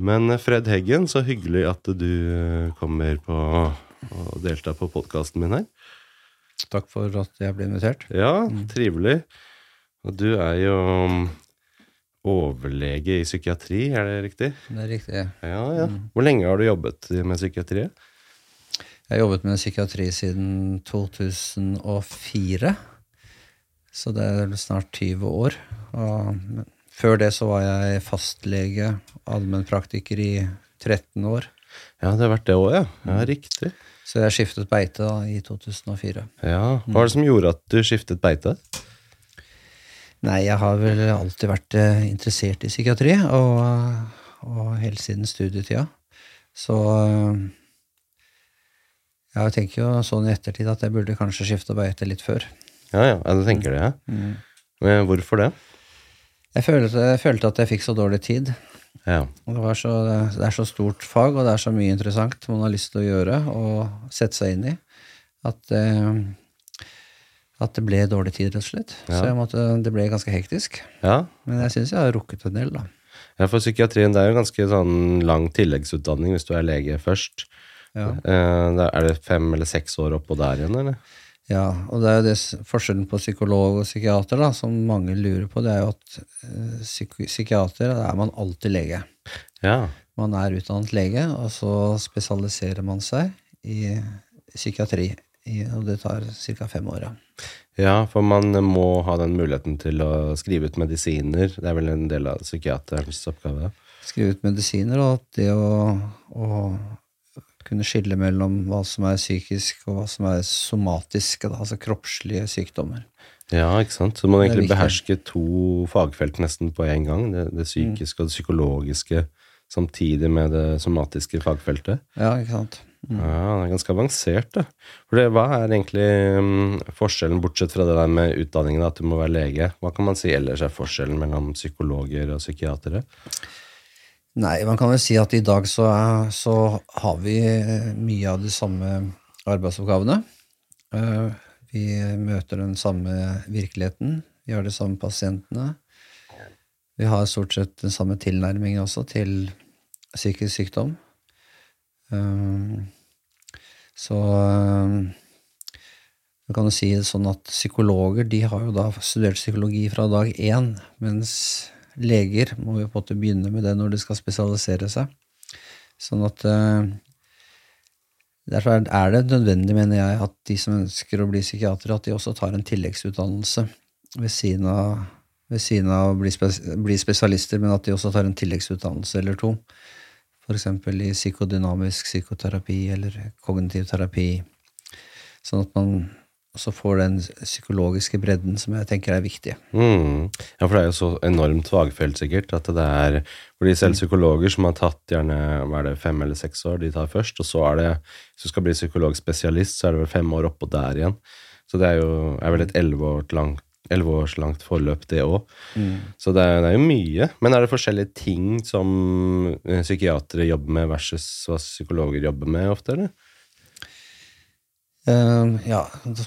Men eh, Fred Heggen, så hyggelig at du eh, kommer på og deltar på podkasten min her. Takk for at jeg ble invitert. Ja, trivelig. Og du er jo mm, overlege i psykiatri, er det riktig? Det er riktig. Ja, ja. Hvor lenge har du jobbet med psykiatri? Jeg har jobbet med psykiatri siden 2004. Så det er snart 20 år. Og før det så var jeg fastlege, allmennpraktiker i 13 år. Ja, det har vært det òg, ja. ja. Riktig. Så jeg skiftet beite da, i 2004. Ja, Hva var det som gjorde at du skiftet beite? Nei, jeg har vel alltid vært eh, interessert i psykiatri, og, og helt siden studietida. Så eh, jeg tenker jo sånn i ettertid at jeg burde kanskje skifte beite litt før. Ja, ja, du tenker det, ja. Mm. Men hvorfor det? Jeg følte, jeg følte at jeg fikk så dårlig tid. Ja. Det, var så, det er så stort fag, og det er så mye interessant man har lyst til å gjøre og sette seg inn i, at, eh, at det ble dårlig tid, rett og slett. Ja. Så jeg måtte, det ble ganske hektisk. ja. Men jeg syns jeg har rukket en del, da. Ja, for psykiatrien det er jo ganske sånn lang tilleggsutdanning hvis du er lege først. Ja. Eh, er det fem eller seks år oppå der igjen, eller? Ja, og det er jo det forskjellen på psykolog og psykiater da, som mange lurer på, det er jo at eh, psyk psykiater, da er man alltid lege. Ja. Man er utdannet lege, og så spesialiserer man seg i psykiatri. I, og det tar ca. fem år, ja. ja, for man må ha den muligheten til å skrive ut medisiner. Det er vel en del av psykiaterens oppgave? Skrive ut medisiner, og det å, å kunne skille mellom hva som er psykisk, og hva som er somatiske, da, altså kroppslige sykdommer. Ja, ikke sant? Så man egentlig behersker to fagfelt nesten på en gang. Det, det psykiske og det psykologiske samtidig med det somatiske fagfeltet. Ja, ikke sant? Mm. Ja, det er ganske avansert, da. For det, hva er egentlig um, forskjellen, bortsett fra det der med utdanningen, at du må være lege? Hva kan man si ellers er forskjellen mellom psykologer og psykiatere? Nei, man kan vel si at i dag så, er, så har vi eh, mye av de samme arbeidsoppgavene. Eh, Vi møter den samme virkeligheten. Vi har de samme pasientene. Vi har stort sett den samme tilnærmingen også til psykisk sykdom. Eh, Så man kan jo si det sånn at psykologer de har jo da studert psykologi fra dag én, mens leger må jo på en måte begynne med det når de skal spesialisere seg. Sånn at eh, Derfor er- det nødvendig, mener jeg, at de som ønsker å bli psykiatere, at de også tar en tilleggsutdannelse ved siden av, ved siden av å bli, spes bli spesialister, men at de også tar en tilleggsutdannelse eller to. F.eks. i psykodynamisk psykoterapi eller kognitiv terapi. Sånn at man også får den psykologiske bredden som jeg tenker er viktig. Mm. Ja, for det er jo så enormt fagfelt, sikkert, at det er fordi selv psykologer som har tatt gjerne hva er det, fem eller seks år, de tar først, og så er det, hvis du skal bli psykologspesialist, så er det vel fem år oppå der igjen. Så det er jo er vel et elleve år langt elleve års langt forløp, det òg. Så det er, det er jo mye. Men er det forskjellige ting som eh, psykiatere jobber med versus hva psykologer jobber med ofte, eller? Eh, ja,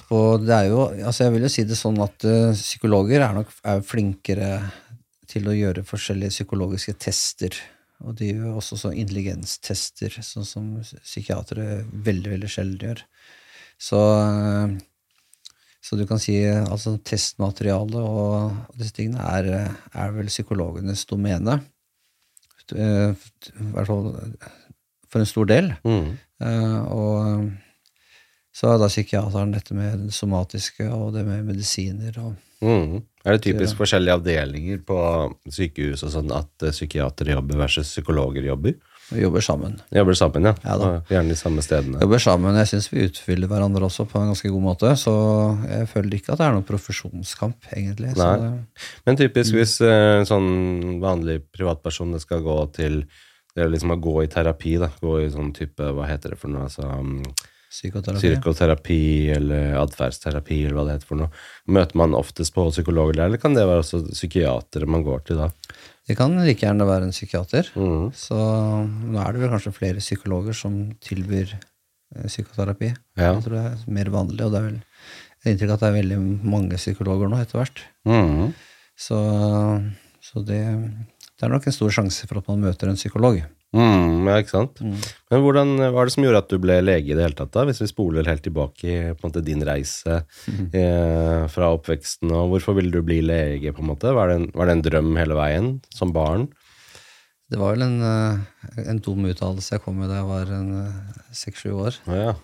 på, det er jo Altså, jeg vil jo si det sånn at uh, psykologer er nok er flinkere til å gjøre forskjellige psykologiske tester. Og de gjør også sånn intelligenstester, sånn som psykiatere veldig, veldig sjelden gjør. Så, eh, så du kan si altså testmaterialet og disse tingene er, er vel psykologenes domene. Eh, I hvert fall for en stor del. Mm. Uh, og så da psykiateren dette med det somatiske og det med medisiner og Mm. Er det typisk forskjellige avdelinger på sykehus og sånn at eh, psykiatere jobber versus psykologer jobber? Vi jobber sammen. Jobber sammen, ja. Ja. Gjerne de samme stedene. Jobber sammen. Jeg syns vi utfyller hverandre også på en ganske god måte, så jeg føler ikke at det er noen profesjonskamp, egentlig. Så Nei. det, Men typisk hvis eh, en sånn vanlig privatperson skal gå til det liksom å gå i terapi, da. Gå i sånn type, hva heter det for noe, altså um, psykoterapi. psykoterapi eller atferdsterapi eller hva det heter for noe. Møter man oftest på psykologer der, eller kan det være også psykiatere man går til da? Det kan like gjerne være en psykiater. Mm. Så nå er det vel kanskje flere psykologer som tilbyr eh, psykoterapi. Ja. Jeg tror det er mer vanlig, og det er vel jeg inntrykk at det er veldig mange psykologer nå etter hvert. Mm. Så, så det, det er nok en stor sjanse for at man møter en psykolog. Mm, ja, ikke sant? Men hvordan hva er det som gjorde at du ble lege i det hele tatt, da? Hvis vi spoler helt tilbake i måte, din reise eh, fra oppveksten, og hvorfor ville du bli lege, på en måte? Var det en, var det en drøm hele veien, som barn? Det var vel en, eh, en dum uttalelse jeg kom med da jeg var eh, seks-sju år, ja, ja.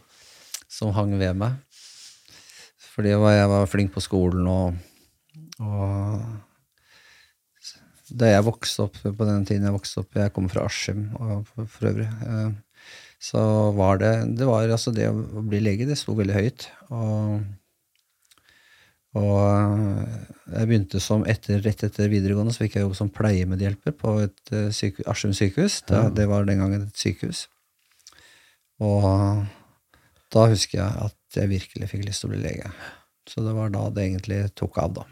som hang ved meg. Fordi jeg var, jeg var flink på skolen, og, og da jeg vokste opp på den tiden jeg vokste opp Jeg kommer fra Askim for, øvrig. eh, Så var det Det var altså det å bli lege, det sto veldig høyt. Og, og eh, jeg begynte som etter, rett etter videregående så fikk jeg jobb som pleiemedhjelper på et eh, syke, Askim sykehus. Da, det var den gangen et sykehus. Og da husker jeg at jeg virkelig fikk lyst til å bli lege. Så det var da det egentlig tok av, da.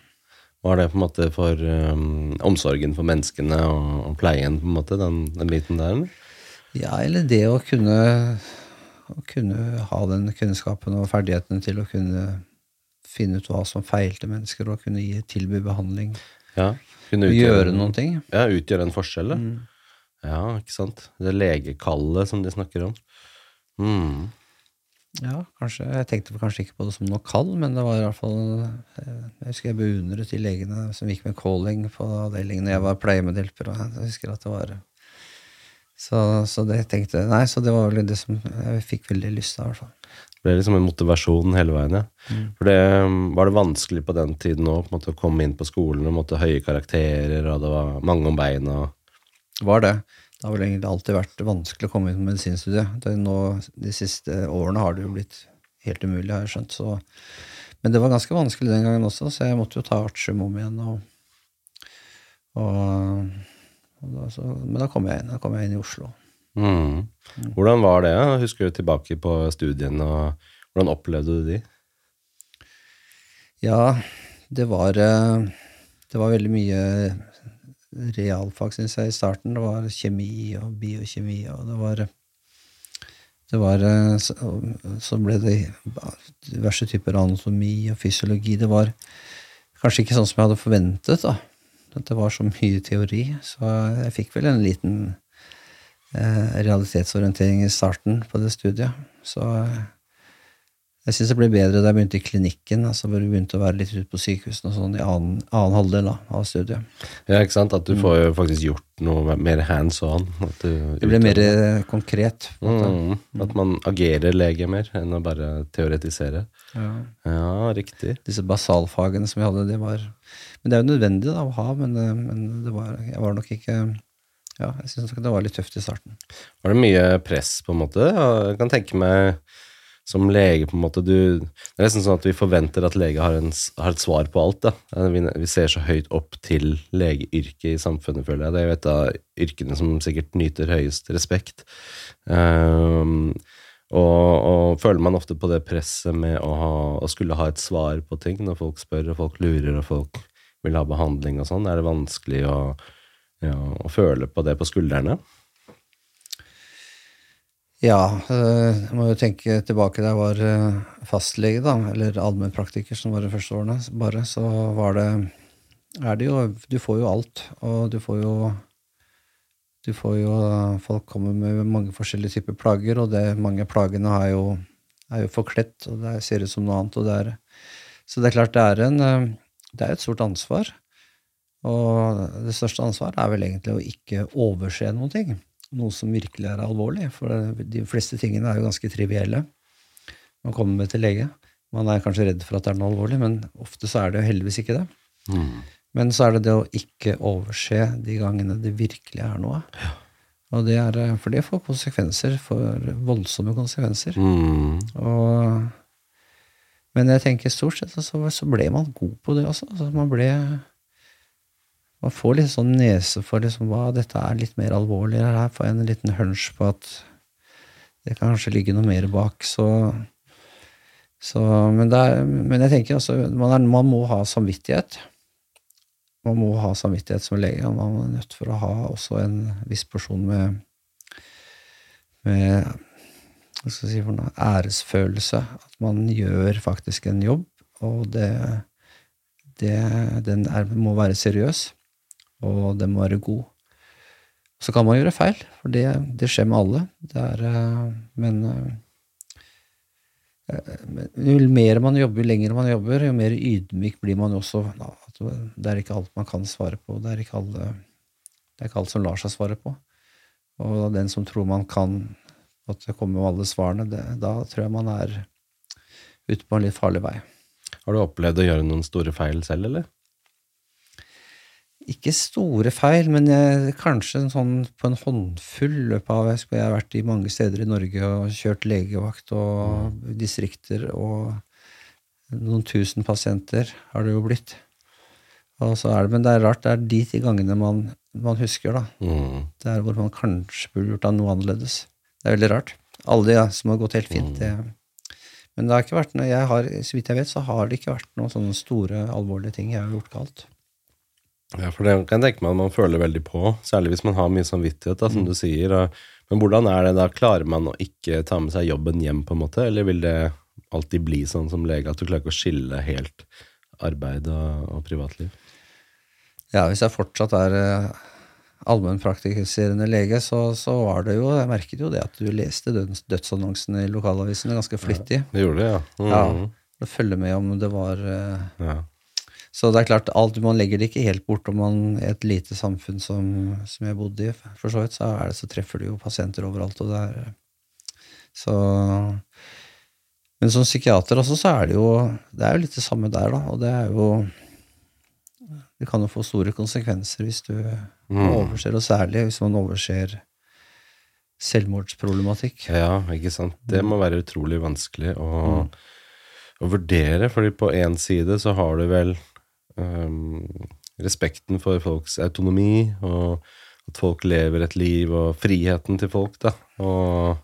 Var det på en måte for um, omsorgen for menneskene og, og pleien, på en måte, den, den biten der? eller? Ja, eller det å kunne, å kunne ha den kunnskapen og ferdighetene til å kunne finne ut hva som feilte mennesker, og kunne gi, tilby behandling. Ja, kunne utgjøre, gjøre noen ting. Ja, utgjøre en forskjell, Mm. Ja, ikke sant? Det legekallet som de snakker om. Mm. Ja, kanskje. Jeg tenkte kanskje ikke på det som noe kall, men det var i hvert fall eh, Jeg husker jeg beundret de legene som gikk med calling på avdelingen jeg var pleiemedhjelper. og Jeg husker at det var så, så det tenkte jeg Nei, så det var vel det som jeg fikk veldig lyst til, i hvert fall. Det ble liksom en motivasjon hele veien, ja. For det um, var det vanskelig på den tiden òg, å komme inn på skolen og måtte høye karakterer, og det var mange om beina. Var det. Det har vel egentlig alltid vært vanskelig å komme inn på medisinstudiet. Nå, de siste årene har det jo blitt helt umulig, har jeg skjønt. Så. Men det var ganske vanskelig den gangen også, så jeg måtte jo ta artium om igjen. Og, og, og da, så, men da kom jeg inn. Da kom jeg inn i Oslo. Mm. Hvordan var det? Husker du tilbake på studiene, og hvordan opplevde du de? Ja, det var, eh, det var veldig mye realfag, syns jeg, i starten. Det var kjemi og biokjemi, og det var det var, så, ble det diverse typer anatomi og fysiologi. Det var kanskje ikke sånn som jeg hadde forventet. da. At det var så mye teori. Så jeg fikk vel en liten eh, realitetsorientering i starten på det studiet. Så jeg syns det ble bedre da jeg begynte i klinikken. altså hvor vi begynte å være litt ute på sykehusene og sånn i annen, annen halvdel av studiet. Ja, ikke sant? At du får jo faktisk gjort noe mer hands on. Det ble mer eh, konkret. måte. mm, At man agerer lege mer enn å bare teoretisere. Ja. Ja, riktig. Disse basalfagene som vi hadde, det var Men det er jo nødvendig da, å ha, men, eh, men det var, jeg var nok ikke Ja, jeg syns det var litt tøft i starten. Var det mye press, på en måte? Jeg kan tenke meg som lege, på en måte du, Det er nesten sånn at vi forventer at lege har, en, har et svar på alt. Eh, Vi, vi ser så høyt opp til legeyrket i samfunnet, føler jeg. Det er jo et av yrkene som sikkert nyter høyest respekt. Um, og, og føler man ofte på det presset med å, ha, å skulle ha et svar på ting når folk spør, og folk lurer, og folk vil ha behandling og sånn? Er det vanskelig å, ja, å føle på det på skuldrene? Ja, eh, jeg må jo tenke tilbake da jeg var eh, fastlege, da, eller allmennpraktiker, som var de første årene, bare, så var det er det jo Du får jo alt, og du får jo Du får jo Folk kommer med mange forskjellige typer plager, og det, mange plagene er jo, er jo forkledt, og det ser ut som noe annet. Og det er, så det er klart det er en eh, Det er et stort ansvar. Og det største ansvaret er vel egentlig å ikke overse noen ting. Noe som virkelig er alvorlig. For de fleste tingene er jo ganske trivielle. Man kommer med til lege. Man er kanskje redd for at det er noe alvorlig, men ofte så er det jo heldigvis ikke det. Mm. Men så er det det å ikke overse de gangene det virkelig er noe. Og det er, eh, for det får konsekvenser, for voldsomme konsekvenser. Mm. Og, men jeg tenker stort sett så, så ble man god på det også. Altså, man ble Man får litt sånn nese for liksom, hva dette er litt mer alvorlig. Her får jeg en liten hunch på at det kan kanskje ligge noe mer bak. Så, så men, er, men jeg tenker altså man, er, man må ha samvittighet. Man må ha samvittighet som lege. Man er nødt for å ha også en viss porsjon med, med si æresfølelse. At man gjør faktisk en jobb, og det, det, den er, må være seriøs, og den må være god. Så kan man gjøre feil, for det, det skjer med alle. Er, eh, men eh, men jo mer man jobber, jo lenger man jobber, jo mer ydmyk blir man også. Det er ikke alt man kan svare på. Det er ikke, alle, det er ikke alt som lar seg svare på. Og den som tror man kan at det kommer med alle svarene, det, da tror jeg man er ute på en litt farlig vei. Har du opplevd å gjøre noen store feil selv, eller? Ikke store feil, men jeg, kanskje en sånn på en håndfull løpet av Jeg har vært i mange steder i Norge og kjørt legevakt og distrikter, og noen tusen pasienter har det jo blitt. Og så er det, men det er rart, det er de ti gangene man, man husker, da. Mm. Det er hvor man kanskje burde gjort noe annerledes. Det er veldig rart. Alle de ja, som har gått helt fint. Det, men det har ikke vært noe, jeg har, så vidt jeg vet, så har det ikke vært noen sånne store, alvorlige ting jeg har gjort galt. Ja, for det kan jeg tenke meg at man føler veldig på, særlig hvis man har mye samvittighet, da, som Mm. du sier. Men hvordan er det da? Klarer man å ikke ta med seg jobben hjem, på en måte? Eller vil det alltid bli sånn som lege at du klarer ikke å skille helt arbeid og, og privatliv? Ja, hvis jeg fortsatt er eh, allmennpraktiserende lege, så, så var det jo Jeg merket jo det at du leste døds, dødsannonsene i lokalavisene ganske flittig. Det gjorde det, ja. Mm. Ja. følger følge med om det var eh, ja. Så det er klart, alt, man legger det ikke helt bort om man i et lite samfunn som, som jeg bodde i, for så vidt, så, er det, så treffer du jo pasienter overalt, og det er Så Men som psykiater også, så er det jo Det er jo litt det samme der, da, og det er jo Det kan jo få store konsekvenser hvis du overser, og særlig hvis man overser selvmordsproblematikk. Ja, ikke sant. Det må være utrolig vanskelig å, å vurdere, fordi på én side så har du vel respekten for folks autonomi, og at folk lever et liv, og friheten til folk, da. Og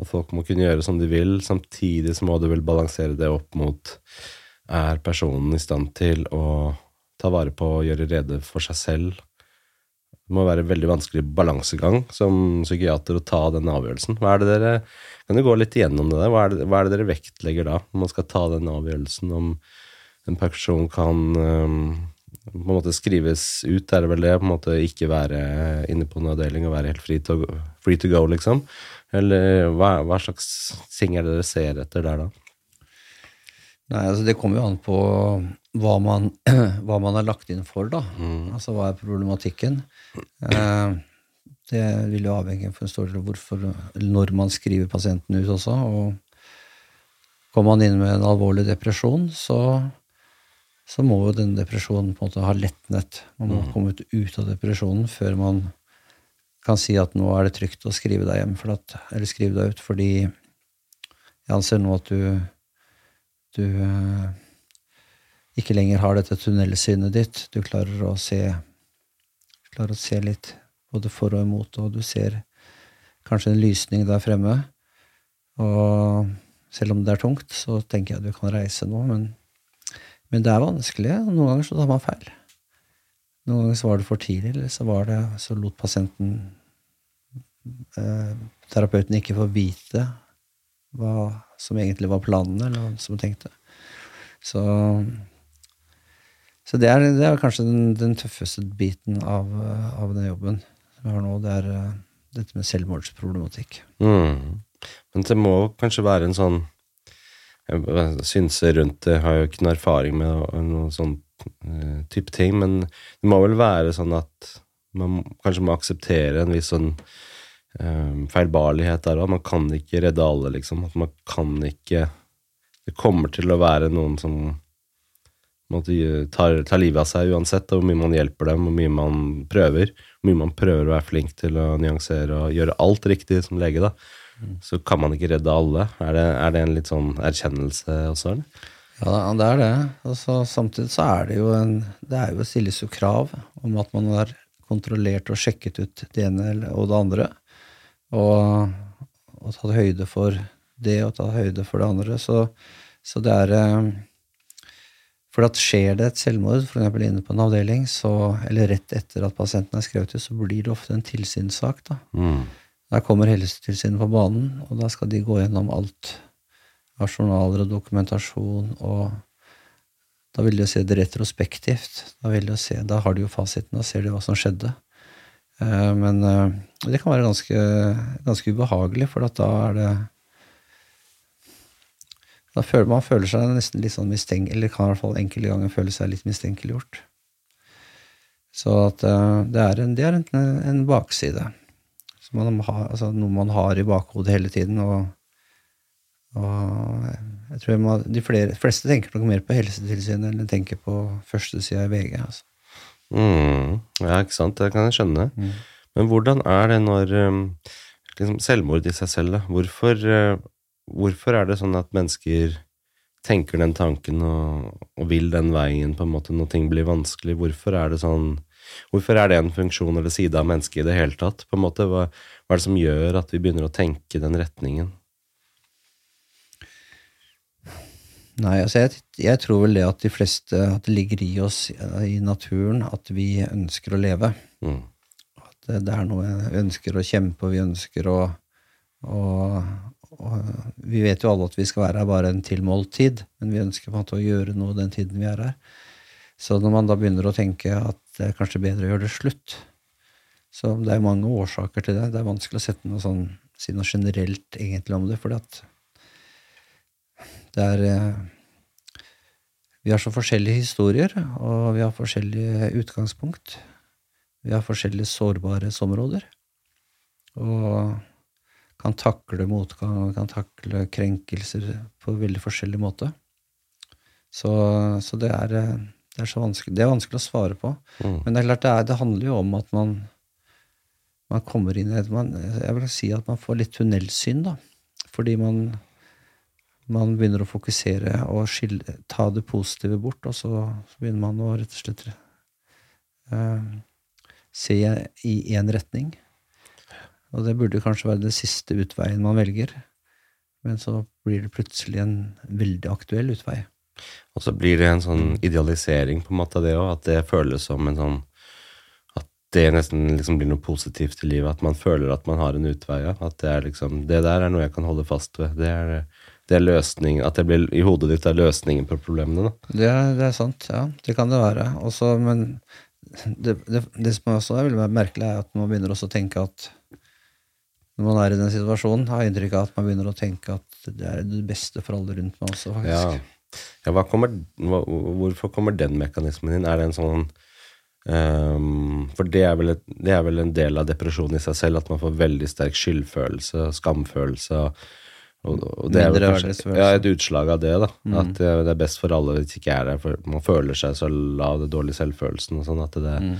at folk må kunne gjøre som de vil. Samtidig så må du vel balansere det opp mot Er personen i stand til å ta vare på og gjøre rede for seg selv? Det må være en veldig vanskelig balansegang som psykiater å ta den avgjørelsen. Hva er det dere, Kan du gå litt igjennom det der? Hva er det, hva er det dere vektlegger da, når man skal ta den avgjørelsen om en person kan øhm, på en måte skrives ut, er det vel det? På en måte ikke være inne på en avdeling og være helt free to, go, free to go, liksom? Eller hva, hva slags ting er det dere ser etter der, da? Nei, altså Det kommer jo an på hva man, hva man er lagt inn for, da. Altså hva er problematikken? Eh, det vil jo avhenge for en stor del hvorfor, når man skriver pasienten ut også. og Kommer man inn med en alvorlig depresjon, så, så må jo den depresjonen på en måte ha letnet. Man må komme ut, ut av depresjonen før man kan si at nå er det trygt å skrive deg hjem, for at, eller skrive deg ut, fordi jeg anser nå at du du eh, ikke lenger har dette tunnelsynet ditt. Du klarer å se klarer å se litt både for og imot, og du ser kanskje en lysning der fremme. Og selv om det er tungt, så tenker jeg at du kan reise nå, men, men det er vanskelig. Noen ganger så tar man feil. Noen ganger så var det for tidlig, eller så, var det, så lot pasienten eh, Terapeuten ikke få vite hva som egentlig var planene, eller hva som tenkte. Så, så det, er, det er kanskje den, den tøffeste biten av, av den jobben som jeg har nå. Det er eh, dette med selvmordsproblematikk. Mm. Men det må kanskje være en sånn synser rundt det, har jo ikke noe erfaring med noe, noe sånn eh, type ting, men det må vel være sånn at man kanskje må akseptere en viss sånn um, feilbarlighet der òg. Man kan ikke redde alle, liksom. At man kan ikke Det kommer til å være noen som måtte, tar, tar livet av seg uansett, og hvor mye man hjelper dem, hvor mye man prøver. Hvor mye man prøver å være flink til å nyansere og gjøre alt riktig som lege, da. Så kan man ikke redde alle. Er det, er det en litt sånn erkjennelse også, eller? Ja, det er det. Altså, samtidig så er det jo en Det er jo stilles jo krav om at man har kontrollert og sjekket ut det ene og det andre. Og, og tatt høyde for det og tatt høyde for det andre. Så, så det er eh, For at skjer det et selvmord, f.eks. inne på en avdeling, så, eller rett etter at pasienten er skrevet ut, så blir det ofte en tilsynssak. da. Mm. Der kommer Helsetilsynet på banen, og da skal de gå gjennom alt av journaler og dokumentasjon, og da vil de jo se det retrospektivt. Da, vil de se, da har de jo fasiten, da ser de hva som skjedde. Eh, men eh, det kan være ganske, ganske ubehagelig, for da er det da føler Man føler seg nesten litt sånn mistenk, eller kan i hvert fall enkelte ganger føle seg litt mistenkeliggjort. Så at eh, det er en, det er en, en bakside. Man har, altså noe man har i bakhodet hele tiden. Og, og jeg tror man, de flere, fleste tenker nok mer på Helsetilsynet enn de tenker på førstesida i VG. Altså. Mm, ja, ikke sant. Det kan jeg skjønne. Mm. Men hvordan er det når um, liksom Selvmord i seg selv, da. Hvorfor uh, Hvorfor er det sånn at mennesker tenker den tanken og, og, vil den veien på en måte når ting blir vanskelig? Hvorfor er det sånn Hvorfor er det en funksjon eller side av mennesket i det hele tatt? På en måte, hva, hva er det som gjør at vi begynner å tenke den retningen? Nei, altså jeg, jeg, tror vel det at de fleste At det ligger i oss i naturen at vi ønsker å leve. Mm. At det, er noe vi ønsker å kjempe, vi ønsker å, og, og vi vet jo alle at vi skal være her bare en tilmålt tid, men vi ønsker på en måte å gjøre noe den tiden vi er her. Så når man da begynner å tenke at det er kanskje bedre å gjøre det slutt Så det er mange årsaker til det. Det er vanskelig å sette noe sånn, si noe generelt egentlig om det, fordi at det er eh, Vi har så forskjellige historier, og vi har forskjellige utgangspunkt. Vi har forskjellige sårbarhetsområder. Og kan takle motgang, kan takle krenkelser på veldig forskjellig måte. Så, så det, er, det, er, så vanskelig, det er vanskelig å svare på. Mm. Men det er klart det, er, det, handler jo om at man, man kommer inn i man, Jeg vil si at man får litt tunnelsyn, da. Fordi man, man begynner å fokusere og skille, ta det positive bort, og så, så begynner man å rett og slett uh, se i én retning. Og det burde kanskje være den siste utveien man velger. Men så blir det plutselig en veldig aktuell utvei. Og så blir det en sånn idealisering på en måte av det òg, at det føles som en sånn At det nesten liksom blir noe positivt i livet, at man føler at man har en utvei. At det er liksom Det der er noe jeg kan holde fast ved. Det er, det er løsning At det blir i hodet ditt er løsningen på problemene, da. Det er, det er sant, ja. Det kan det være. Også, men det, det, det som også er veldig merkelig, er at man begynner også å tenke at når man er i den situasjonen, har jeg inntrykk av at man begynner å tenke at det er det beste for alle rundt meg også, faktisk. Ja. Ja kommer, hvorfor kommer den mekanismen inn? Er det en sånn um, For det er, et, det er, vel en del av depresjonen i seg selv, at man får veldig sterk skyldfølelse, skamfølelse. Og, og det er vel kanskje ja, et utslag av det, da. Mm. At det, det, er best for alle hvis ikke er der. For man føler seg så lav, det dårlige selvfølelsen og sånn at det mm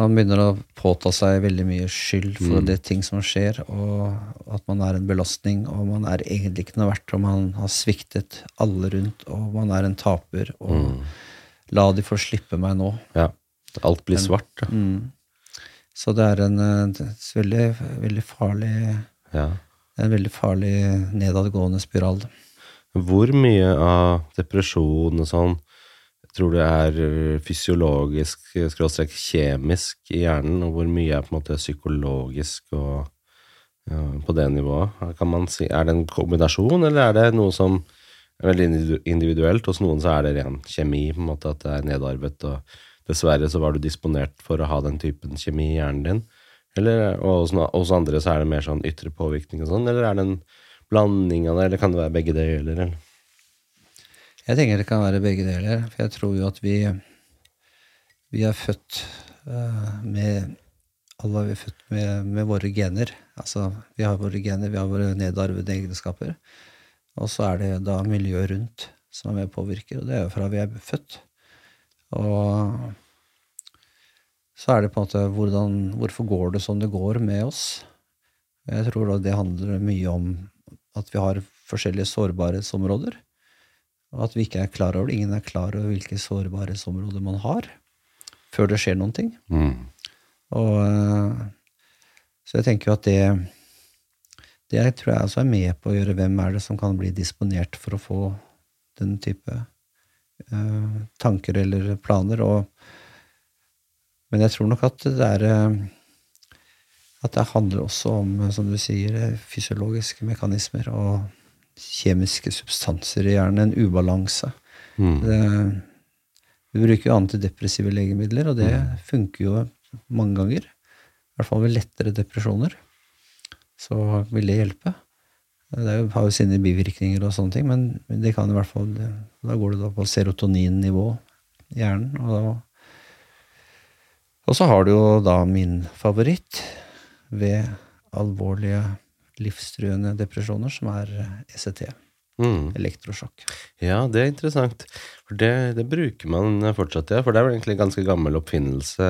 man begynner å påta seg veldig mye skyld for mm. det ting som skjer, og at man er en belastning, og man er egentlig ikke noe verdt, og man har sviktet alle rundt, og man er en taper, og mm. la de få slippe meg nå. Ja. Alt blir svart. Ja. Mm. Så det er en, en veldig, veldig farlig ja. En veldig farlig nedadgående spiral. Hvor mye av depresjon og sånn tror du er øh, fysiologisk, skråstrek kjemisk i hjernen, og hvor mye er på en måte psykologisk og ja, på det nivået? Kan man si, Er det en kombinasjon, eller er det noe som er veldig individuelt? Hos noen så er det ren kjemi, på en måte at det er nedarvet, og dessverre så var du disponert for å ha den typen kjemi i hjernen din. Eller, og hos, hos andre så er det mer sånn ytre påvirkning og sånn, eller er det en blanding av det, eller kan det være begge deler? Eller? Jeg tenker det kan være begge deler. For jeg tror jo at vi, vi er født uh, med Alle er født med, med, våre gener. Altså, vi har våre gener, vi har våre nedarvede egenskaper. Og så er det da miljøet rundt som er med og påvirker, og det er jo fra vi er født. Og så er det på en måte hvordan, Hvorfor går det som det går med oss? Jeg tror da det handler mye om at vi har forskjellige sårbarhetsområder og at vi ikke er klar over det. Ingen er klar over hvilke sårbarhetsområder man har, før det skjer noen ting. Mm. Og, eh, så jeg tenker jo at det det tror jeg også er med på å gjøre hvem er det som kan bli disponert for å få den type uh, tanker eller planer. Og, men jeg tror nok at det er uh, at det handler også om, som du sier, fysiologiske mekanismer. og kjemiske substanser i hjernen, en ubalanse. Mm. Det, vi bruker jo antidepressive legemidler, og det mm. funker jo mange ganger. I hvert fall ved lettere depresjoner. Så vil det hjelpe. Det jo, har jo sine bivirkninger og sånne ting, men det kan i hvert fall Da går det da på serotoninnivå i hjernen. Og, da, og så har du jo da min favoritt ved alvorlige livstruende depresjoner, som er ECT. Mm. Elektrosjokk. Ja, det er interessant. For det, det bruker man fortsatt, ja. For det er vel egentlig en ganske gammel oppfinnelse.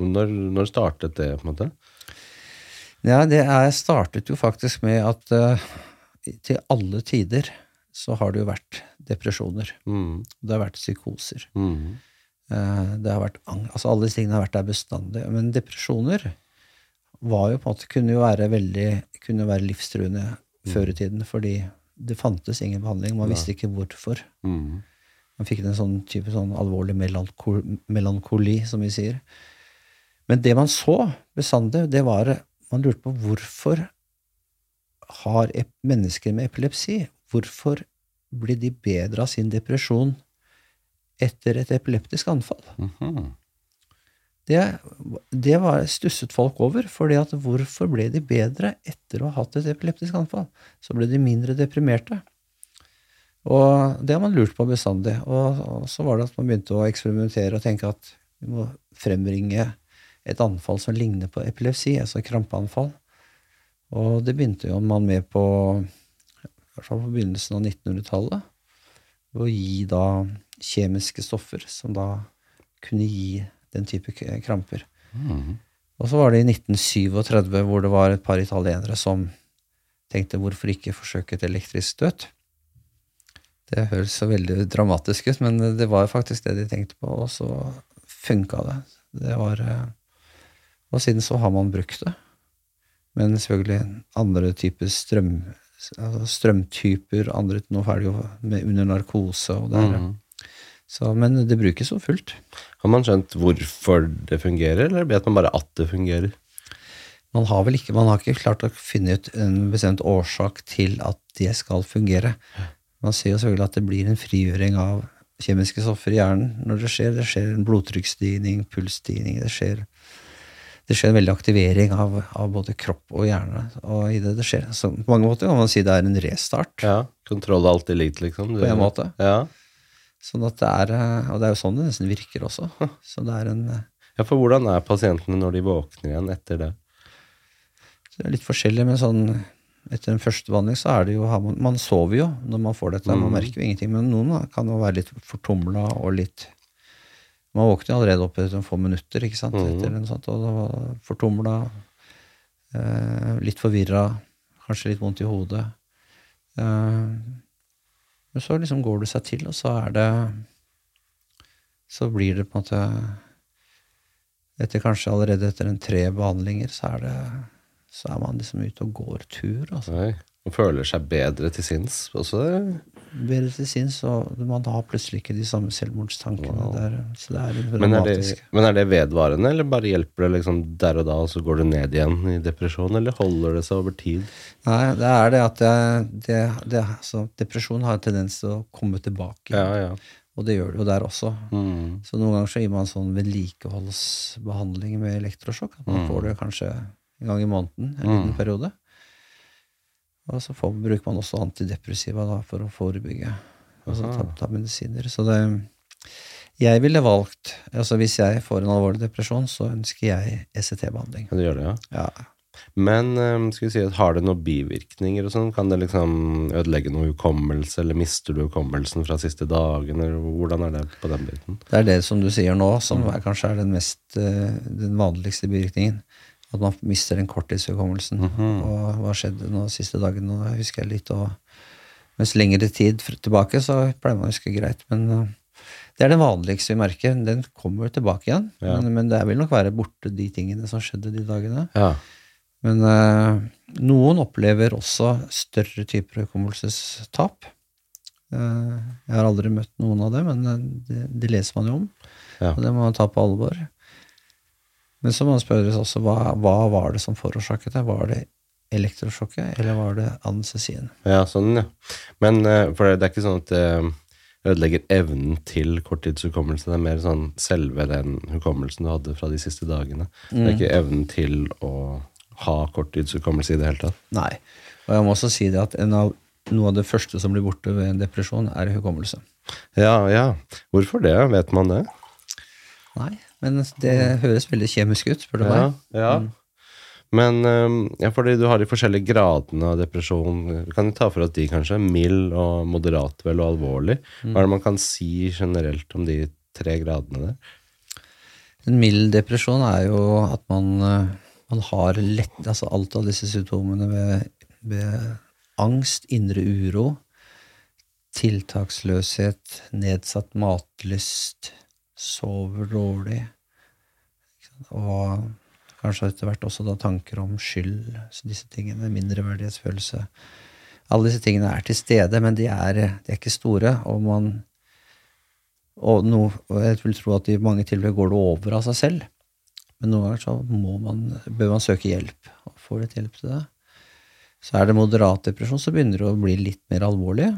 Når, når startet det, på en måte? Ja, det er, startet jo faktisk med at uh, til alle tider så har det jo vært depresjoner. Mm. Det har vært psykoser. Mm. Uh, det har vært altså Alle disse tingene har vært der bestandig. Men depresjoner var jo på en måte, kunne jo være veldig kunne være livstruende Mm. før i tiden, fordi det fantes ingen behandling. Man visste ikke hvorfor. Mm. Man fikk en sånn type sånn alvorlig melankoli, melankoli, som vi sier. Men det man så bestandig, det var Man lurte på hvorfor har mennesker med epilepsi Hvorfor blir de bedre av sin depresjon etter et epileptisk anfall? Mhm. Det, det var stusset folk over, fordi hvorfor ble de bedre etter å ha hatt et epileptisk anfall? Så ble de mindre deprimerte. Og det har man lurt på bestandig. Og, så var det at man begynte å eksperimentere og tenke at vi må frembringe et anfall som ligner på epilepsi, altså krampeanfall. Og det begynte jo man med på hvert fall på begynnelsen av 1900-tallet. Ved å gi da kjemiske stoffer som da kunne gi den type kramper. Mm. Og så var det i 1937 hvor det var et par italienere som tenkte hvorfor ikke forsøke et elektrisk støt. Det høres så veldig dramatisk ut, men det var faktisk det de tenkte på, og så funka det. Det var eh, Og siden så har man brukt det. Men selvfølgelig andre typer strøm, altså strømtyper, andre Nå er det jo med under narkose og det er, Mhm. Så, Men det brukes jo fullt. Har man skjønt hvorfor det fungerer, eller vet man bare at det fungerer? Man har vel ikke, man har ikke klart å finne ut en bestemt årsak til at det skal fungere. Man ser jo selvfølgelig at det blir en frigjøring av kjemiske stoffer i hjernen når det skjer. Det skjer en blodtrykksstigning, pulsstigning, det skjer, det skjer en veldig aktivering av, av både kropp og hjerne. Og i det det skjer. Så på mange måter kan man si det er en restart, Ja, Kontroll er alltid likt, liksom. på en måte. Ja. Sånn at det er, eh, og det er jo sånn det nesten virker også. Så det er en eh, ja, for hvordan er pasientene når de våkner igjen etter det? Så det er litt forskjellig, men sånn etter en første behandling så er det jo man, sover jo når man får dette. Man Mm. merker jo ingenting, men noen kan jo være litt fortumla og litt Man våkner jo allerede opp etter noen få minutter, ikke sant, Mm. etter en sånt, og fortumla, eh, litt forvirra, kanskje litt vondt i hodet. Men så liksom går det seg til, og så er det Så blir det på en måte etter kanskje allerede etter en tre behandlinger, så er det så er man liksom ute og går tur. altså. Nei. Man føler seg bedre til sinns også. Bedre til sinns, og man har plutselig ikke de samme selvmordstankene. Wow. Der, så det er litt Men det, dramatisk. men er det vedvarende, eller bare hjelper det liksom der og da, og så går du ned igjen i depresjon, eller holder det seg over tid? Nei, det er det at det, det, det, altså, depresjon har en tendens til å komme tilbake. Ja, ja. Og det gjør det jo der også. Mm. Så noen ganger så gir man sånn vedlikeholdsbehandling med elektrosjokk. At man Mm. får det kanskje en gang i måneden, en liten Mm. periode. Og så får, bruker man også antidepressiva da, for å forebygge. Altså ta, ta medisiner. Så det Jeg ville valgt altså Hvis jeg får en alvorlig depresjon, så ønsker jeg ECT-behandling. Ja, det gjør det, ja. Ja. Men eh, skal vi si har det noen bivirkninger og sånn? Kan det liksom ødelegge noe hukommelse, eller mister du hukommelsen fra siste dagen, eller hvordan er det på den biten? Det er det som du sier nå, som er, kanskje er den, mest, eh, den vanligste bivirkningen. At man mister den korttidshukommelsen. Mhm. Og hva skjedde nå siste dagen? Nå husker jeg litt. Og mens lengre tid tilbake, så pleier man å huske greit. Men eh, det er den vanligste vi merker. Den kommer tilbake igjen. Ja. Men, men det vil nok være borte de tingene som skjedde de dagene. Ja. Men eh, noen opplever også større typer hukommelsestap. Uh, jeg har aldri møtt noen av det, men det, det leser man jo om. Ja. Og det må man ta på alvor. Men så må man spørre også hva, hva var det som forårsaket det? Var det elektrosjokket, eller var det anestesien? Ja, sånn, ja. Men eh, for det er ikke sånn at det ødelegger evnen til korttidshukommelse. Det er mer sånn selve den hukommelsen du hadde fra de siste dagene. Det er ikke evnen til å ha korttidshukommelse i det hele tatt. Nei. Og jeg må også si det at en av, noe av det første som blir borte ved en depresjon, er hukommelse. Ja, ja. Hvorfor det? Vet man det? Nei, men det høres veldig kjemisk ut, spør du Ja, meg. ja. Men ja, fordi du har de forskjellige gradene av depresjon. Vi kan jo ta for at de kanskje mild og moderat vel og alvorlig. Hva er det man kan si generelt om de tre gradene der? En mild depresjon er jo at man, eh, man har lett Altså alt av disse symptomene ved, ved angst, indre uro, tiltaksløshet, nedsatt matlyst, sover dårlig, og kanskje etter hvert også da tanker om skyld, så disse tingene, mindreverdighetsfølelse. Alle disse tingene er til stede, men de er, de er ikke store, og man og, no, og jeg vil tro at i mange tilfeller går det over av seg selv. Men noen ganger så må man, bør man søke hjelp. Og får litt hjelp til det. Så er det moderat depresjon, så begynner det å bli litt mer alvorlig.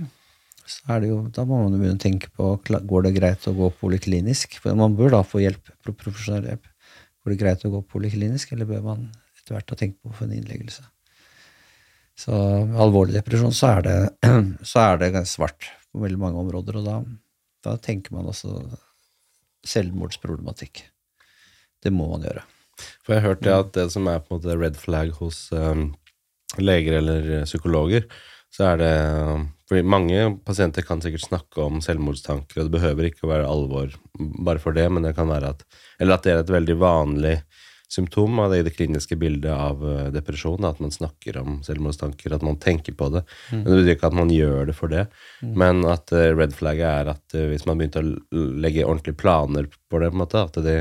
Så er det jo, Da må man jo begynne å tenke på går det greit å gå poliklinisk. For man bør da få hjelp, pro- profesjonell hjelp. Går det greit å gå poliklinisk, eller bør man etter hvert ha tenkt på å få en innleggelse? Så med alvorlig depresjon så er det, så er det ganske svart på veldig mange områder, og da, da tenker man også selvmordsproblematikk. Det må man gjøre. For jeg hørte at det som er på en måte red flag hos um, leger eller psykologer, så er det fordi mange pasienter kan sikkert snakke om selvmordstanker, og det behøver ikke å være alvor bare for det, men det kan være at Eller at det er et veldig vanlig symptom av det i det kliniske bildet av øh, depresjon, at man snakker om selvmordstanker, at man tenker på det. Men det betyr ikke at man gjør det for det. Men at øh, red flagget er at øh, hvis man begynte å legge ordentlige planer på det, på en måte, at de,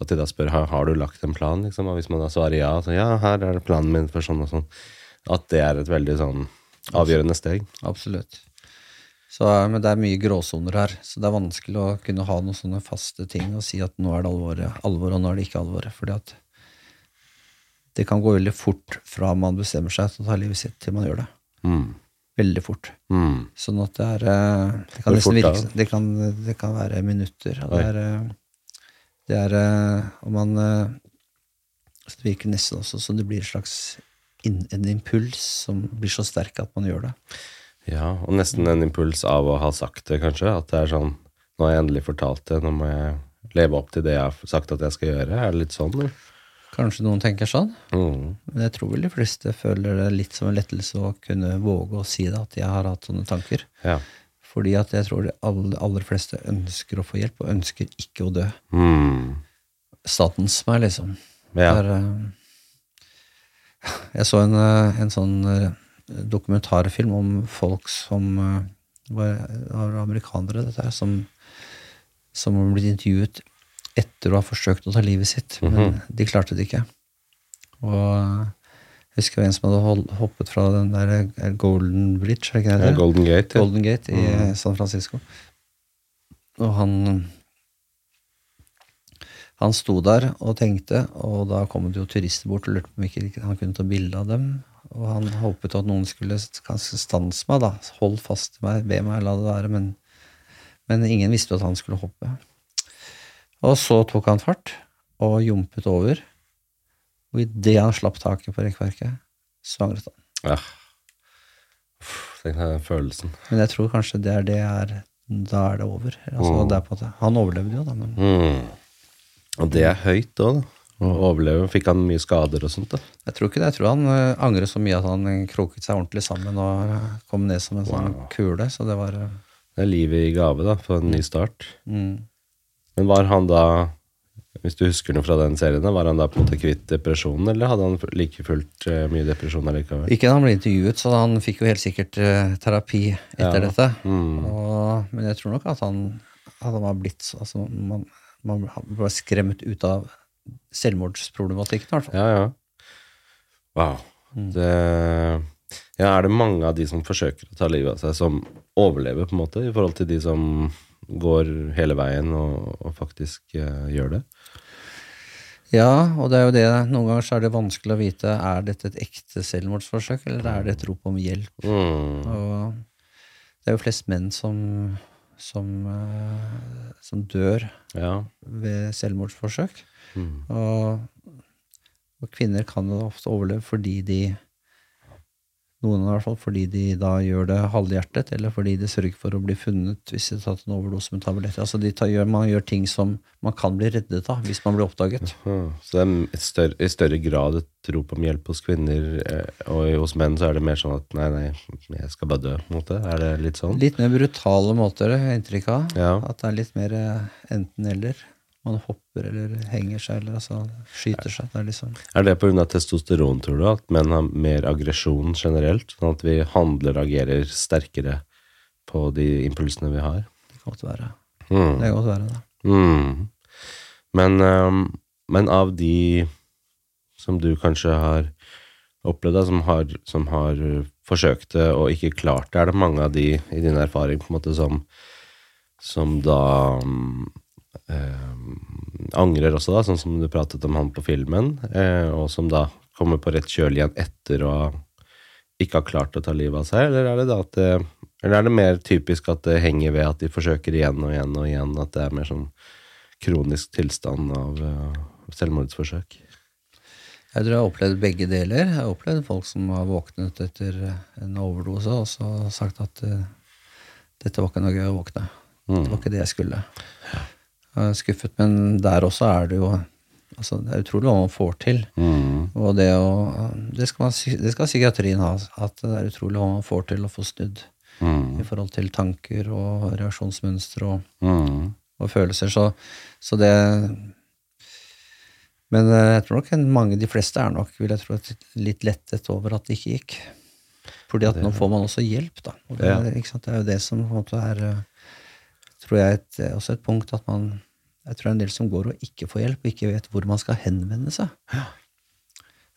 at de da spør har, har du lagt en plan, liksom, og hvis man da svarer ja, så ja, her er planen min for sånn og sånn, at det er et veldig sånn avgjørende steg. Absolutt. Så, men det er mye gråsoner her, så det er vanskelig å kunne ha noen sånne faste ting og si at nå er det alvor, alvor og nå er det ikke alvor. Fordi at det kan gå veldig fort fra man bestemmer seg til å ta livet sitt, til man gjør det. Mm. Veldig fort. Mm. Sånn at det er eh, Det kan nesten virke det kan, det kan være minutter. Det er, eh, det er eh, Og man så Det virker nesten også som det blir en slags en impuls som blir så sterk at man gjør det. Ja, og nesten en impuls av å ha sagt det, kanskje. At det er sånn Nå har jeg endelig fortalt det, nå må jeg leve opp til det jeg har sagt at jeg skal gjøre. Er det litt sånn, eller? Kanskje noen tenker sånn, Mm. men jeg tror vel de fleste føler det litt som en lettelse å kunne våge å si det, at jeg har hatt sånne tanker. Ja. Fordi at jeg tror de aller, aller fleste ønsker å få hjelp, og ønsker ikke å dø. Mm. Statens meg, liksom. Ja. Der, eh, jeg så en, eh, en sånn eh, dokumentarfilm om folk som eh, var, var amerikanere, dette her, som, som har blitt intervjuet etter å ha forsøkt å ta livet sitt, men de klarte det ikke. Og jeg husker en som hadde hoppet fra den der Golden Bridge, er det ikke det? Ja. Golden Gate. Golden Gate i eh, San Francisco. Og han Han sto der og tenkte, og da kom det jo turister bort og lurte på om ikke han kunne ta bilde av dem. Og han håpet at noen skulle kanskje stanse meg, da. Hold fast i meg, be meg la det være. Men, men ingen visste at han skulle hoppe. Og så tok han fart og jumpet over. Og idet han slapp taket på rekkverket, så angret han. Ja. Tenk den følelsen. Men jeg tror kanskje det er det er Da er det over. Altså, Mm. det er han overlevde jo, da. Men Mm. Og det er høyt òg. Å overleve. Fikk han mye skader og sånt, da? jeg tror ikke det. Jeg tror han uh, angrer så mye at han eh, kroket seg ordentlig sammen og eh, kom ned som en sånn kule. Så det var uh... Det er livet i gave, da, for en ny start. mm. Men var han da, hvis du husker noe fra den serien, var han da på en måte kvitt depresjonen, eller hadde han like fullt mye depresjon allikevel? Ikke da han ble intervjuet, så han fikk jo helt sikkert terapi etter Ja. dette. Mm. Og, men jeg tror nok at han, hadde blitt altså, man, man ble skremt ut av selvmordsproblematikken, i hvert fall. Ja, ja. Wow. Det, ja, er det mange av de som forsøker å ta livet av seg, som overlever, på en måte, i forhold til de som går hele veien og, og faktisk uh, gjør det? Ja, og det er jo det. Noen ganger så er det vanskelig å vite er dette et ekte selvmordsforsøk, eller er det et rop om hjelp. Mm. Og det er jo flest menn som, som, eh, som dør Ja. ved selvmordsforsøk. Mm. Og, og kvinner kan ofte overleve fordi de Noen i hvert fall fordi de da gjør det halvhjertet, eller fordi de sørger for å bli funnet hvis de har tatt en overdose med tabletter. Altså de tar, gjør, man gjør ting som man kan bli reddet av hvis man blir oppdaget. Aha. Så det er større, i større grad et rop om hjelp hos kvinner, eh, og hos menn så er det mer sånn at nei, nei, jeg skal bare dø, på en måte. Er det litt sånn? Litt mer brutale måter, har jeg inntrykk av. Ja. At det er litt mer eh, enten-eller. Man hopper eller henger seg eller altså, skyter seg. Det er liksom Er det pga. testosteron, tror du? At menn har mer aggresjon generelt? Sånn at vi handler og agerer sterkere på de impulsene vi har? Det kan godt være. Mm. Det kan godt være det. Mm. Men, um, men av de som du kanskje har opplevd, da, som har, som har forsøkt det og ikke klart det, er det mange av de i din erfaring på en måte som, som da ehm, angrer også, da, sånn som du pratet om han på filmen, eh, og som da kommer på rett kjøl igjen etter å ikke ha klart å ta livet av seg, eller er det da at det, eller er det mer typisk at det henger ved at de forsøker igjen og igjen og igjen, at det er mer sånn kronisk tilstand av eh, selvmordsforsøk? Jeg tror jeg har opplevd begge deler. Jeg har opplevd folk som har våknet etter en overdose og så sagt at eh, dette var ikke noe gøy å våkne. Det var ikke det jeg skulle. Er skuffet, men der også er det jo altså Det er utrolig hva man får til. Mm. Og det, å, det, skal man, det skal psykiatrien ha, at det er utrolig hva man får til å få snudd Mm. i forhold til tanker og reaksjonsmønstre og, Mm. og følelser. Så, så det Men eh, jeg tror nok mange, de fleste er nok vil jeg tro, litt lettet over at det ikke gikk. Fordi at nå får man også hjelp, da. Det, Ja. det er jo det som på en måte er eh, tror jeg et, eh, også et punkt at man Jeg tror det er en del som går og ikke får hjelp, og ikke vet hvor man skal henvende seg.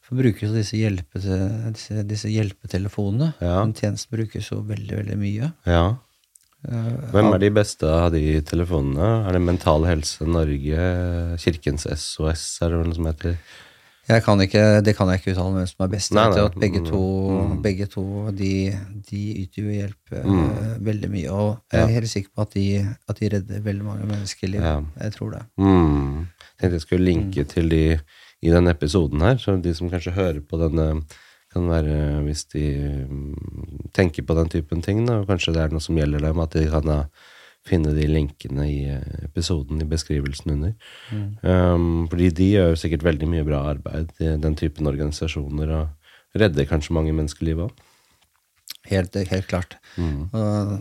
For brukes disse, hjelpe, disse, disse hjelpetelefonene. Ja. Den tjenesten brukes jo veldig, veldig mye. Ja. Eh, Hvem er de beste av de telefonene? Er det Mental Helse Norge, Kirkens SOS, er det vel noe som heter? Jeg kan ikke, det kan jeg ikke uttale hvem som er best. Nei, Jeg nei. at begge to, Mm. begge to de, de yter jo hjelp mm. uh, veldig mye. Og jeg er helt sikker på at de, at de redder veldig mange menneskeliv. Ja. Jeg tror det. Mm. Tenkte jeg skulle linke til de i denne episoden her, så de som kanskje hører på denne kan være hvis de mm, tenker på den typen ting, da, og kanskje det er noe som gjelder dem, at de kan da finne de linkene i eh, episoden, i beskrivelsen under. Um, fordi de gjør sikkert veldig mye bra arbeid, i den typen organisasjoner, og redder kanskje mange menneskeliv òg. Helt, helt klart. Mm. Og,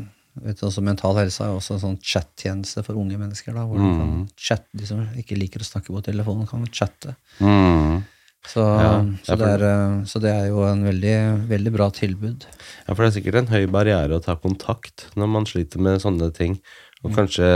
vet du, også Mental Helse er jo også en sånn chattjeneste for unge mennesker. Da, hvor de kan chatte, de som ikke liker å snakke på telefonen, kan chatte. Mm. Så, Ja, så, det er, eh, så det er jo en veldig, veldig bra tilbud. Ja, for det er sikkert en høy barriere å ta kontakt når man sliter med sånne ting. Og kanskje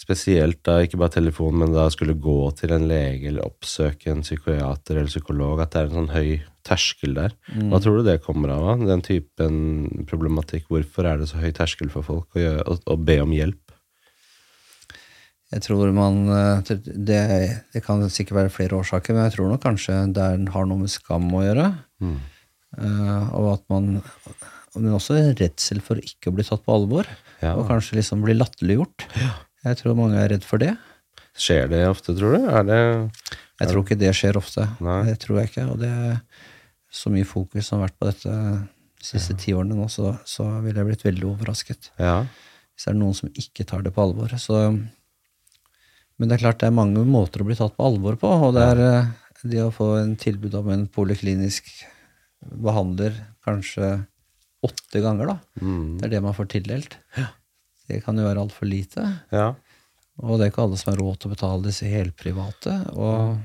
spesielt da, ikke bare telefon, men da skulle gå til en lege eller oppsøke en psykiater eller psykolog, at det er en sånn høy terskel der. Hva tror du det kommer av, den typen problematikk? Hvorfor er det så høy terskel for folk å, gjøre, å, å be om hjelp? Jeg tror man eh, det, det kan sikkert være flere årsaker, men jeg tror nok kanskje det har noe med skam å gjøre. Mm. eh, og at man Men også en redsel for ikke å bli tatt på alvor. Ja. Og kanskje liksom bli latterliggjort. Jeg tror mange er redd for det. Skjer det ofte, tror du? Er det Jeg tror ikke det skjer ofte. Nei. Det tror jeg ikke. Og det er så mye fokus som har vært på dette de siste ti årene nå, så, så ville jeg blitt veldig overrasket. Ja. Hvis det er noen som ikke tar det på alvor. Så, men det er klart det er mange måter å bli tatt på alvor på. Og det er eh, det å få en tilbud om en poliklinisk behandler kanskje åtte ganger, da. Mm. Det er det man får tildelt. Det kan jo være altfor lite. ja. Og det er ikke alle som har råd til å betale disse helprivate. Og,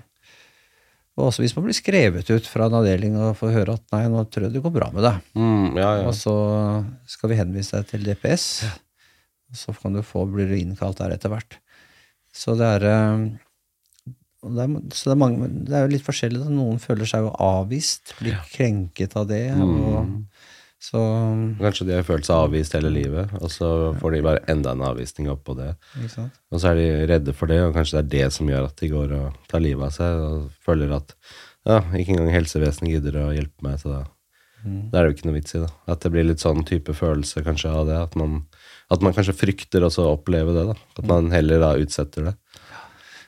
og også hvis man blir skrevet ut fra en avdeling og får høre at nei, nå tror jeg det går bra med deg. Mm, ja, ja. Og så skal vi henvise deg til DPS. Og så kan du få, blir du innkalt der etter hvert. Så det er, eh, og det er, så det er, mange, det er jo litt forskjellig. Da. Noen føler seg jo avvist, blir krenket av det. Og, så Kanskje de har følt seg avvist hele livet, og så får de bare enda en avvisning oppå det. ikke sant? Og så er de redde for det, og kanskje det er det som gjør at de går og tar livet av seg, og føler at ja, ikke engang helsevesenet gidder å hjelpe meg, så da Da er det jo ikke noe vits i det. At det blir litt sånn type følelse kanskje av det. At man, at man kanskje frykter også å oppleve det. da. At man heller da utsetter det.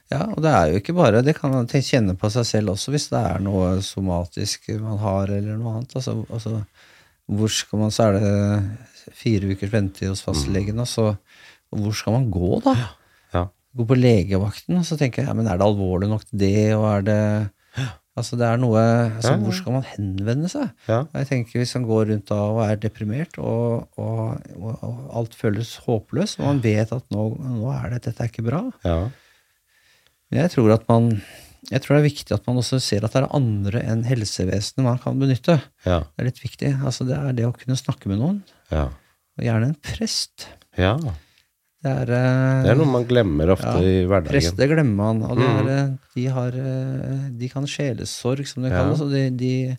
Ja, og det er jo ikke bare Det kan man kjenne på seg selv også, hvis det er noe somatisk man har, eller noe annet. Altså, altså hvor skal man, Så er det fire ukers ventetid hos fastlegen, og så og hvor skal man gå, da? Ja. Gå på legevakten, og så tenker jeg ja, men er det alvorlig nok til det, og er det Altså, det er noe altså, Ja, ja. Hvor skal man henvende seg? Ja. Jeg tenker Hvis man går rundt da og er deprimert, og, og, og, alt føles håpløst, og man vet at nå, nå er det, dette er ikke bra ja. men jeg tror at man jeg tror det er viktig at man også ser at det er andre enn helsevesenet man kan benytte. Ja. Det er litt viktig. Altså Det er det å kunne snakke med noen, Ja. og gjerne en prest. ja. Det er, Det er noe man glemmer ofte Ja, i hverdagen. Prester glemmer man. Og det Mhm. er, eh, de, har, de kan sjelesorg, som det Ja. kalles. De, de,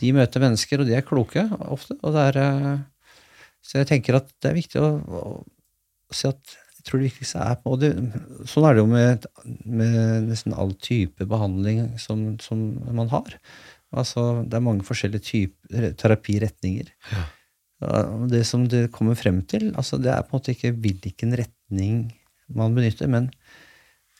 de møter mennesker, og de er kloke ofte. Er, så jeg tenker at det er viktig å, å si at jeg tror det viktigste er på det, Sånn er det jo med, med nesten all type behandling som, som man har. Altså, det er mange forskjellige typer terapiretninger. Ja, Det som det kommer frem til, altså det er på en måte ikke hvilken retning man benytter, men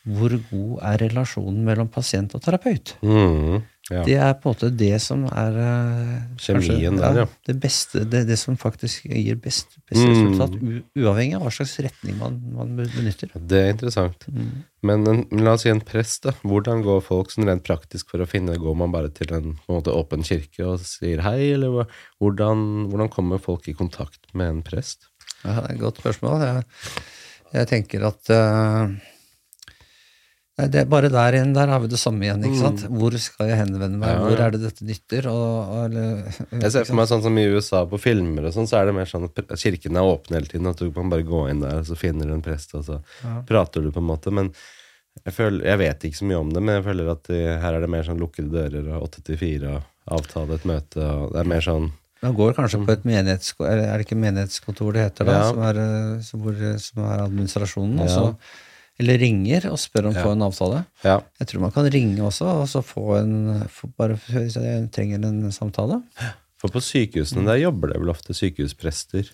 hvor god er relasjonen mellom pasient og terapeut? Mhm. Ja. Det er på en måte det som er eh, Kjemien der, ja. Det beste, det, det som faktisk gir best, best Mm. resultat, u, uavhengig av hva slags retning man, man benytter. Det er interessant. Mm. Men en, la oss si en prest, da. Hvordan går folk sånn rent praktisk for å finne Går man bare til en, på en måte, åpen kirke og sier hei, eller hvordan, hvordan kommer folk i kontakt med en prest? Ja, det er et godt spørsmål. Jeg, jeg tenker at nei, det er Bare der igjen, der har vi det samme igjen. ikke sant? Hvor skal jeg henvende meg? Mm. Hvor er det dette nytter? Og, og, eller, Jeg ser for meg sånn som i USA på filmer og sånn, så er det mer sånn at kirken er åpen hele tiden. At du kan bare gå inn der, og så finner du en prest, og så Ja. prater du på en måte. Men jeg, føler, jeg vet ikke så mye om det, men jeg føler at de, her er det mer sånn lukkede dører og åtte til fire og avtale et møte, og det er mer sånn Man går kanskje på et menighetskontor, er det ikke menighetskontor det heter da, Ja. som, er, eh, som, er administrasjonen, og Ja. så, eller ringer og spør om å Ja. få en avtale. Ja. Jeg tror man kan ringe også, og så få en, bare hvis jeg trenger en samtale. For på sykehusene der jobber det vel ofte sykehusprester.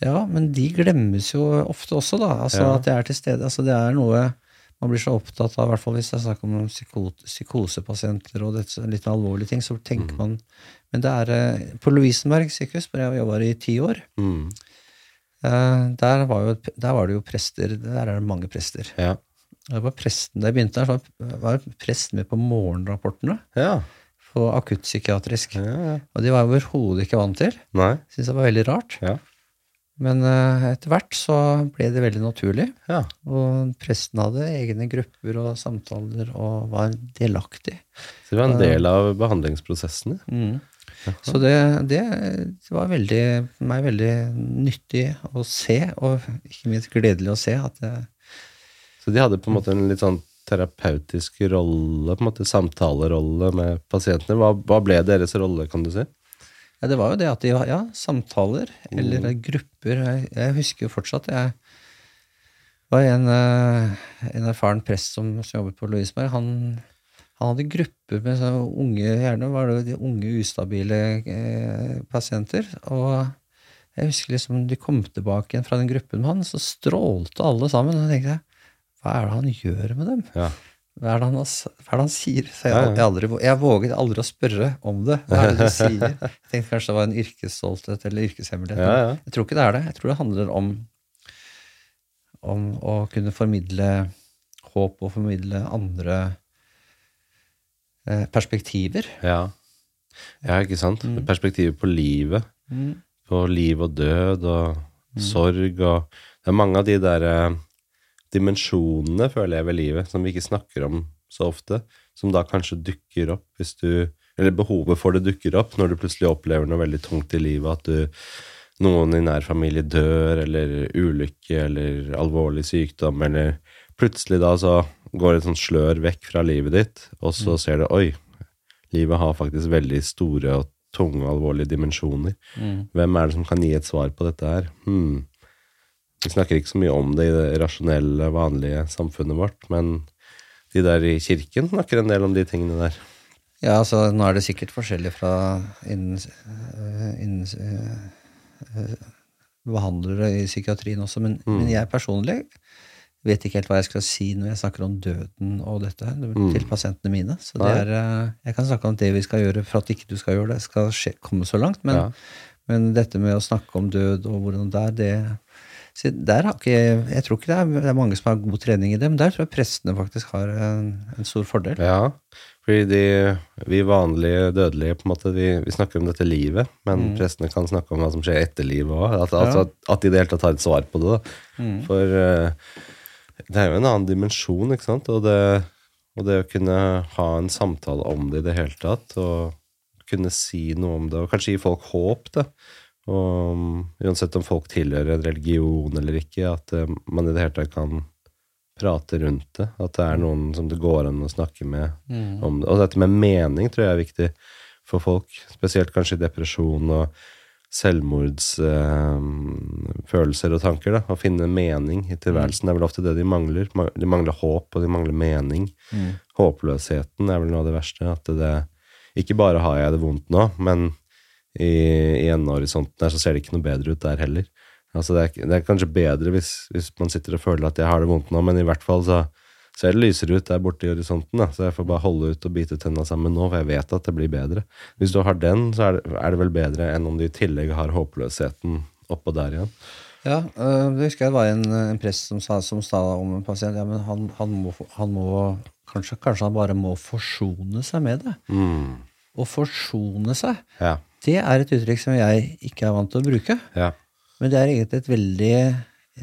Ja, men de glemmes jo ofte også, da. Altså Ja. At det er til stede. Altså Det er noe man blir så opptatt av, i hvert fall hvis det er snakk om psykosepasienter og det, litt alvorlige ting, så tenker man Men det er eh, På Lovisenberg sykehus, hvor jeg jobba i ti år, Mm. Eh, der var, jo, der var det jo prester. Der er det mange prester. Ja. Det var presten, der jeg begynte der, så var- presten med på morgenrapportene Ja. på akuttpsykiatrisk. ja, ja. Og de var jeg overhodet ikke vant til. Nei. Syns det var veldig rart. Ja. Men eh, etter hvert så ble det veldig naturlig. ja. Og presten hadde egne grupper og samtaler og var delaktig. Så det var en del av behandlingsprosessene. Så det, det, var veldig, meg veldig nyttig å se, og ikke minst gledelig å se at det, Så de hadde på en måte en litt sånn terapeutisk rolle, på en måte samtalerolle med pasientene. Hva, hva ble deres rolle, kan du si? ja, det var jo det at de ja, samtaler eller grupper. Jeg, jeg husker jo fortsatt jeg var en, eh, en erfaren prest som, som jobbet på Louisberg. Han, han hadde grupper med unge, gjerne var det de unge, ustabile eh, pasienter. Og jeg husker liksom de kom tilbake igjen fra den gruppen med han, så strålte alle sammen. Og tenkte jeg, hva er det han gjør med dem? Ja. Hva er han, hva er det han sier? Så jeg, jeg, aldri, jeg våget aldri å spørre om det. Hva er det du sier? Jeg tenkte kanskje det var en yrkesstolthet eller yrkeshemmelighet. Ja, ja. Jeg tror ikke det er det. Jeg tror det handler om, om å kunne formidle håp og formidle andre perspektiver. Ja. ja, ikke sant? Perspektiver på livet. På liv og død og sorg og Det er mange av de der eh, dimensjonene, føler jeg, ved livet som vi ikke snakker om så ofte, som da kanskje dukker opp hvis du Eller behovet for det dukker opp når du plutselig opplever noe veldig tungt i livet, at du noen i nær familie dør, eller ulykke, eller alvorlig sykdom, eller plutselig da så går et sånt slør vekk fra livet ditt, og så ser du oi, livet har faktisk veldig store og tunge alvorlige dimensjoner. Hvem er det som kan gi et svar på dette her? Hmm. Vi snakker ikke så mye om det i det rasjonelle, vanlige samfunnet vårt, men de der i kirken snakker en del om de tingene der. Ja, altså nå er det sikkert forskjellig fra innen, øh, innen øh, øh, behandlere i psykiatrien også, men, Mm. men jeg personlig vet ikke helt hva jeg skal si når jeg snakker om døden og dette her, mm. til pasientene mine. Så det Mm. Er, øh, jeg kan snakke om det vi skal gjøre for at ikke du skal gjøre det, skal skje, komme så langt, men, Ja. men dette med å snakke om død og hvordan det er, det der har ikke, Jeg tror ikke det er, det er mange som har god trening i det, men der tror jeg prestene faktisk har en, en stor fordel. Ja, fordi de, vi vanlige dødelige på en måte, vi, vi snakker om dette livet, men prestene kan snakke om hva som skjer etter livet òg. At, altså, at, at de i det hele tatt har et svar på det. Da. For eh, det er jo en annen dimensjon, ikke sant? Og det, og det å kunne ha en samtale om det i det hele tatt, og kunne si noe om det, og kanskje gi folk håp, da. Og uansett om folk tilhører en religion eller ikke, at eh, man i det hele tatt kan prate rundt det. At det er noen som det går an å snakke med om det. Og dette med mening tror jeg er viktig for folk, spesielt kanskje i depresjon og selvmordsfølelser og tanker. da, Å finne mening i tilværelsen. Det er vel ofte det de mangler. De mangler håp, og de mangler mening. Håpløsheten er vel noe av det verste. At det Ikke bare har jeg det vondt nå, men i, i endehorisonten der så ser det ikke noe bedre ut der heller. Altså det, er, det er kanskje bedre hvis, hvis man sitter og føler at jeg har det vondt nå, men i hvert fall så ser det lysere ut der borte i horisonten. Da. Så jeg får bare holde ut og bite tenna sammen nå, for jeg vet at det blir bedre. Hvis du har den, så er det, er det vel bedre enn om du i tillegg har håpløsheten oppå der igjen. Ja, øh, det husker jeg var en, en prest som sa, som sa om en pasient ja, men han, han, må, han må kanskje, kanskje han bare må forsone seg med det. Å forsone seg, Ja. det er et uttrykk som jeg ikke er vant til å bruke. Ja. Men det er egentlig et veldig,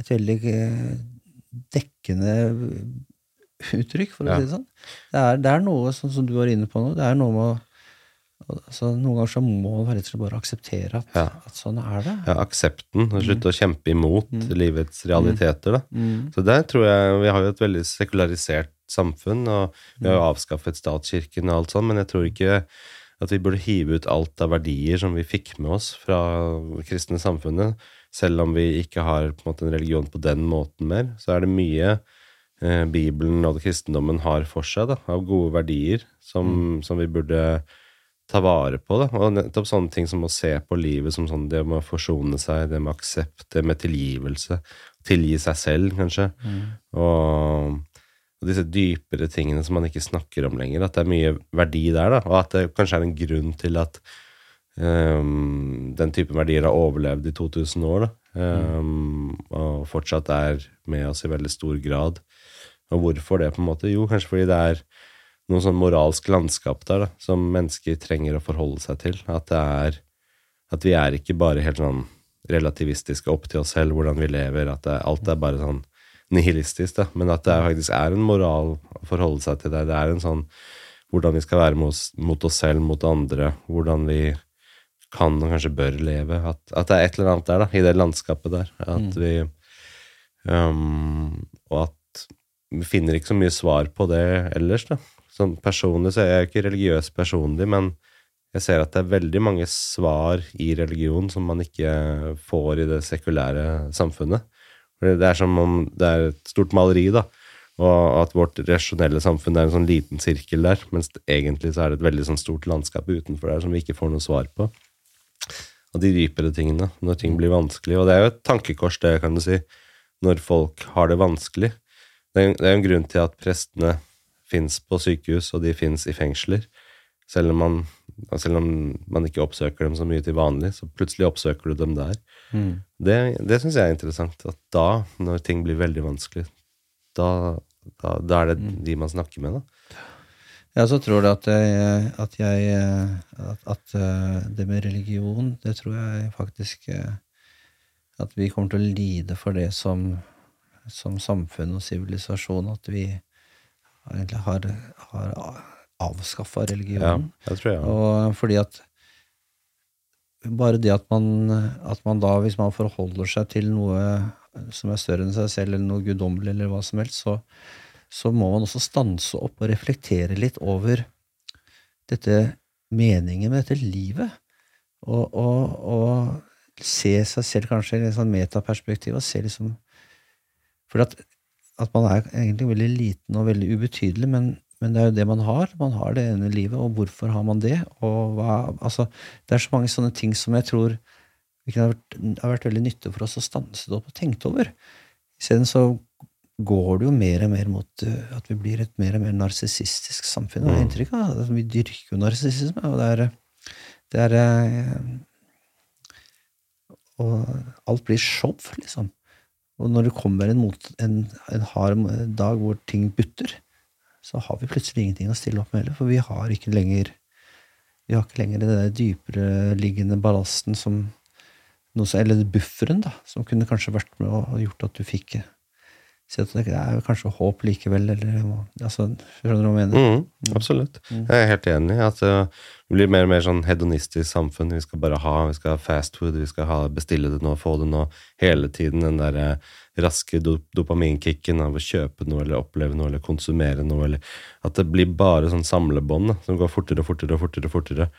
et veldig eh, dekkende uttrykk, for å si det sånn. Det er, det er noe sånn som du var inne på nå. Det er noe med å altså, Noen ganger så må man rett og slett bare akseptere at, Ja. at sånn er det. ja, aksepten, og slutte å kjempe imot livets realiteter. Da. Så der tror jeg Vi har jo et veldig sekularisert samfunn, og vi har jo avskaffet statskirken og alt sånt, men jeg tror ikke at vi burde hive ut alt av verdier som vi fikk med oss fra det kristne samfunnet. Selv om vi ikke har på en måte en religion på den måten mer, så er det mye Bibelen og kristendommen har for seg da, av gode verdier som, som vi burde ta vare på. Da. Og nettopp sånne ting som å se på livet som sånn det med å forsone seg, det med aksept, det med tilgivelse. Tilgi seg selv, kanskje. Og, og disse dypere tingene som man ikke snakker om lenger. At det er mye verdi der, da. Og at det kanskje er en grunn til at um, den typen verdier har overlevd i 2000 år, da. Ehm, og fortsatt er med oss i veldig stor grad. Og hvorfor det, på en måte? Jo, kanskje fordi det er noe sånn moralsk landskap der da, som mennesker trenger å forholde seg til. At det er At vi er ikke bare helt sånn relativistiske opp til oss selv, hvordan vi lever, at det, alt er bare sånn nihilistisk, da. Men at det er, faktisk er en moral å forholde seg til det. Det er en sånn hvordan vi skal være mot oss, mot oss selv, mot andre, hvordan vi kan og kanskje bør leve. At, at det er et eller annet der, da, i det landskapet der. At vi um, Og at finner ikke så mye svar på det ellers, da. Sånn personlig så er jeg ikke religiøs personlig, men jeg ser at det er veldig mange svar i religion som man ikke får i det sekulære samfunnet. Det er som om det er et stort maleri, da, og at vårt rasjonelle samfunn er en sånn liten sirkel der, mens egentlig så er det et veldig sånn stort landskap utenfor der som vi ikke får noe svar på. Og de dypere tingene, når ting blir vanskelig. Og det er jo et tankekors, det, kan du si, når folk har det vanskelig. Det er, er en grunn til at prestene fins på sykehus, og de fins i fengsler. Selv om, man, selv om man ikke oppsøker dem så mye til vanlig, så plutselig oppsøker du dem der. Det, det syns jeg er interessant. At da, når ting blir veldig vanskelig, da, da, da er det de man snakker med, da. Ja, så tror du at jeg, at, jeg, at, at eh, det med religion, det tror jeg faktisk eh, At vi kommer til å lide for det som, som samfunn og sivilisasjon. At vi egentlig har, har avskaffa Ja, religionen. det tror jeg. Og fordi at bare det at man, at man da, hvis man forholder seg til noe som er større enn seg selv, eller noe guddommelig, eller hva som helst, så, så må man også stanse opp og reflektere litt over dette meningen med dette livet. Og, og, og se seg selv kanskje i et sånn metaperspektiv, og se liksom For at, at man er egentlig veldig liten og veldig ubetydelig, men, men det er jo det man har. Man har det ene livet, og hvorfor har man det? Og hva, altså, det er så mange sånne ting som jeg tror det kunne ha vært, har vært veldig nyttig for oss å stanse det opp og tenke over. Isteden så går det jo mer og mer mot uh, at vi blir et mer og mer narsissistisk samfunn. Og har inntrykk av at Vi dyrker jo narsissisme, og det er, det er uh, Og alt blir show, liksom. Og når det kommer en, mot, en, en hard dag hvor ting butter, så har vi plutselig ingenting å stille opp med heller, for vi har ikke lenger vi har ikke lenger den dypereliggende dypere liggende ballasten som noe, Eller bufferen, da, som kunne kanskje vært med og gjort at du fikk Si at det er kanskje håp likevel, eller altså, Skjønner du hva jeg mener? Mm, absolutt. Jeg er helt enig i at uh, det blir mer og mer sånn hedonistisk samfunn. Vi skal bare ha vi skal ha fast food, vi skal ha, bestille det nå, få det nå. Hele tiden den der uh, raske dop dopaminkicken av å kjøpe noe eller oppleve noe eller konsumere noe. Eller, at det blir bare sånn samlebånd da, som går fortere og fortere og fortere. og fortere.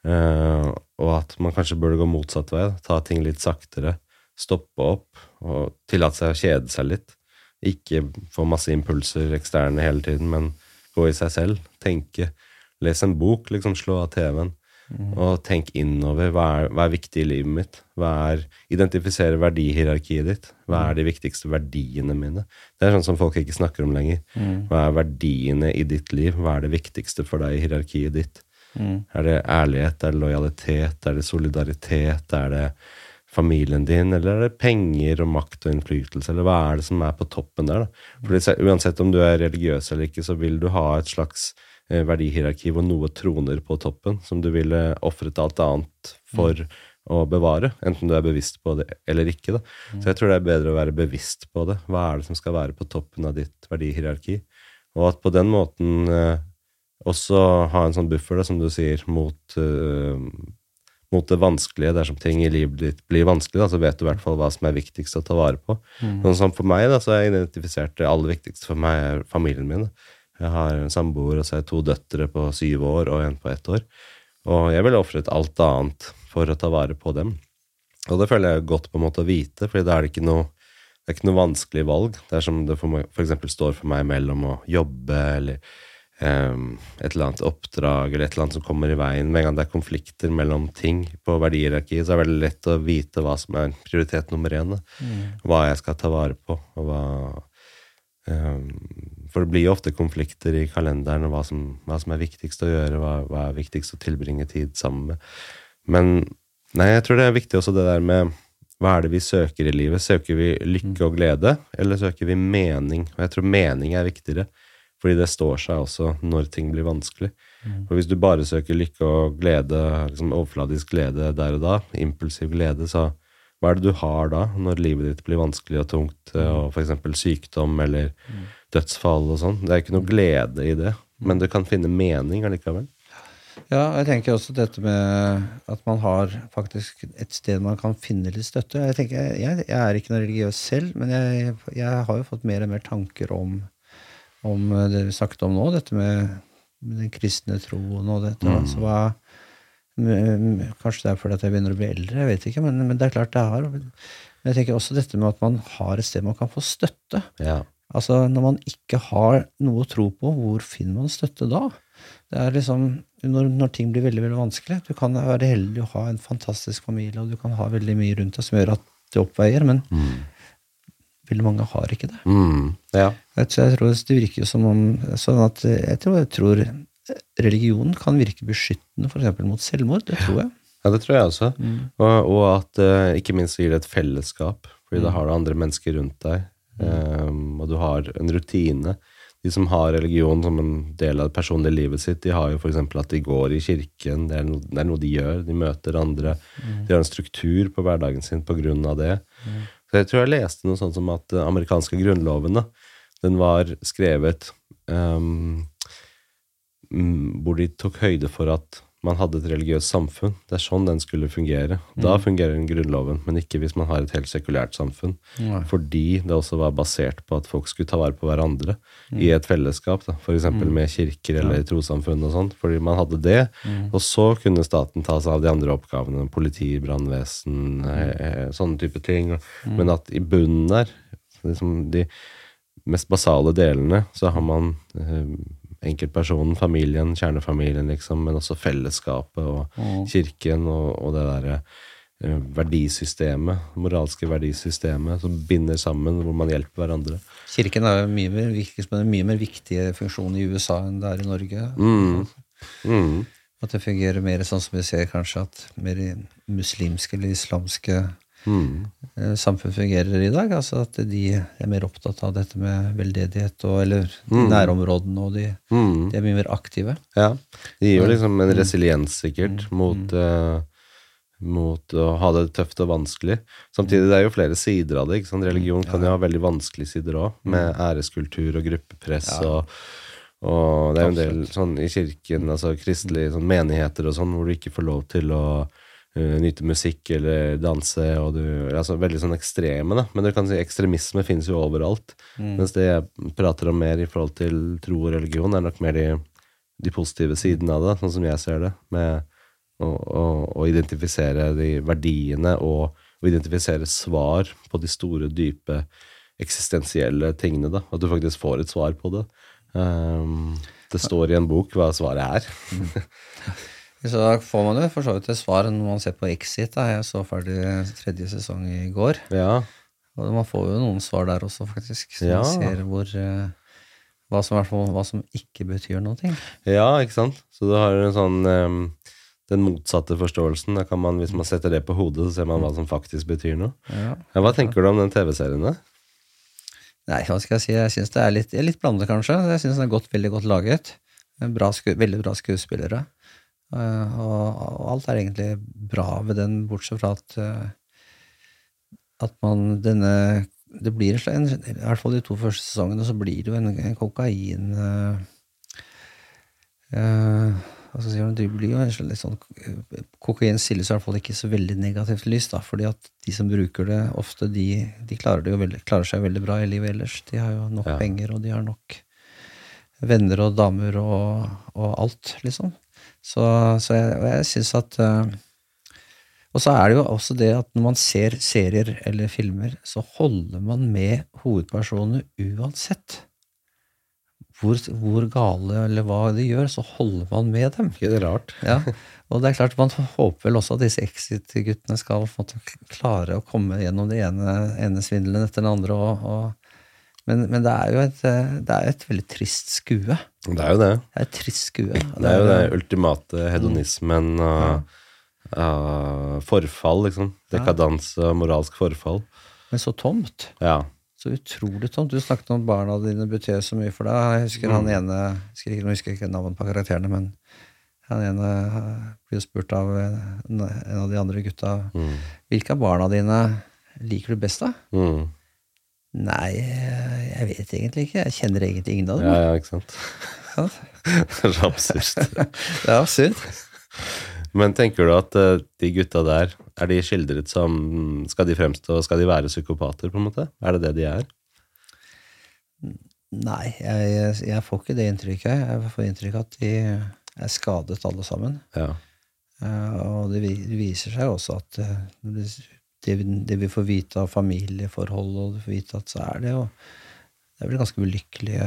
Uh, og at man kanskje burde gå motsatt vei. Da. Ta ting litt saktere. Stoppe opp og tillate seg å kjede seg litt. Ikke få masse impulser eksterne hele tiden, men gå i seg selv. Tenke. Les en bok, liksom. Slå av TV-en. Og tenk innover. Hva er, hva er viktig i livet mitt? Hva er, Identifisere verdihierarkiet ditt. Hva er de viktigste verdiene mine? Det er sånn som folk ikke snakker om lenger. Hva er verdiene i ditt liv? Hva er det viktigste for deg i hierarkiet ditt? Er det ærlighet? Er det lojalitet? Er det solidaritet? Er det familien din, eller er det penger og makt og innflytelse, eller hva er det som er på toppen der? da? Fordi Uansett om du er religiøs eller ikke, så vil du ha et slags eh, verdihierarki hvor noe troner på toppen, som du ville ofret alt annet for å bevare, enten du er bevisst på det eller ikke. da. Så jeg tror det er bedre å være bevisst på det. Hva er det som skal være på toppen av ditt verdihierarki? Og at på den måten eh, også ha en sånn buffer, da, som du sier, mot eh, mot det vanskelige. Dersom ting i livet ditt blir vanskelig, da, så vet du i hvert fall hva som er viktigst å ta vare på. Sånn som for meg, da, så har jeg identifisert det aller viktigste for meg er familien min. da. Jeg har en samboer og så har jeg to døtre på syv år og en på ett år. Og jeg ville ofret alt annet for å ta vare på dem. Og det føler jeg godt på en måte å vite, for da er det ikke noe det er ikke noe vanskelig valg. Det er som det for, meg, for eksempel står for meg mellom å jobbe eller et eller annet oppdrag eller et eller annet som kommer i veien. Med en gang det er konflikter mellom ting på verdihierarkiet, så er det veldig lett å vite hva som er prioritet nummer én. da. Hva jeg skal ta vare på, og hva For det blir jo ofte konflikter i kalenderen, og hva som, hva som er viktigst å gjøre, hva, hva er viktigst å tilbringe tid sammen med. Men nei, jeg tror det er viktig også det der med hva er det vi søker i livet? Søker vi lykke og glede, eller søker vi mening? Og jeg tror mening er viktigere, fordi det står seg også når ting blir vanskelig. For hvis du bare søker lykke og glede, liksom overfladisk glede der og da, impulsiv glede, så hva er det du har da, når livet ditt blir vanskelig og tungt, og f.eks. sykdom eller dødsfall og sånn? Det er ikke noe glede i det, men du kan finne mening allikevel. Ja, jeg tenker også dette med at man har faktisk et sted man kan finne litt støtte. Jeg, tenker, jeg, jeg er ikke noe religiøs selv, men jeg, jeg har jo fått mer og mer tanker om, om det vi snakket om nå, dette med, den kristne troen og dette. Altså, hva, kanskje det er fordi at jeg begynner å bli eldre, jeg vet ikke, men, men det er klart det har. Men jeg tenker også dette med at man har et sted man kan få støtte. Ja. Altså, når man ikke har noe å tro på, hvor finner man støtte da? Det er liksom, når, når ting blir veldig veldig vanskelig Du kan være heldig å ha en fantastisk familie, og du kan ha veldig mye rundt deg som gjør at det oppveier, men veldig mange har ikke det. Mm. ja. Jeg tror, jeg tror Det virker som om sånn at jeg tror, jeg tror religionen kan virke beskyttende f.eks. mot selvmord. Det tror jeg. Ja, det tror jeg også. Og, og at eh, ikke minst gir det et fellesskap, fordi da har du andre mennesker rundt deg, um, og du har en rutine. De som har religion som en del av det personlige livet sitt, de har jo f.eks. at de går i kirken, det er, noe, det er noe de gjør, de møter andre. De har en struktur på hverdagen sin på grunn av det. Så jeg tror jeg leste noe sånt som at den amerikanske grunnloven, da, den var skrevet um, mm, hvor de tok høyde for at man hadde et religiøst samfunn. Det er sånn den skulle fungere. Da fungerer den grunnloven, men ikke hvis man har et helt sekulært samfunn. Nei. Fordi det også var basert på at folk skulle ta vare på hverandre i et fellesskap. For eksempel med kirker eller trossamfunn og sånt. Fordi man hadde det, og så kunne staten ta seg av de andre oppgavene. Politi, brannvesen, eh, eh, sånne type ting. Men at i bunnen der, liksom de mest basale delene, så har man eh, enkeltpersonen, familien, kjernefamilien, liksom, men også fellesskapet og Mm. kirken og, og det derre eh, verdisystemet, moralske verdisystemet, som binder sammen, hvor man hjelper hverandre. Kirken er jo mye mer, en mye mer viktig funksjon i USA enn det er i Norge. Mm. Mm. At det fungerer mer sånn som vi ser kanskje at mer muslimske eller islamske Mm. eh, samfunn fungerer i dag. Altså at de er mer opptatt av dette med veldedighet og eller Mm. nærområdene, og de, Mm. de er mye mer aktive. Ja. De gir jo liksom en resiliens, sikkert, mot, uh, mot å ha det tøft og vanskelig. Samtidig, det er jo flere sider av det. ikke sant? Religion kan jo ha veldig vanskelige sider òg, med æreskultur og gruppepress og og det er jo en del sånn i kirken, altså kristelige sånn menigheter og sånn, hvor du ikke får lov til å eh, nyte musikk eller danse, og du Altså veldig sånn ekstreme, da. Men du kan si ekstremisme finnes jo overalt. Mens det jeg prater om mer i forhold til tro og religion, er nok mer de, de positive sidene av det, sånn som jeg ser det. Med å, å, å identifisere de verdiene og å identifisere svar på de store, dype, eksistensielle tingene. da, At du faktisk får et svar på det. Um, det står i en bok hva svaret er. Så da får man jo for så vidt et svar når man ser på Exit. Da. Jeg så ferdig tredje sesong i går. ja. Og man får jo noen svar der også, faktisk. Så Ja. man ser hvor eh, hva, som, hva som ikke betyr noe. ja, ikke sant? Så du har en sånn um, den motsatte forståelsen. Da kan man, Hvis man setter det på hodet, så ser man hva som faktisk betyr noe. Ja. Ja, hva tenker du om den TV-serien? da? Nei, hva skal jeg si? Jeg syns det er litt, litt blandet, kanskje. Jeg syns den er godt, veldig godt laget. Bra veldig bra skuespillere. Eh, og, alt er egentlig bra ved den, bortsett fra at eh, at man denne Det blir en slags, i hvert fall de to første sesongene, så blir det jo en, en kokain øh, hva skal jeg si, Det blir jo en slags litt sånn Kokain stilles i hvert fall ikke så veldig negativt lys, da, fordi at de som bruker det, ofte de, de klarer, det jo veldig, klarer seg veldig bra i livet ellers. De har jo nok Ja. penger, og de har nok venner og damer og, og alt, liksom. Så, så jeg, og jeg syns at eh, Og så er det jo også det at når man ser serier eller filmer, så holder man med hovedpersonene uansett. Hvor, hvor gale eller hva de gjør, så holder man med dem. Ikke det er rart? Ja, og det er klart Man håper vel også at disse Exit-guttene skal klare å komme gjennom det ene, ene svindelen etter den andre. Og, og, men, men det er jo et, eh, det er et veldig trist skue. Det er jo det. Det er et trist skue. Det er jo det ultimate hedonismen og og forfall, liksom. Dekadanse og moralsk forfall. Men så tomt. Ja. Så utrolig tomt. Du snakket om barna dine betyr så mye for deg. Jeg husker han ene husker ikke, Nå husker jeg ikke navnet på karakterene, men han ene eh, blir spurt av en en av de andre gutta Mm. Hvilke av barna dine liker du best, da? Mm. Nei, jeg vet egentlig ikke. Jeg kjenner egentlig ingen av dem. ja, ja, ikke sant. Ja. Det er så absurd. Det er absurd. Men tenker du at eh, de gutta der, er de skildret som Skal de fremstå, skal de være psykopater, på en måte? Er det det de er? Nei, jeg, jeg får ikke det inntrykket. Jeg får inntrykk av at de er skadet alle sammen. Ja. Eh, og det, viser seg også at eh, det, det vi får vite av familieforhold, og du får vite at så er det jo Det er vel ganske ulykkelige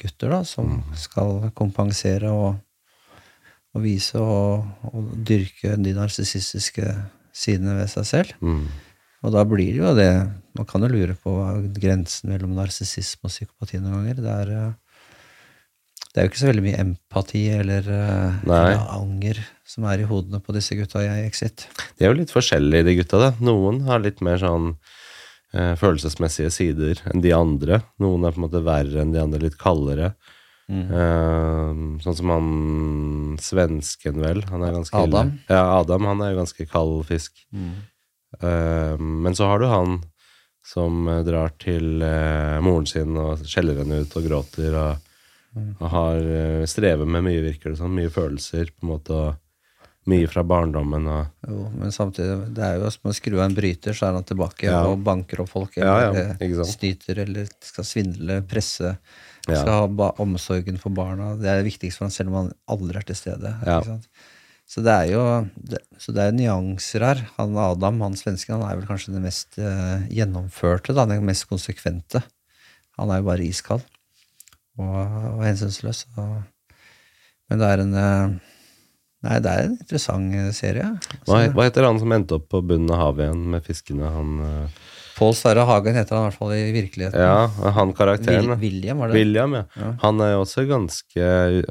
gutter da, som skal kompensere og, og vise og, og dyrke de narsissistiske sidene ved seg selv. Mm. Og da blir det jo det Man kan jo lure på grensen mellom narsissisme og psykopati noen ganger. Det er, eh, det er jo ikke så veldig mye empati eller, eh, eller anger som er i hodene på disse gutta i Exit. De er jo litt forskjellige, de gutta. da. Noen har litt mer sånn eh, følelsesmessige sider enn de andre. Noen er på en måte verre enn de andre, litt kaldere. Eh, sånn som han svensken, vel. Han er ganske ille. Adam? Ja, Adam. Han er jo ganske kald fisk. Eh, men så har du han som eh, drar til eh, moren sin og skjeller henne ut og gråter og, og har strevet med mye, virker det som. Mye følelser, på en måte. og Mye fra barndommen og Jo, men samtidig, det er jo som å skru av en bryter, så er han tilbake Ja. og banker opp folk. Ja, ja, Eller snyter, eller skal svindle, presse. Skal ha omsorgen for barna. Det er det viktigste for han, selv om han aldri er til stede. Ikke sant? Så det er jo det, så det er nyanser her. Han Adam, han svensken, han er vel kanskje den mest eh, gjennomførte, da, den mest konsekvente. Han er jo bare iskald. Og, og hensynsløs. Men det er en eh, Nei, det er en interessant eh, serie. Hva, Altså, hva heter han som endte opp på bunnen av havet igjen med fiskene? Han, eh, Pål Sverre Hagen heter han i hvert fall i virkeligheten. ja, han karakteren. Vil, William, var det? William, ja. Ja. Han er jo også ganske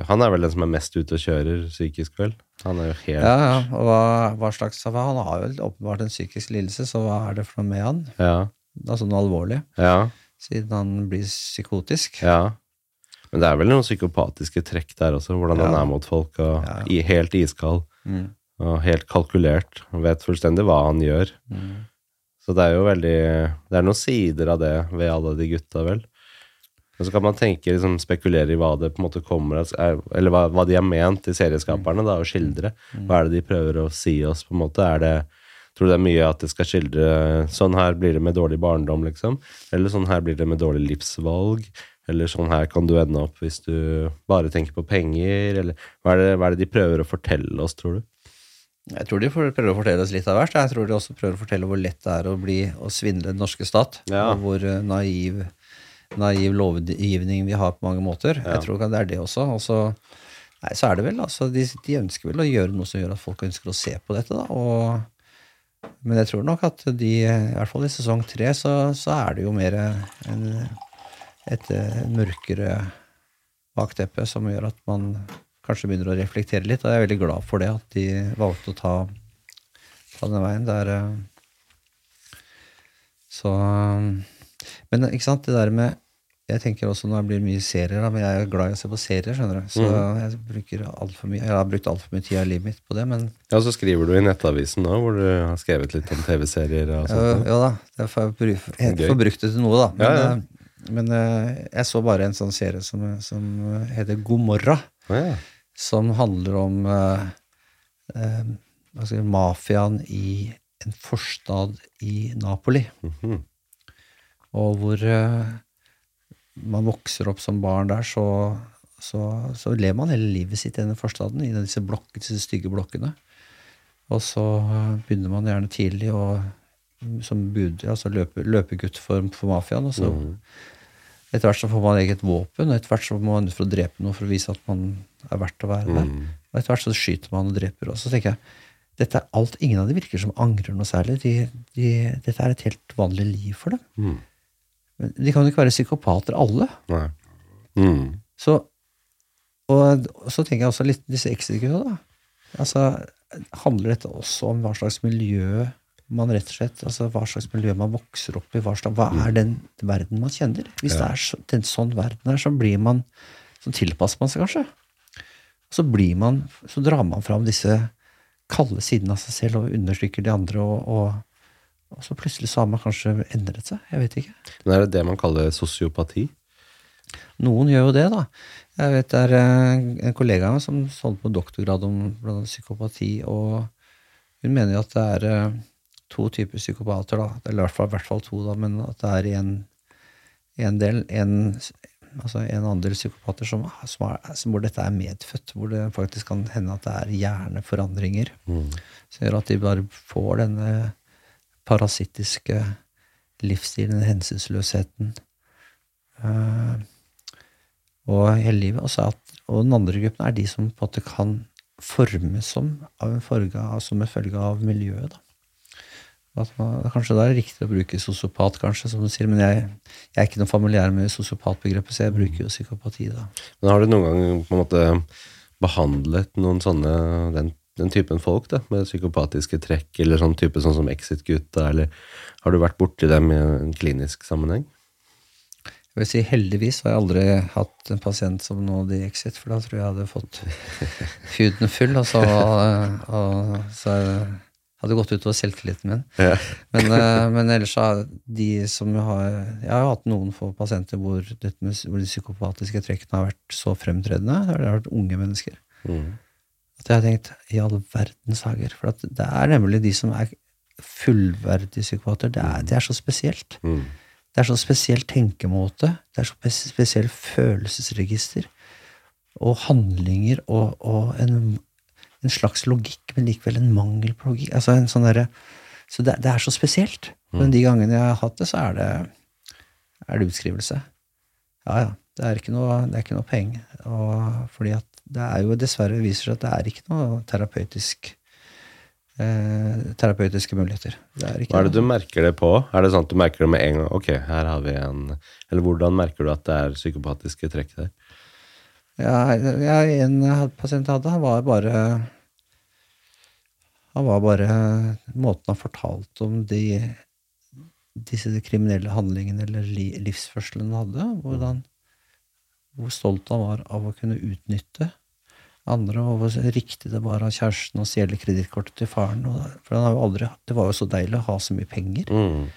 Han er vel den som er mest ute og kjører psykisk, vel? Han er jo helt Ja, ja. Og hva, hva slags Han har jo åpenbart en psykisk lidelse, så hva er det for noe med han? Ja. Altså noe alvorlig, Ja. siden han blir psykotisk. ja. Men det er vel noen psykopatiske trekk der også, hvordan han er mot folk, og Ja, ja. i, helt iskald. Mm. Og helt kalkulert. Han vet fullstendig hva han gjør. Mm. Så det er jo veldig Det er noen sider av det ved alle de gutta, vel. Men så kan man tenke, liksom spekulere i hva det på en måte kommer er- Eller hva, hva de har ment, de serieskaperne, da, å skildre. Hva er det de prøver å si oss, på en måte? Er det Tror du det er mye at det skal skildre Sånn her blir det med dårlig barndom, liksom? Eller sånn her blir det med dårlig livsvalg? Eller sånn her kan du ende opp hvis du bare tenker på penger? Eller hva er det, hva er det de prøver å fortelle oss, tror du? Jeg tror de prøver å fortelle oss litt av hvert. Jeg tror de også prøver å fortelle hvor lett det er å bli å svindle den norske stat. Ja. Og hvor eh, naiv, naiv lovgivning vi har på mange måter. Ja. Jeg tror det er det også. Og så, nei, så er det vel, altså, de, de ønsker vel å gjøre noe som gjør at folk ønsker å se på dette. da, og men jeg tror nok at de, i hvert fall i sesong tre, så, så er det jo mer en, et eh, mørkere bakteppe som gjør at man kanskje begynner å reflektere litt. Og jeg er veldig glad for det, at de valgte å ta, ta den veien. Det er eh, Så Men ikke sant, det der med jeg tenker også det blir mye serier, da, men jeg er glad i å se på serier. skjønner du, Så jeg bruker alt for mye, jeg har brukt altfor mye tid av livet mitt på det. Men Ja, så skriver du i Nettavisen nå, hvor du har skrevet litt om TV-serier og sånt. ja da, jeg får, jeg får brukt det til noe, da. Men, Ja, ja. Men eh, jeg så bare en sånn serie som, som heter God morra, oh, ja. som handler om eh, eh, mafiaen i en forstad i Napoli. Mhm. Og hvor eh, man vokser opp som barn der, så, så, så lever man hele livet sitt i denne forstaden, i disse, blokkene, disse stygge blokkene. Og så eh, begynner man gjerne tidlig å, som bud, altså løpe, løpegutt for, for mafiaen. Og så etter hvert så får man eget våpen, og etter hvert så må man ut for å drepe noe for å vise at man er verdt å være der. Og etter hvert så skyter man og dreper. Og så tenker jeg dette er alt, Ingen av dem virker som angrer noe særlig. De, de, dette er et helt vanlig liv for dem. Mm. Men De kan jo ikke være psykopater, alle. Nei. Mm. Så, og, og så tenker jeg også litt disse exit-gutta. Altså, handler dette også om hva slags miljø man rett og slett, altså hva slags miljø man vokser opp i? Hva, slags, hva er den verden man kjenner? Hvis det er så, den sånn verden er, så blir man Så tilpasser man seg kanskje. Så blir man Så drar man fram disse kalde sidene av seg selv og undertrykker de andre, og, og, og så plutselig så har man kanskje endret seg. Jeg vet ikke. Men er det det man kaller sosiopati? Noen gjør jo det, da. Jeg vet Det er eh, en kollega som holdt på doktorgrad om psykopati, og hun mener jo at det er eh, to typer psykopater, da. I hvert fall, i hvert fall to, da, men at det er en, en del en, altså en andel psykopater som, som er, som, hvor dette er medfødt, hvor det faktisk kan hende at det er hjerneforandringer som gjør at de bare får denne parasittiske livsstilen, den hensynsløsheten. eh, og hele livet. Og, så at, og den andre gruppen er de som på en måte kan formes som, av en følge altså som en følge av miljøet. Da. Man, kanskje det er riktig å bruke sosiopat, kanskje, som du sier, men jeg, jeg er ikke noe familiær med sosiopatbegrepet, så jeg bruker jo psykopati. da. Men har du noen gang på en måte behandlet noen sånne den, den typen folk da, med psykopatiske trekk, eller sånn type sånn som Exit-gutta, eller har du vært borti dem i en klinisk sammenheng? Jeg vil si Heldigvis har jeg aldri hatt en pasient som nådde i Exit, for da tror jeg jeg hadde fått huden full, og så, og, så hadde det gått utover selvtilliten min. Ja. Men, eh, men ellers har de som har Jeg har hatt noen få pasienter hvor, det, med, hvor de psykopatiske trekkene har vært så fremtredende. Det har vært unge mennesker. Mm. At jeg har tenkt i all verdens hager. For det er nemlig de som er fullverdige psykopater. Det er, det er så spesielt. Mm. Det er så spesiell tenkemåte. Det er så spes- spesiell følelsesregister. Og handlinger og, og en, en slags logikk, men likevel en mangel på logikk. Altså en sånn der, Så det, det er så spesielt. Men de gangene jeg har hatt det, så er det, er det utskrivelse. Ja, ja. Det er ikke noe, det er ikke noe penger. Fordi at det er jo dessverre viser seg at det er ikke noe terapeutisk eh, terapeutiske muligheter. Det er Hva er det noe. du merker det på? Er det sånn at du merker det med en gang? Ok, her har vi en Eller hvordan merker du at det er psykopatiske trekk der? Ja, jeg, en pasient jeg hadde, han var bare Han var bare Måten han fortalte om de disse kriminelle handlingene eller li, livsførselen han hadde, hvordan, hvor stolt han var av å kunne utnytte andre, og hvor riktig det var av kjæresten å stjele kredittkortet til faren. Og, for han har jo aldri, det var jo så deilig å ha så mye penger. Mm.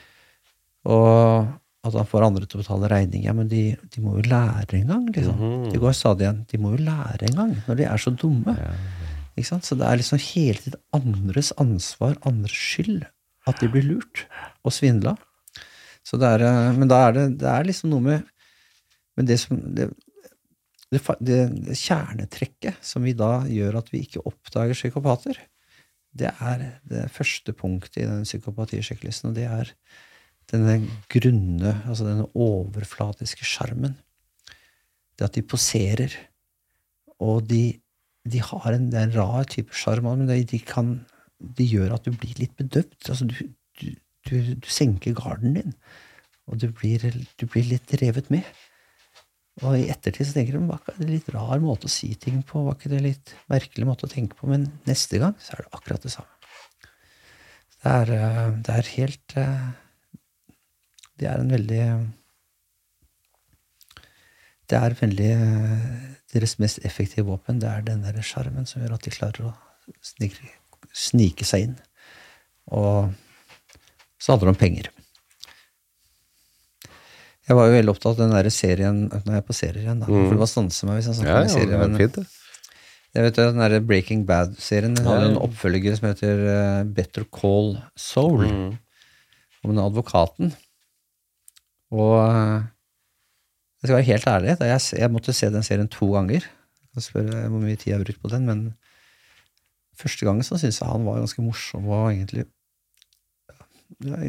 Og at han får andre til å betale regninger. Men de, de må jo lære en gang, liksom. Mhm. Det går stadig igjen. De må jo lære en gang, når de er så dumme. Ikke sant? Så det er liksom hele tiden andres ansvar, andres skyld, at de blir lurt og svindla. Så det er, eh, men da er det, det er liksom noe med Men det som det, det, det, det kjernetrekket som vi da gjør at vi ikke oppdager psykopater, det er det første punktet i den psykopatisjekklisten, og det er denne grunne, altså denne overflatiske sjarmen. Det at de poserer, og de, de har en, det er en rar type sjarm, men de, de, kan, de gjør at du blir litt bedøvd. Altså, du, du, du, du senker garden din, og du blir, du blir litt revet med. Og i ettertid så tenker du var ikke det litt rar måte å si ting på, var ikke det litt merkelig måte å tenke på, men neste gang så er det akkurat det samme. Det er, eh, det er helt eh, Det er en veldig Det er veldig eh, Deres mest effektive våpen, det er den der sjarmen som gjør at de klarer å snike, snike seg inn. Og så handler det om penger. Jeg var jo veldig opptatt av den der serien Nå er jeg på serier igjen, da. For det var stanse meg hvis jeg snakket Ja, om ja, er Men fint, det. jeg vet den der Breaking Bad-serien den har en oppfølger som heter eh, Better Call Soul. Om den advokaten. Og eh, jeg skal være helt ærlig, jeg, jeg måtte se den serien to ganger. Jeg kan spørre hvor mye tid jeg har brukt på den, men første gangen så syntes jeg han var ganske morsom og egentlig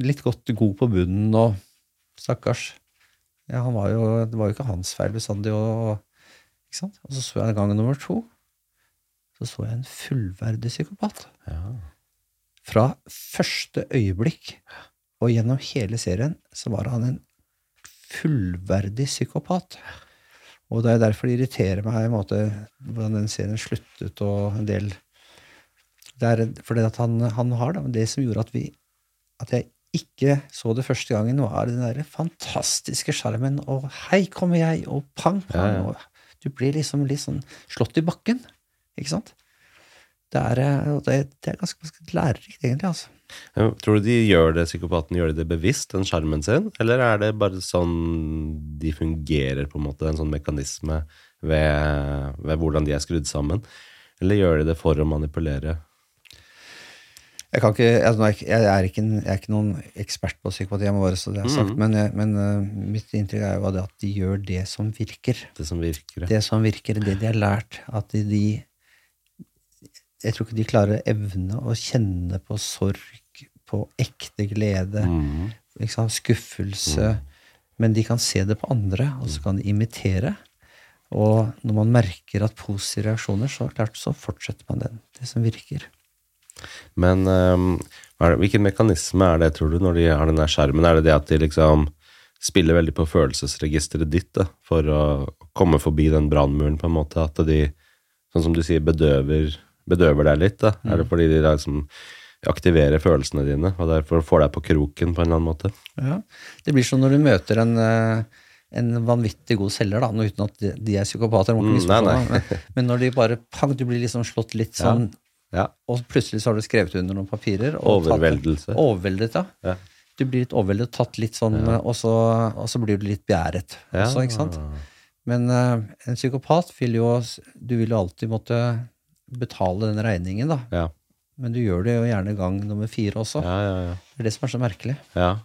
litt godt god på bunnen og stakkars. Ja, han var jo, det var jo ikke hans feil bestandig. Og, og så så jeg gang nummer to. Så så jeg en fullverdig psykopat. Ja. Fra første øyeblikk og gjennom hele serien så var han en fullverdig psykopat. Og det er derfor det irriterer meg i en måte hvordan den serien sluttet, og en del det er fordi at han, han har da, det som gjorde at vi at jeg ikke så det første gangen, var den der fantastiske sjarmen, og hei, kommer jeg, og pang, pang, Ja, ja. og du blir liksom litt sånn slått i bakken, ikke sant? Det er, eh, det, er ganske, ganske lærerikt, egentlig, altså. Tror du de gjør det, psykopaten gjør de det bevisst, den sjarmen sin, eller er det bare sånn de fungerer, på en måte, en sånn mekanisme ved, ved hvordan de er skrudd sammen? Eller gjør de det for å manipulere? Jeg, kan ikke, altså, er jeg, ikke- jeg, er ikke en, jeg er ikke noen ekspert på psykopati, jeg må bare så det er sagt, men, jeg, men uh, mitt inntrykk er jo at de gjør det som virker. Det som virker? ja. Det som virker, det de har lært. At de, de Jeg tror ikke de klarer å evne å kjenne på sorg, på ekte glede, mm. sant? skuffelse. Men de kan se det på andre, og så kan de imitere. Og når man merker at positive reaksjoner, så klart så fortsetter man den. Det som virker. Men um, det, hvilken mekanisme er det, tror du, når de har den der skjermen? Er det det at de liksom spiller veldig på følelsesregisteret ditt da, for å komme forbi den brannmuren, på en måte? At de, sånn som du sier, bedøver, bedøver deg litt? da? Er det fordi de liksom aktiverer følelsene dine, og derfor får deg på kroken på en eller annen måte? Ja. Det blir som når du møter en, eh, en vanvittig god selger, da, uten at de, er psykopater. Mm, nei, nei. Men, men når de bare pang, du blir liksom slått litt sånn, Ja. og plutselig så har du skrevet under noen papirer. Og tatt- Overveldet, ja. Ja. Du blir litt overveldet, tatt litt sånn, og, så, og så blir du litt begjæret Ja. også, ikke sant? Men uh, en psykopat vil jo Du vil jo alltid måtte betale den regningen, da. Ja. Men du gjør det jo gjerne gang nummer fire også. Ja, ja, ja. Det er det som er så merkelig. ja.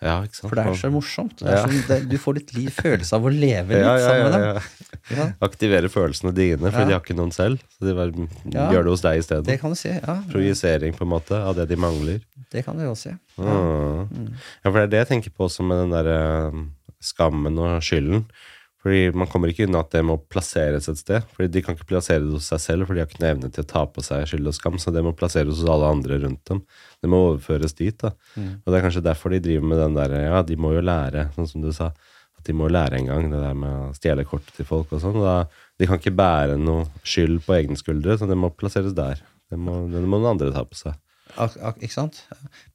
Ja, ikke sant? For det er så morsomt. Er Ja. sånn, det, du får litt liv, følelse av å leve litt ja, ja, sammen med dem. ja. Ja, Aktivere følelsene dine, for de har ikke noen selv. Så de bare gjør det hos deg i stedet. det si. Ja, Projisering, på en måte, av det de mangler. det kan du også si. Mm. Ja, for det er det jeg tenker på også med den derre skammen og skylden. Fordi man kommer ikke unna at det må plasseres et sted. Fordi de kan ikke plassere det hos seg selv, for de har ikke noen evne til å ta på seg skyld og skam. Så det må plasseres hos alle andre rundt dem. Det må overføres dit. da. Og det er kanskje derfor de driver med den derre Ja, de må jo lære, sånn som du sa. At de må lære en gang, det der med å stjele kortet til folk og sånn. De kan ikke bære noe skyld på egne skuldre, så det må plasseres der. Det må, det må noen andre ta på seg. Ak ak ikke sant?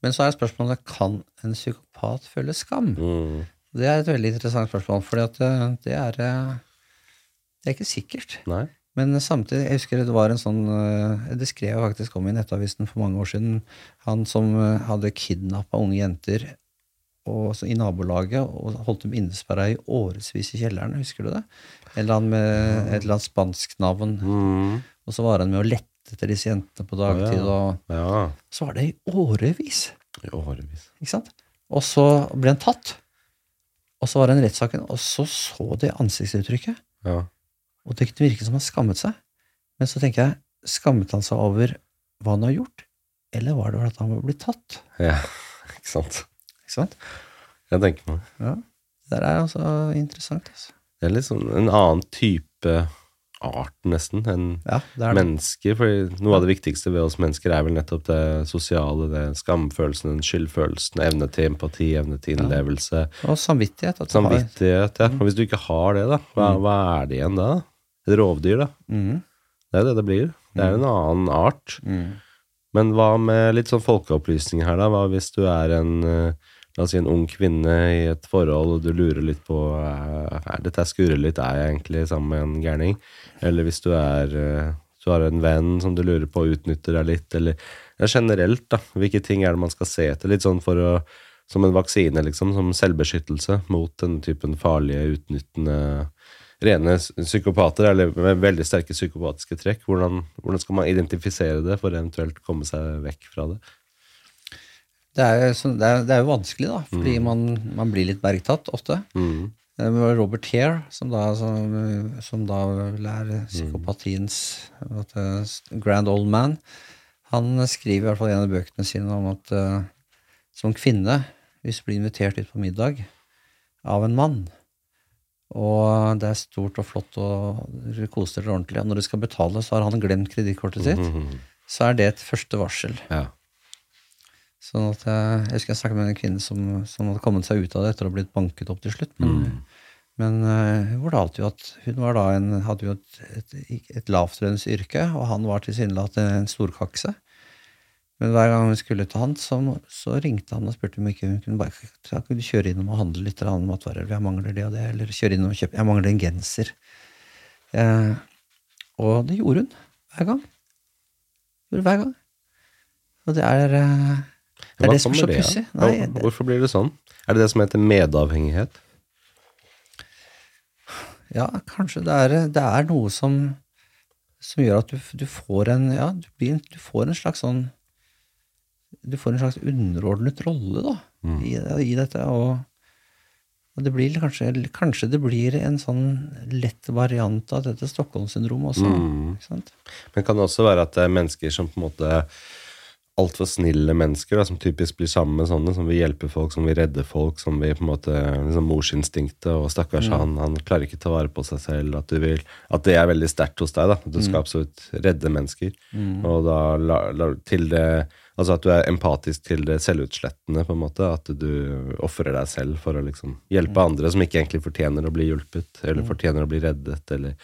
Men så er spørsmålet kan en psykopat føle skam. Mm. Det er et veldig interessant spørsmål, for det, det, er, eh, det er ikke sikkert. Nei? Men samtidig, jeg husker det var en sånn eh, Det skrev jeg faktisk om i Nettavisen for mange år siden. Han som eh, hadde kidnappa unge jenter og, så, i nabolaget og holdt dem innesperra i årevis i kjelleren. Husker du det? Eller han med et eller annet spansk navn. Mm. Og så var han med å lette etter disse jentene på dagtid. og Ja. Så var det i årevis. I årevis. Ikke sant? Og så ble han tatt. Og så var det en rettssaken, og så så de ansiktsuttrykket. Ja. Og det kunne virke som han skammet seg. Men så tenker jeg, skammet han seg over hva han har gjort? Eller var det at han var blitt tatt? ja. Ikke sant. Ikke sant? Jeg tenker meg. Ja. Det der er altså interessant. Altså. Det er liksom en annen type art, nesten, enn Ja, er mennesker. For noe av det viktigste ved oss mennesker er vel nettopp det sosiale, det skamfølelsen, den skyldfølelsen, evne til empati, evne til innlevelse, Og samvittighet. Samvittighet. Ja. Og hvis du ikke har det, da, hva, hva er det igjen da? Et rovdyr, da. Mm. Det er det det blir. Det er en annen art. Mm. Men hva med litt sånn folkeopplysning her, da? Hva hvis du er en eh, La oss si en ung kvinne i et forhold, og du lurer litt på eh, er dette skurrer litt, er jeg egentlig sammen med en gærning? Eller hvis du er eh, du har en venn som du lurer på utnytter deg litt, eller ja, generelt, da. Hvilke ting er det man skal se etter? Litt sånn for å Som en vaksine, liksom. Som selvbeskyttelse mot denne typen farlige, utnyttende Rene psykopater, eller med veldig sterke psykopatiske trekk. Hvordan, hvordan skal man identifisere det for eventuelt komme seg vekk fra det? Det, er, jo det, er, det er jo vanskelig, da, fordi man, man blir litt bergtatt ofte. Mm. Det var Robert Hare, som da, som, som da vel er psykopatiens at, eh, grand old man, han skriver i hvert fall i en av bøkene sine om at uh, som kvinne, hvis du blir invitert ut på middag av en mann, og det er stort og flott og du koser dere ordentlig, og når du skal betale, så har han glemt kredittkortet sitt, Mhm. så er det et første varsel. Ja. Sånn at jeg, jeg husker jeg snakket med en kvinne som, som hadde kommet seg ut av det etter å ha blitt banket opp til slutt. Men, men uh, hun fortalte jo at hun var da en, hadde jo et, et, et lavtlønnsyrke, og han var tilsynelatende en storkakse. Men hver gang hun skulle til han, så, så ringte han og spurte om ikke hun kunne bare kunne kjøre innom og handle litt matvarer. Jeg mangler det og det. Eller kjøre innom og kjøpe Jeg mangler en genser. Eh, og det gjorde hun hver gang. Gjorde hver gang. Og det er eh, det er det som er så pussig. Ja. Hvorfor blir det sånn? Er det det som heter medavhengighet? Ja, kanskje det er, det er noe som, som gjør at du, du får en Ja, du, blir, du får en slags sånn Du får en slags underordnet rolle, da, i, i dette. Og, og det blir kanskje, kanskje det blir en sånn lett variant av dette Stockholm-syndromet også. Sant? Men kan det også være at det er mennesker som på en måte altfor snille mennesker, da, som typisk blir sammen med sånne, som vil hjelpe folk, som vil redde folk, som vil på en måte liksom Morsinstinktet, og stakkars han, han klarer ikke ta vare på seg selv, at du vil At det er veldig sterkt hos deg, da. At du skal absolutt redde mennesker. Og da la, la, til det Altså at du er empatisk til det selvutslettende, på en måte. At du ofrer deg selv for å liksom hjelpe andre som ikke egentlig fortjener å bli hjulpet, eller fortjener å bli reddet, eller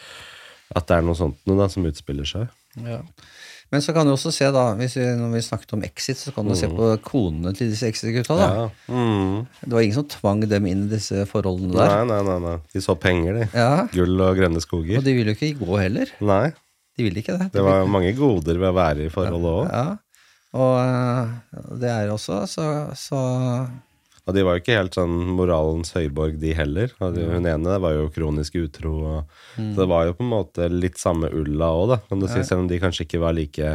At det er noe sånt noe da, som utspiller seg. Ja. Men så kan du også se, da, hvis vi, når vi snakket om Exit, så kan du se på konene til disse Exit-gutta. Ja. Mm. Det var ingen som tvang dem inn i disse forholdene der. Nei, nei, nei, nei. De så penger, de. Ja, Gull og grønne skoger. Og de ville jo ikke gå heller. Nei. De ville ikke det. De Det var mange goder ved å være i forholdet òg. Ja, og eh, det er også så, så Og de var jo ikke helt sånn moralens høyborg, de heller. De- Hun ene var jo kronisk utro. Og, Så det var jo på en måte litt samme ulla òg, da, kan du si. Selv om de kanskje ikke var like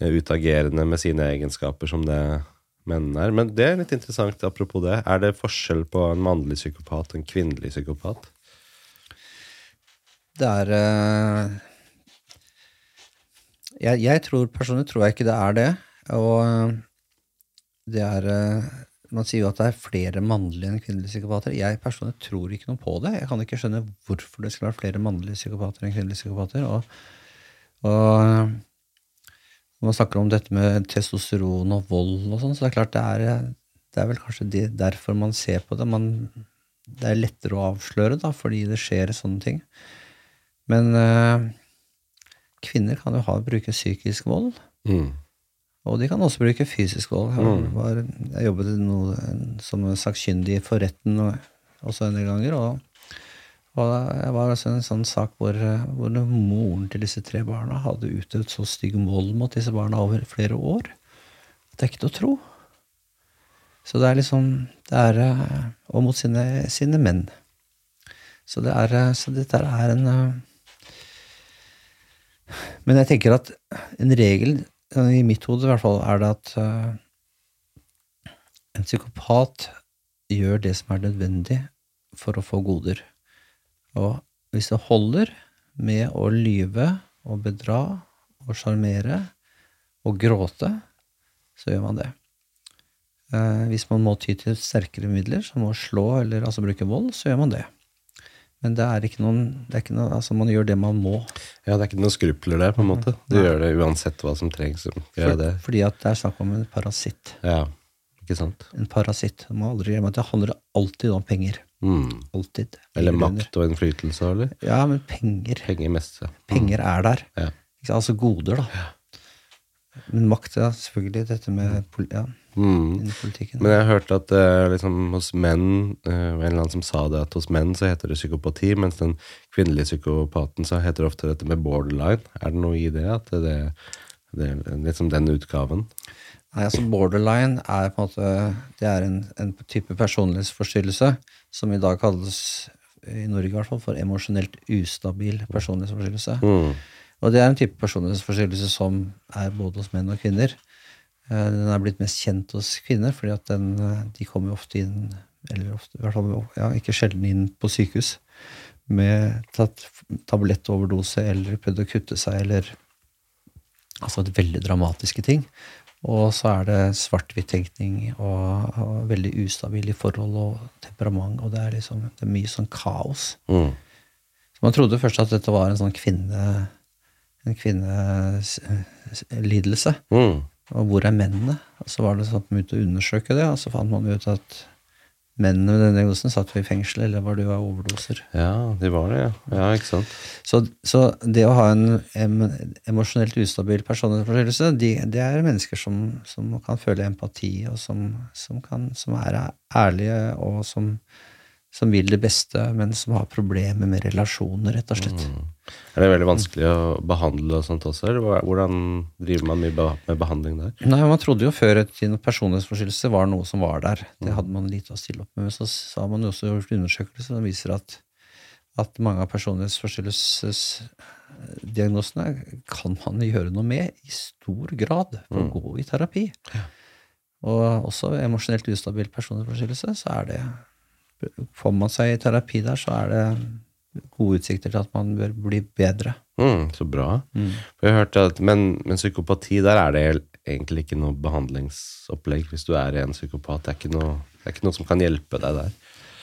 eh, utagerende med sine egenskaper som det mennene er. Men det er litt interessant, apropos det. Er det forskjell på en mannlig psykopat og en kvinnelig psykopat? Det er eh, jeg, jeg tror personlig tror jeg ikke det er det. Og eh, det er man sier jo at det er flere mannlige enn kvinnelige psykopater. Jeg personlig tror ikke noe på det. Jeg kan ikke skjønne hvorfor det skulle være flere mannlige psykopater enn kvinnelige psykopater. Og, og når man snakker om dette med testosteron og vold og sånn, så det er klart det er, det er vel kanskje det, derfor man ser på det. Man, det er lettere å avsløre, da, fordi det skjer sånne ting. Men øh, kvinner kan jo ha, bruke psykisk vold. Mm. Og de kan også bruke fysisk vold. Jeg, Mm. var, jeg jobbet noe, som sakkyndig for retten og, også en del ganger. Og, og jeg var også en sånn sak hvor, hvor moren til disse tre barna hadde utøvd så stygg vold mot disse barna over flere år. Det er ikke til å tro. Så det er liksom det er, Og mot sine, sine menn. Så, det er, så dette er en Men jeg tenker at en regel, i mitt hode i hvert fall, er det at uh, en psykopat gjør det som er nødvendig for å få goder. Og hvis det holder med å lyve og bedra og sjarmere og gråte, så gjør man det. Uh, hvis man må ty til sterkere midler, som å slå eller altså bruke vold, så gjør man det. Men det er ikke noen det er ikke noe, altså Man gjør det man må. Ja, det er ikke noen skrupler der, på en måte. Du gjør det uansett hva som trengs. For, det. fordi at det er snakk om en parasitt. Ja, ikke sant? En parasitt. Man må aldri glemme at det handler alltid om penger. Mm. Alltid. Eller makt og innflytelse, eller? Ja, men penger. Penger mest. ja. Penger er der. Ja. Altså goder, da. Ja. Men makt, ja, selvfølgelig. Dette med pol ja, Mm. Men jeg har hørt at uh, liksom, hos menn uh, En eller annen som sa det, at hos menn så heter det psykopati, mens den kvinnelige psykopaten så heter det ofte dette med borderline. Er det noe i det? At det, det er liksom den utgaven? Nei, altså Borderline er på en måte Det er en, en type personlighetsforstyrrelse som i dag kalles, i Norge i hvert fall, for emosjonelt ustabil personlighetsforstyrrelse. Mm. Og det er en type personlighetsforstyrrelse som er både hos menn og kvinner. Eh, Den er blitt mest kjent hos kvinner, fordi at den, eh, de kommer ofte inn eller ofte, i hvert fall ja, ikke sjelden inn på sykehus med tatt tablettoverdose eller prøvd å kutte seg eller Altså et veldig dramatiske ting. Og så er det svart-hvitt-tenkning og, og veldig ustabil i forhold og temperament, og det er liksom det er mye sånn kaos. Mm. Så man trodde først at dette var en sånn kvinne en kvinnelidelse. Mm. Og hvor er mennene? Og så var det sånn at man begynte å undersøke det, og så fant man ut at mennene med denne diagnosen satt i fengsel, eller var det jo av overdoser. Ja, de var det, ja. ja ikke sant? Så, så det å ha en em, emosjonelt ustabil personlighetsforstyrrelse, de, det er mennesker som, som kan føle empati, og som, som, kan, som er ærlige, og som, som vil det beste, men som har problemer med relasjoner, rett og slett. Er det veldig vanskelig å behandle og sånt også, eller hvordan driver man mye med behandling der? Nei, Man trodde jo før at personlighetsforstyrrelse var noe som var der. Det hadde man lite å stille opp med. Men så har man jo også gjort undersøkelser som viser at, at mange av personlighetsforstyrrelsesdiagnosene kan man gjøre noe med i stor grad for å gå i terapi. Og også emosjonelt ustabil personlighetsforstyrrelse, så er det Får man seg i terapi der, så er det gode utsikter til at man bør bli bedre. Mm, så bra. For jeg hørte at, men, men psykopati, der er det egentlig ikke noe behandlingsopplegg hvis du er en psykopat. Det er ikke noe, det er ikke noe som kan hjelpe deg der.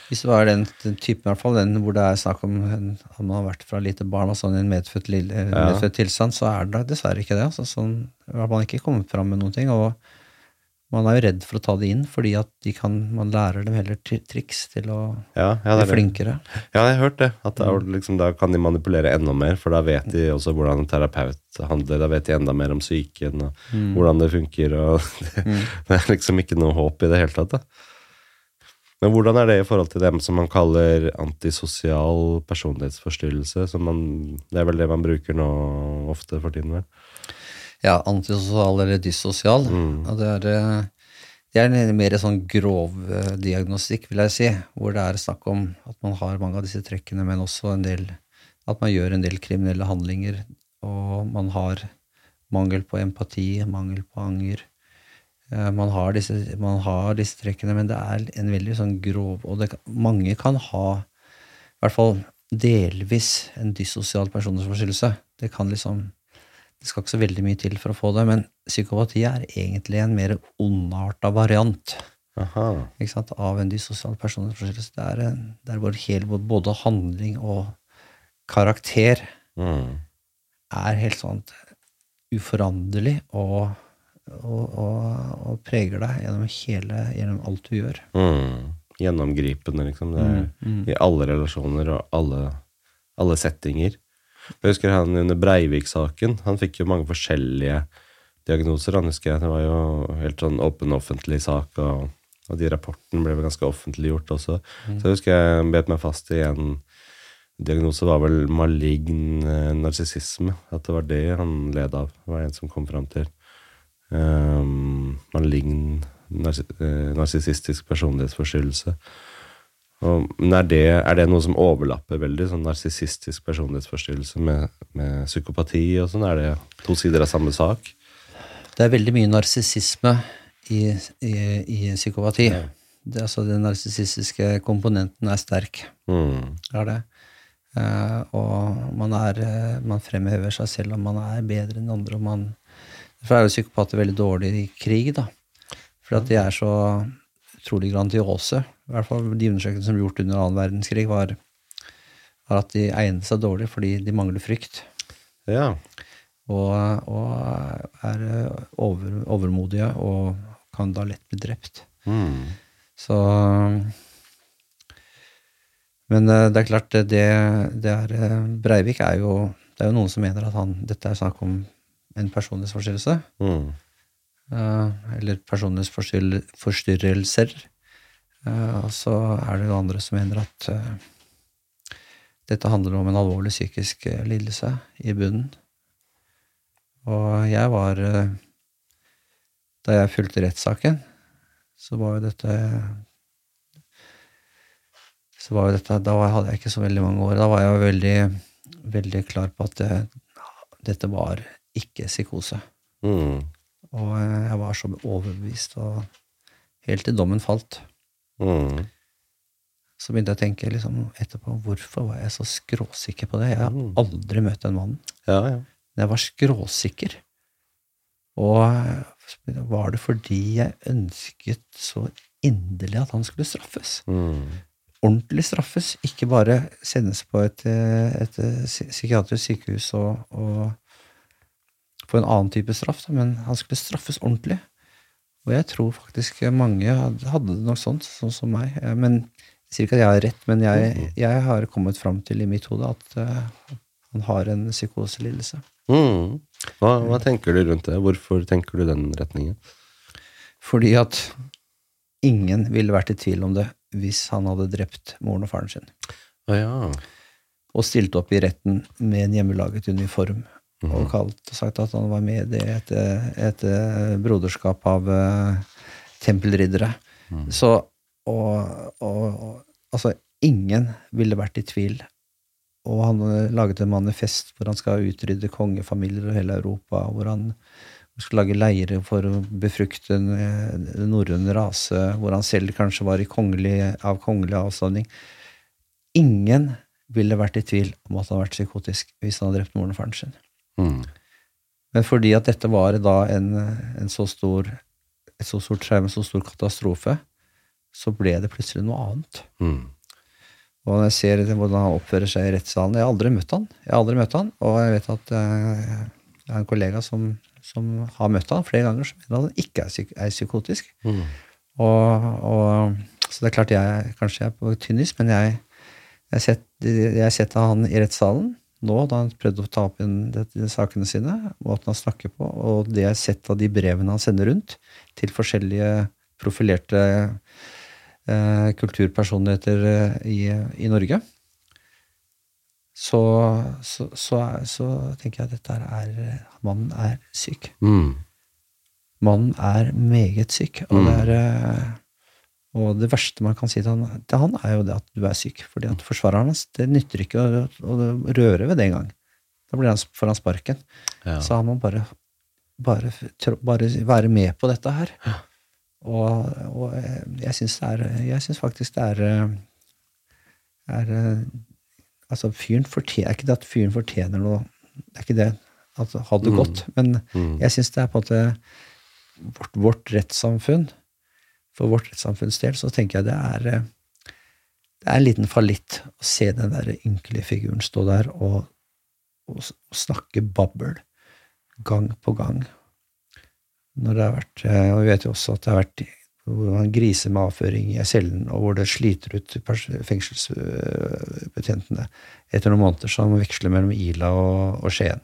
Hvis det var den, den typen, i hvert fall, den hvor det er snakk om at man har vært fra lite barn og sånn i en medfødt, lille, Ja. medfødt tilstand, så er det dessverre ikke det. Altså, sånn, har man ikke kommet fram med noen ting. Og man er jo redd for å ta det inn, fordi at de kan, man lærer dem heller triks til å Ja, ja, bli er flinkere. Ja, jeg har hørt det. At da, liksom, da kan de manipulere enda mer, for da vet de også hvordan en terapeut handler. Da vet de enda mer om psyken og hvordan det funker. Og det, det er liksom ikke noe håp i det hele tatt. Da. Men hvordan er det i forhold til dem som man kaller antisosial personlighetsforstyrrelse? Som man, det er vel det man bruker nå ofte for tiden, vel? Ja, antisosial eller dyssosial. Og det er, eh, det er en mer sånn grov eh, diagnostikk, vil jeg si, hvor det er snakk om at man har mange av disse trekkene, men også en del at man gjør en del kriminelle handlinger, og man har mangel på empati, mangel på anger. Eh, Man har, disse, man har disse trekkene, men det er en veldig sånn grov Og det, mange kan ha, i hvert fall delvis, en dyssosial personlighetsforstyrrelse. Det kan liksom det skal ikke så veldig mye til for å få det, men psykopati er egentlig en mer ondarta variant. Av en dysosial personlighetsforstyrrelse. Det er, en, det er vår hele, både handling og karakter Mm. er helt sånn uforanderlig og, og, og, og preger deg gjennom hele, gjennom alt du gjør. Mm. Gjennomgripende, liksom. Det er Mm, I alle relasjoner og alle, alle settinger. Jeg husker han under Breivik-saken. Han fikk jo mange forskjellige diagnoser. Han husker jeg, Det var jo helt sånn åpen offentlig sak, og, og de rapportene ble vel ganske offentliggjort også. Så jeg husker jeg bet meg fast i en diagnose var vel malign eh, narsissisme. At det var det han led av. Det var en som kom fram til. Um, malign eh, narsissistisk personlighetsforstyrrelse. Og, men er det, er det noe som overlapper veldig, sånn narsissistisk personlighetsforstyrrelse med, med psykopati og sånn? Er det to sider av samme sak? Det er veldig mye narsissisme i, i, i psykopati. Det, altså, den narsissistiske komponenten er sterk. Mm. Er det. Uh, og man, er, eh, man fremhever seg selv om man er bedre enn andre. Og man, derfor er jo psykopater veldig dårlige i krig, da. For at de er så utrolig grandiose. I hvert fall De undersøkelsene som ble gjort under annen verdenskrig, var, var at de egnet seg dårlig fordi de mangler frykt. Ja. Og, og er eh, over, overmodige og kan da lett bli drept. Mm. Så Men eh, det er klart, det, det, er eh, Breivik er jo Det er jo noen som mener at han Dette er snakk om en personlighetsforstyrrelse. Mm. eller personlighetsforstyrrelser. Eh, og så er det jo andre som mener at eh, dette handler om en alvorlig psykisk eh, lidelse i bunnen. Og jeg var Da jeg fulgte rettssaken, så var jo dette så var jo dette, Da hadde jeg ikke så veldig mange år. Da var jeg veldig, veldig klar på at det, dette var ikke psykose. Mm. Og jeg var så overbevist, og helt til dommen falt, Mm. så begynte jeg å tenke liksom etterpå hvorfor var jeg så skråsikker på det? Jeg har Mm. aldri møtt den mannen. Ja, ja. Men jeg var skråsikker. Og var det fordi jeg ønsket så inderlig at han skulle straffes? Mm. Ordentlig straffes, ikke bare sendes på et, et psykiatrisk sykehus og, og få en annen type straff, men han skulle straffes ordentlig. Og jeg tror faktisk mange hadde, det nok sånn, sånn som meg. Eh, Men jeg sier ikke at jeg har rett, men jeg, jeg har kommet fram til i mitt hode at uh, han har en psykoselidelse. Mm. Hva, hva tenker du rundt det? Hvorfor tenker du den retningen? Fordi at ingen ville vært i tvil om det hvis han hadde drept moren og faren sin. Ah, ja. Og stilt opp i retten med en hjemmelaget uniform. Og kalt og sagt at han var med i et, et, broderskap av eh, tempelriddere. Mm. Så og, og, og altså, ingen ville vært i tvil. Og han eh, laget en manifest hvor han skal utrydde kongefamilier over hele Europa, hvor han skal lage leirer for å befrukte en eh, norrøn rase, hvor han selv kanskje var i kongelig, av kongelig avstamning. Ingen ville vært i tvil om at han hadde vært psykotisk hvis han hadde drept moren og faren sin. Mm. Men fordi at dette var da en, en så stor, et så stort skjerm, en så stor katastrofe, så ble det plutselig noe annet. Mm. Og når jeg ser hvordan han oppfører seg i rettssalen Jeg har aldri møtt han, jeg har aldri møtt han, og jeg vet at eh, jeg har en kollega som, som har møtt han flere ganger, som mener at han ikke er, psyk er psykotisk. Mm. Og, og, så det er klart jeg kanskje jeg er på tynn is, men jeg, jeg, sett, jeg setter han i rettssalen nå, da han prøvde å ta opp inn dette, de sakene sine, måten han snakker på, og det jeg har sett av de brevene han sender rundt til forskjellige profilerte eh, kulturpersonligheter eh, i, i Norge, så, så, så, så tenker jeg at dette er Mannen er syk. Mm. Mannen er meget syk, og, Mm. det er, eh, og det verste man kan si til han, til han, er jo det at du er syk. fordi at forsvareren hans det nytter ikke å, å røre ved det engang. Da blir han, får han sparken. Ja. Så han må bare, bare, bare være med på dette her. Og, og eh, jeg syns det er Jeg syns faktisk det er, eh, er eh, Altså, fyren fortjener Ikke det at fyren fortjener noe Det er ikke det. At ha det Mm. godt. Men Mm. jeg syns det er på en måte vårt, vårt rettssamfunn for vårt rettssamfunns del, så tenker jeg det er eh, det er en liten fallitt å se den der ynkelige figuren stå der og, og, og snakke babbel gang på gang. Når det har vært, eh, og Vi vet jo også at det har vært hvor man griser med avføring i cellen, og hvor det sliter ut fengselsbetjentene etter noen måneder som veksler mellom Ila og, og Skien.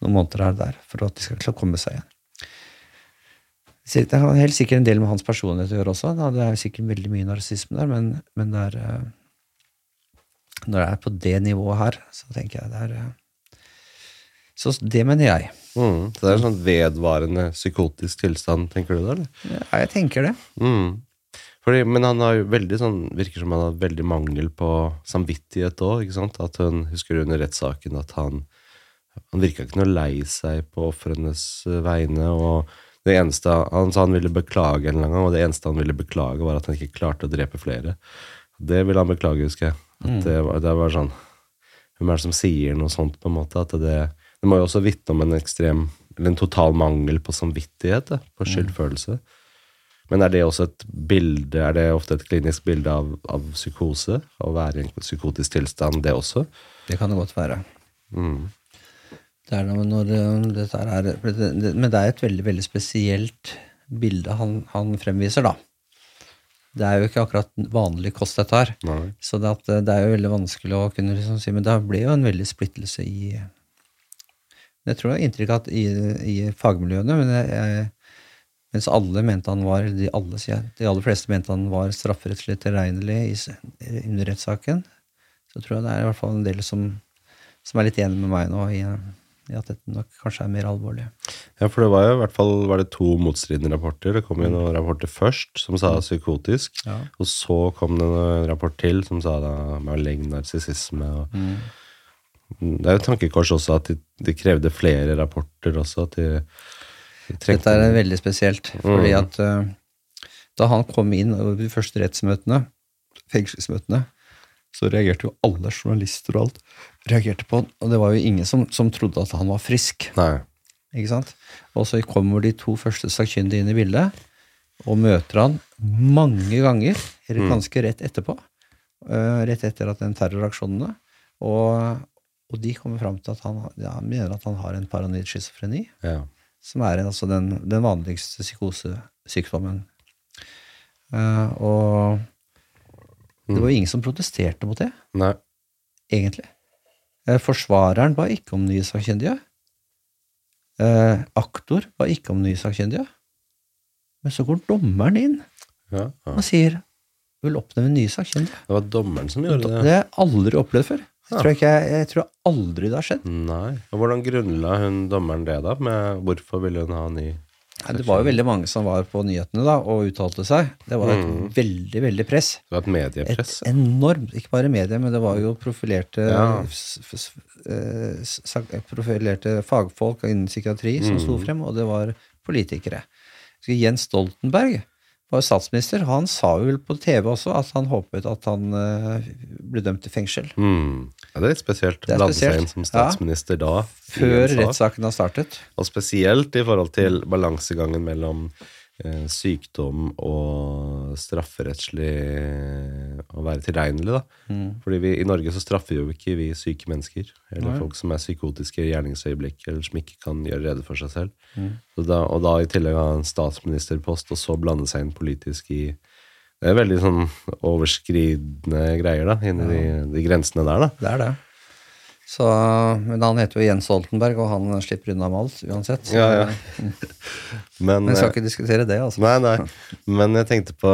Noen måneder er det der, for at de skal komme seg igjen. Det har helt sikkert en del med hans personlighet å gjøre også. Da. Det er sikkert veldig mye narsissisme der, men, men det er, eh, når det er på det nivået her, så tenker jeg det er eh, Så det mener jeg. Mm. Så det er en sånn vedvarende psykotisk tilstand, tenker du eller? Ja, jeg tenker det. Mm. Fordi, men han har jo veldig sånn, virker som han har veldig mangel på samvittighet òg. At hun husker under rettssaken at han han virka ikke noe lei seg på ofrenes eh, vegne. og det eneste, Han sa han ville beklage en eller annen gang, og det eneste han ville beklage, var at han ikke klarte å drepe flere. Det ville han beklage, husker jeg. At det, var, det var sånn Hvem er det som sier noe sånt, på en måte? At det, det må jo også vitne om en ekstrem Eller en total mangel på samvittighet, da, på skyldfølelse. Men er det også et bilde, er det ofte et klinisk bilde av, av psykose? Å være i en psykotisk tilstand, det også? Det kan det godt være. Mm. Det er når dette er, Men det er et veldig veldig spesielt bilde han, han fremviser, da. Det er jo ikke akkurat vanlig kost, dette her. Nei. Så det, at øh, det er jo veldig vanskelig å kunne liksom si Men det ble jo en veldig splittelse i Jeg tror jeg har inntrykk av at i, i fagmiljøene men jeg, Mens alle mente han var de, alle, de aller fleste mente han var strafferettslig tilregnelig under rettssaken, så tror jeg det er i hvert fall en del som, som er litt enig med meg nå i, i at dette nok kanskje er mer alvorlig. Ja, for det var jo i hvert fall var det to motstridende rapporter. Det kom jo noen rapporter først som sa psykotisk, Ja. og så kom det en rapport til som sa da malign narsissisme. og- Det er jo et tankekors også at de, de krevde flere rapporter også. At de, de Dette er veldig spesielt, fordi at eh, da han kom inn over de første rettsmøtene, fengselsmøtene, så reagerte jo alle journalister og alt reagerte på han, og det var jo ingen som, som trodde at han var frisk. Nei. ikke sant? Og så kommer de to første sakkyndige inn i bildet, og møter han mange ganger, ganske rett etterpå, eh, rett etter at den terroraksjonene, og, og de kommer fram til at han, ja, han mener at han har en paranoid schizofreni, Ja. som er altså den, den vanligste psykosesykdommen. Uh, og det var jo ingen som protesterte mot det, Nei. egentlig. Eh, forsvareren ba ikke om nye sakkyndige. Eh, aktor ba ikke om nye sakkyndige. Men så går dommeren inn Ja, ja. og sier vil oppnevne nye sakkyndige. Det var dommeren som gjorde Det det. har jeg aldri opplevd før. Jeg Ja. tror, ikke, jeg tror aldri det har skjedd. Nei. Og hvordan grunnla hun dommeren det, da? Med hvorfor ville hun ha ny Nei, Det var jo veldig mange som var på nyhetene da og uttalte seg. Det var et Mm. veldig, veldig press. Det var et mediepress? Et enormt Ikke bare medie, men det var jo profilerte, Ja. eh, s- profilerte fagfolk innen psykiatri som sto Mm. frem, og det var politikere. Jens Stoltenberg var statsminister. Han sa vel på TV også at han håpet at han eh, ble dømt til fengsel. Mm. Ja, det er litt spesielt. Er Blande seg inn som statsminister da. Før rettssaken har startet. Og spesielt i forhold til balansegangen mellom sykdom og strafferettslig å være tilregnelig, da. Fordi vi, i Norge så straffer jo ikke vi syke mennesker, eller Nei. folk som er psykotiske i gjerningsøyeblikk, eller som ikke kan gjøre rede for seg selv. Så da, og da i tillegg ha en statsministerpost, og så blande seg inn politisk i Det er veldig sånn overskridende greier, da, inni de, de grensene der, da. Det er det. Så, men han heter jo Jens Stoltenberg, og han slipper unna med alt uansett. Ja, ja. Men, Men vi skal eh, ikke diskutere det, altså. Nei, nei. Men jeg tenkte på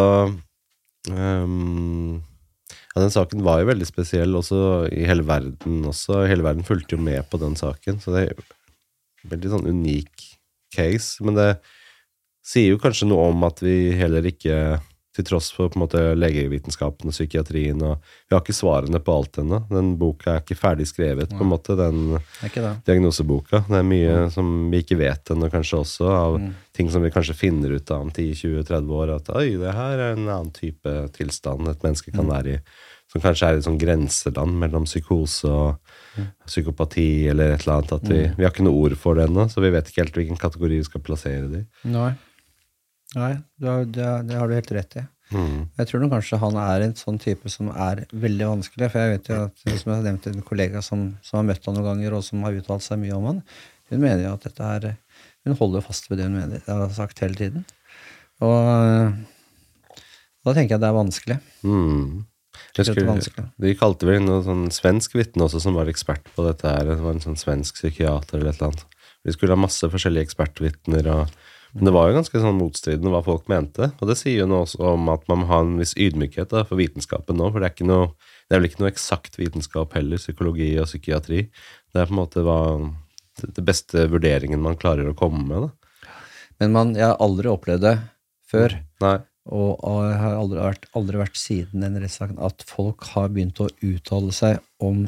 um, Ja, den saken var jo veldig spesiell også i hele verden også. Hele verden fulgte jo med på den saken, så det er en veldig sånn unik case. Men det sier jo kanskje noe om at vi heller ikke til tross for på en måte legevitenskapen og psykiatrien og Vi har ikke svarene på alt ennå. Den boka er ikke ferdig skrevet, på en måte, den Det diagnoseboka. Det er mye som vi ikke vet ennå, kanskje også, av Mm. ting som vi kanskje finner ut av om 10-20-30 år. At oi, det her er en annen type tilstand et menneske Mm. kan være i. Som kanskje er et sånn grenseland mellom psykose og Mm. psykopati eller et eller annet. At vi, vi har ikke noe ord for det ennå, så vi vet ikke helt hvilken kategori vi skal plassere det i. Nei. det, det, det har du helt rett i. Mm. Jeg tror nok kanskje han er en sånn type som er veldig vanskelig. For jeg vet jo at, som jeg har nevnt, en kollega som, som har møtt han noen ganger, og som har uttalt seg mye om han, hun mener jo at dette er Hun holder fast ved det hun mener. Har sagt hele tiden. Og da tenker jeg det er vanskelig. Mm. Er husker, de kalte vel noen sånn svensk vitne også som var ekspert på dette her. Det var en sånn svensk psykiater eller et eller annet. De skulle ha masse forskjellige ekspertvitner. Og, men det var jo ganske sånn motstridende hva folk mente. Og det sier jo noe også om at man må ha en viss ydmykhet da, for vitenskapen nå. For det er, ikke noe, det er vel ikke noe eksakt vitenskap heller, psykologi og psykiatri. Det er på en måte hva, det beste vurderingen man klarer å komme med. da. Men man, jeg har aldri opplevd det før. Nei. Og, og jeg har aldri vært, aldri vært siden den rettssaken at folk har begynt å uttale seg om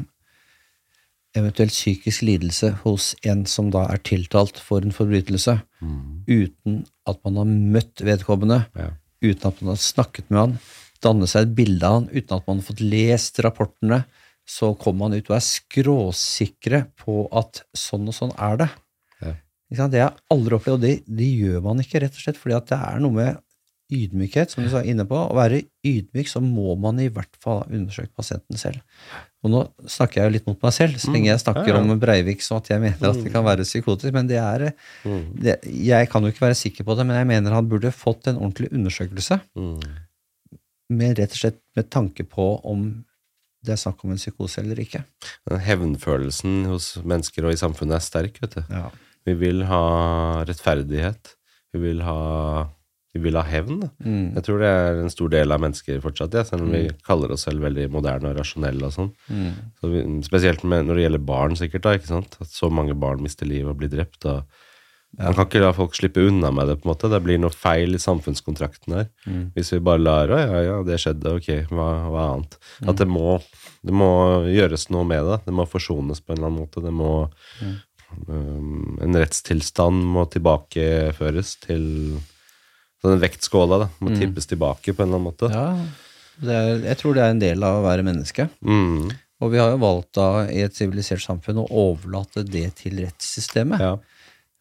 eventuelt psykisk lidelse hos en som da er tiltalt for en forbrytelse, uten at man har møtt vedkommende, Ja. uten at man har snakket med han, dannet seg et bilde av han, uten at man har fått lest rapportene, så kommer man ut og er skråsikre på at sånn og sånn er det. Ja. Det har jeg aldri opplevd, og det, det gjør man ikke, rett og slett, fordi at det er noe med ydmykhet, som du sa inne på. Å være ydmyk, så må man i hvert fall ha undersøkt pasienten selv. Og nå snakker jeg jo litt mot meg selv, så lenge jeg snakker om Breivik som at jeg mener at det kan være psykotisk, men det er Mm. det, Jeg kan jo ikke være sikker på det, men jeg mener han burde fått en ordentlig undersøkelse, Mm. med rett og slett med tanke på om det er snakk om en psykose eller ikke. Hevnfølelsen hos mennesker og i samfunnet er sterk. vet du. Ja. Vi vil ha rettferdighet. Vi vil ha, vi vil ha hevn. Mm. Jeg tror det er en stor del av mennesker fortsatt, ja, selv om vi kaller oss selv veldig moderne og rasjonelle. og sånn. Mm. Så spesielt med, når det gjelder barn, sikkert. da, ikke sant? At så mange barn mister livet og blir drept. og Man kan ikke la folk slippe unna med det. på en måte. Det blir noe feil i samfunnskontrakten her. Mm. Hvis vi bare lar å, ja, ja, det skjedde, ok, hva, hva annet? At det må, det må gjøres noe med det. Det må forsones på en eller annen måte. Det må um, En rettstilstand må tilbakeføres til så Den vektskåla da, må tippes tilbake på en eller annen måte. ja det er, jeg tror det er en del av å være menneske. Mm, Og vi har jo valgt da i et sivilisert samfunn å overlate det til rettssystemet. ja.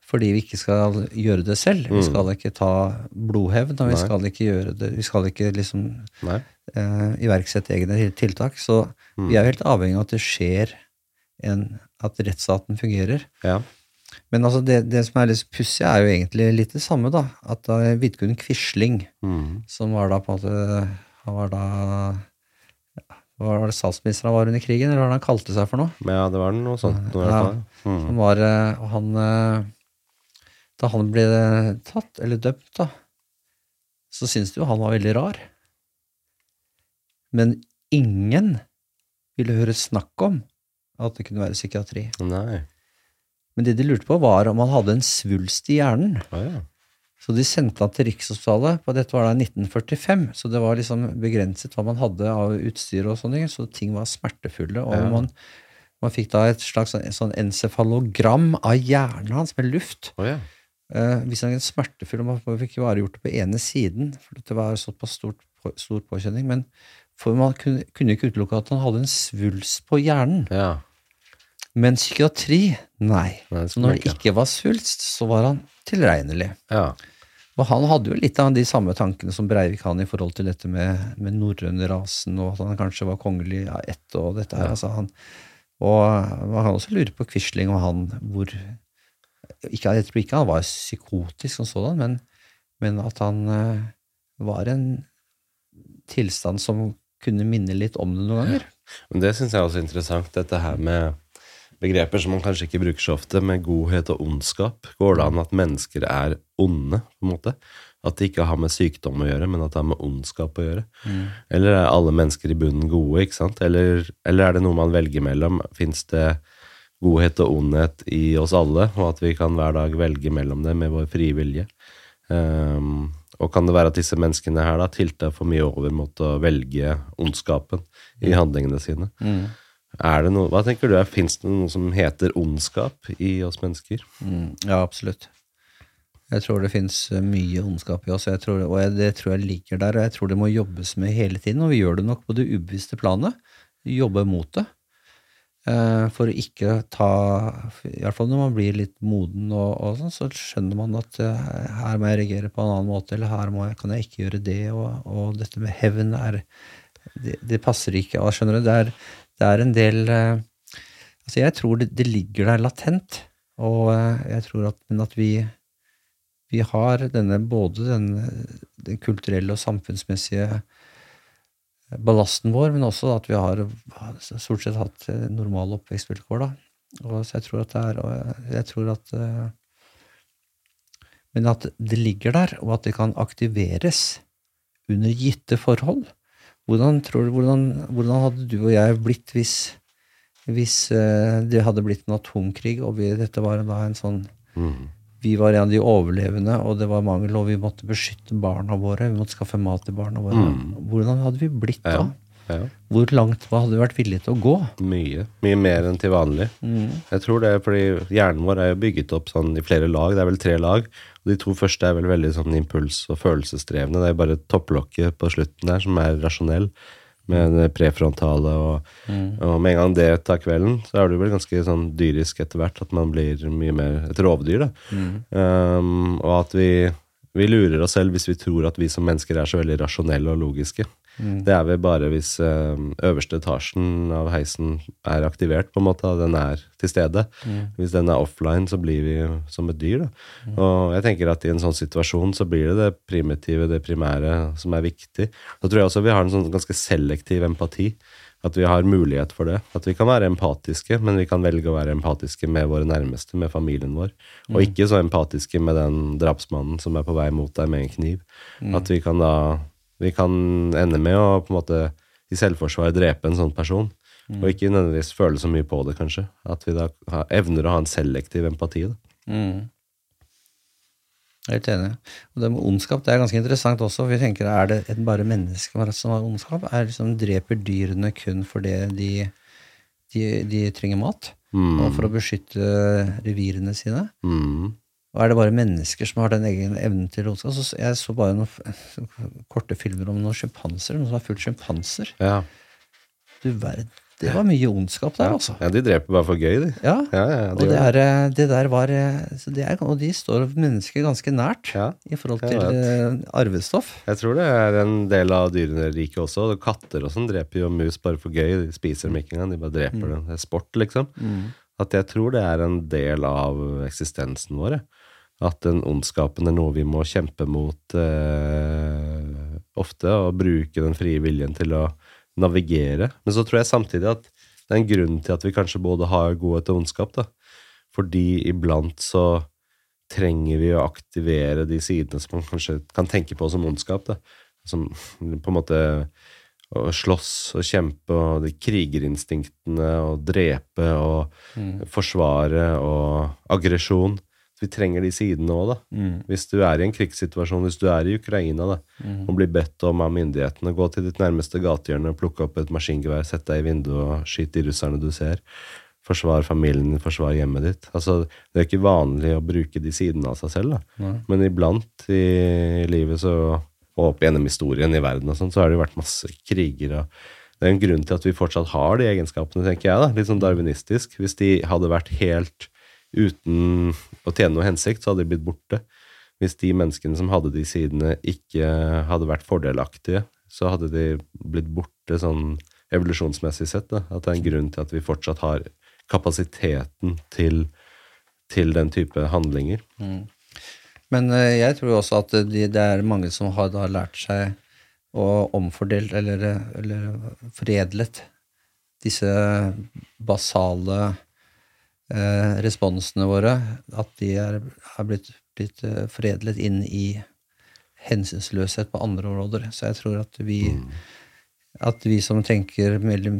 Fordi vi ikke skal gjøre det selv. Vi skal ikke ta blodhevn, og vi Nei. skal ikke gjøre det Vi skal ikke liksom eh, iverksette egne tiltak. Så vi er jo helt avhengig av at det skjer en, at rettsstaten fungerer. Ja. Men altså det, det som er litt pussig, er jo egentlig litt det samme, da. At da Vidkun Quisling, Mm. som var da på en måte Han var da var det statsminister han var under krigen, eller hva han kalte seg for noe? Ja, det var noe sånt. Noe Ja. Mm. Han var eh, han eh, Da han ble tatt, eller dømt, da, så syntes de jo han var veldig rar. Men ingen ville høre snakk om at det kunne være psykiatri. Nei. Men det de lurte på, var om han hadde en svulst i hjernen. Ah, ja. Så de sendte han til Rikshospitalet, på dette var da 1945, så det var liksom begrenset hva man hadde av utstyr og sånne ting, så ting var smertefulle, og Ja. man, man fikk da et slags sånn, sånn encefalogram av hjernen hans med luft. Oh, ja. Eh, hvis han er smertefull, og man fikk bare gjort det på ene siden, for dette var såpass stort, på- stor påkjenning, men for man kunne, kunne ikke utelukke at han hadde en svulst på hjernen. ja. Men psykiatri, nei. Nei, Så når det ikke var svulst, så var han tilregnelig. Ja. Og han hadde jo litt av de samme tankene som Breivik han i forhold til dette med, med norrøne rasen, og at han kanskje var kongelig av ett og dette her. Altså han, og man kan også lure på Quisling og han hvor ikke, Jeg tror ikke han var psykotisk som sådan, men, men at han uh, var en tilstand som kunne minne litt om det noen ganger. Men det syns jeg er også interessant, dette her med begreper som man kanskje ikke bruker så ofte, med godhet og ondskap. Går det an at mennesker er onde, på en måte? At det ikke har med sykdom å gjøre, men at det har med ondskap å gjøre? Eller er alle mennesker i bunnen gode, ikke sant? Eller, eller er det noe man velger mellom? Fins det godhet og ondhet i oss alle, og at vi kan hver dag velge mellom det med vår frie vilje? Um, og kan det være at disse menneskene her da tilta for mye over mot å velge ondskapen i handlingene sine? Er det noe, hva tenker du, Fins det noe som heter ondskap i oss mennesker? Mm, ja, absolutt. Jeg tror det fins mye ondskap i oss, jeg tror, og jeg, det tror jeg ligger der. Og jeg tror det må jobbes med hele tiden, og vi gjør det nok på det ubevisste planet. Jobbe mot det. Eh, for å ikke ta I hvert fall når man blir litt moden, og, og sånn, så skjønner man at eh, her må jeg reagere på en annen måte, eller her jeg, kan jeg ikke gjøre det, og, og dette med hevn er det, det passer ikke. Skjønner du, det er, det er en del eh, Altså, jeg tror det, det ligger der latent, og eh, jeg tror at, at vi vi har denne, både den, den kulturelle og samfunnsmessige ballasten vår, men også at vi har stort sett hatt eh, normale oppvekstvilkår. da. Og så jeg tror at det er jeg tror at, eh, Men at det ligger der, og at det kan aktiveres under gitte forhold. Hvordan, tror du, hvordan, hvordan hadde du og jeg blitt hvis, hvis eh, det hadde blitt en atomkrig, og vi, dette var da en sånn Mm. vi var en av de overlevende, og det var mangel, og vi måtte beskytte barna våre. Vi måtte skaffe mat til barna våre. Mm. Hvordan hadde vi blitt da? Ja. Ja. Hvor langt hadde du vært villig til å gå? Mye. Mye mer enn til vanlig. Mm. Jeg tror det er fordi hjernen vår er jo bygget opp sånn i flere lag. Det er vel tre lag. Og de to første er vel veldig sånn impuls- og følelsesdrevne. Det er bare topplokket på slutten der som er rasjonell, med det prefrontale. Og, og med en gang det tar kvelden, så er det vel ganske sånn dyrisk etter hvert at man blir mye mer et rovdyr. da. Um, og at vi, vi lurer oss selv hvis vi tror at vi som mennesker er så veldig rasjonelle og logiske. Det er vi bare hvis um, øverste etasjen av heisen er aktivert, på en måte, og den er til stede. Hvis den er offline, så blir vi som et dyr. Da. Og jeg tenker at i en sånn situasjon så blir det det primitive, det primære, som er viktig. Da tror jeg også vi har en sånn ganske selektiv empati. At vi har mulighet for det. At vi kan være empatiske, men vi kan velge å være empatiske med våre nærmeste, med familien vår. Og ikke så empatiske med den drapsmannen som er på vei mot deg med en kniv. At vi kan da Vi kan ende med å på en måte i selvforsvar drepe en sånn person. Og ikke nødvendigvis føle så mye på det, kanskje. At vi da evner å ha en selektiv empati. Da. Mm. Helt enig. Og det med ondskap det er ganske interessant også. for Vi tenker, Er det et bare mennesker som har ondskap? Er liksom, Dreper dyrene kun fordi de, de, de trenger mat? Og for å beskytte revirene sine? Mm. Og er det bare mennesker som har den egen evnen til ondskap? Så jeg så bare noen korte filmer om noen sjimpanser. Noen som har fulgt sjimpanser. Ja. Du verden. Det var mye ondskap der, altså. ja, de dreper bare for gøy, de. Ja. Ja, ja, de og, det. er, eh, det der var eh, det er, Og de står mennesket ganske nært Ja, i forhold til eh, arvestoff. Jeg tror det er en del av dyreriket også. Og Katter og sånn dreper jo mus bare for gøy. De spiser dem ikke engang, de bare dreper dem. Det er sport, liksom. At jeg tror det er en del av eksistensen vår. At den ondskapen er noe vi må kjempe mot eh, ofte, og bruke den frie viljen til å navigere. Men så tror jeg samtidig at det er en grunn til at vi kanskje både har godhet og ondskap. da. Fordi iblant så trenger vi å aktivere de sidene som man kanskje kan tenke på som ondskap. da. Som på en måte å slåss og kjempe og de krigerinstinktene og drepe og forsvare og aggresjon. Vi trenger de sidene òg, da. Hvis du er i en krigssituasjon, hvis du er i Ukraina da, og blir bedt om av myndighetene gå til ditt nærmeste gatehjørne plukke opp et maskingevær, sette deg i vinduet og skyte de russerne du ser. Forsvar familien din, forsvar hjemmet ditt. Altså, det er ikke vanlig å bruke de sidene av seg selv, da. Men iblant i livet så, og opp gjennom historien i verden og sånn, så har det jo vært masse kriger. og det er en grunn til at vi fortsatt har de egenskapene, tenker jeg. da, Litt sånn darwinistisk. Hvis de hadde vært helt uten å tjene noe hensikt, så hadde de blitt borte. Hvis de menneskene som hadde de sidene, ikke hadde vært fordelaktige, så hadde de blitt borte sånn evolusjonsmessig sett. Da. At det er en grunn til at vi fortsatt har kapasiteten til, til den type handlinger. Men eh, jeg tror også at de, det er mange som har lært seg å omfordelt eller, eller foredlet disse basale eh, responsene våre. At de er, er blitt, blitt eh, foredlet inn i hensynsløshet på andre områder. Så jeg tror at vi at vi som tenker,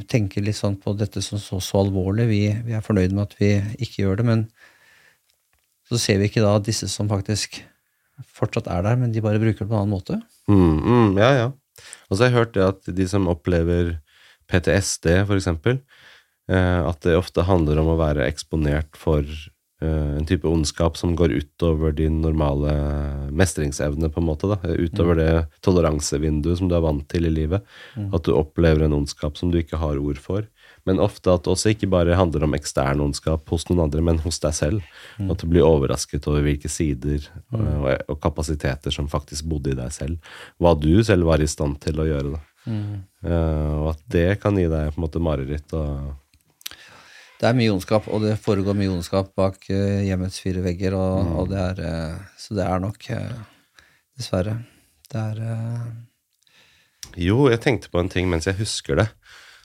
tenker litt sånn på dette som så, så alvorlig, vi, vi er fornøyd med at vi ikke gjør det, men så ser vi ikke da disse som faktisk fortsatt er der, men de bare bruker det på en annen måte. Mm, mm, ja, ja. Og så har jeg hørt det at de som opplever PTSD, for eksempel, at det ofte handler om å være eksponert for eh, en type ondskap som går utover din normale mestringsevne, på en måte. da, Utover det toleransevinduet som du er vant til i livet. At du opplever en ondskap som du ikke har ord for. Men ofte at det også ikke bare handler om ekstern ondskap hos noen andre, men hos deg selv. Mm. At du blir overrasket over hvilke sider og, og kapasiteter som faktisk bodde i deg selv. Hva du selv var i stand til å gjøre. da. Mm. Eh, og at det kan gi deg på en måte mareritt. og Det er mye ondskap, og det foregår mye ondskap bak eh, hjemmets fire vegger, og, og det er eh, Så det er nok eh, Dessverre. Det er Jo, jeg tenkte på en ting mens jeg husker det.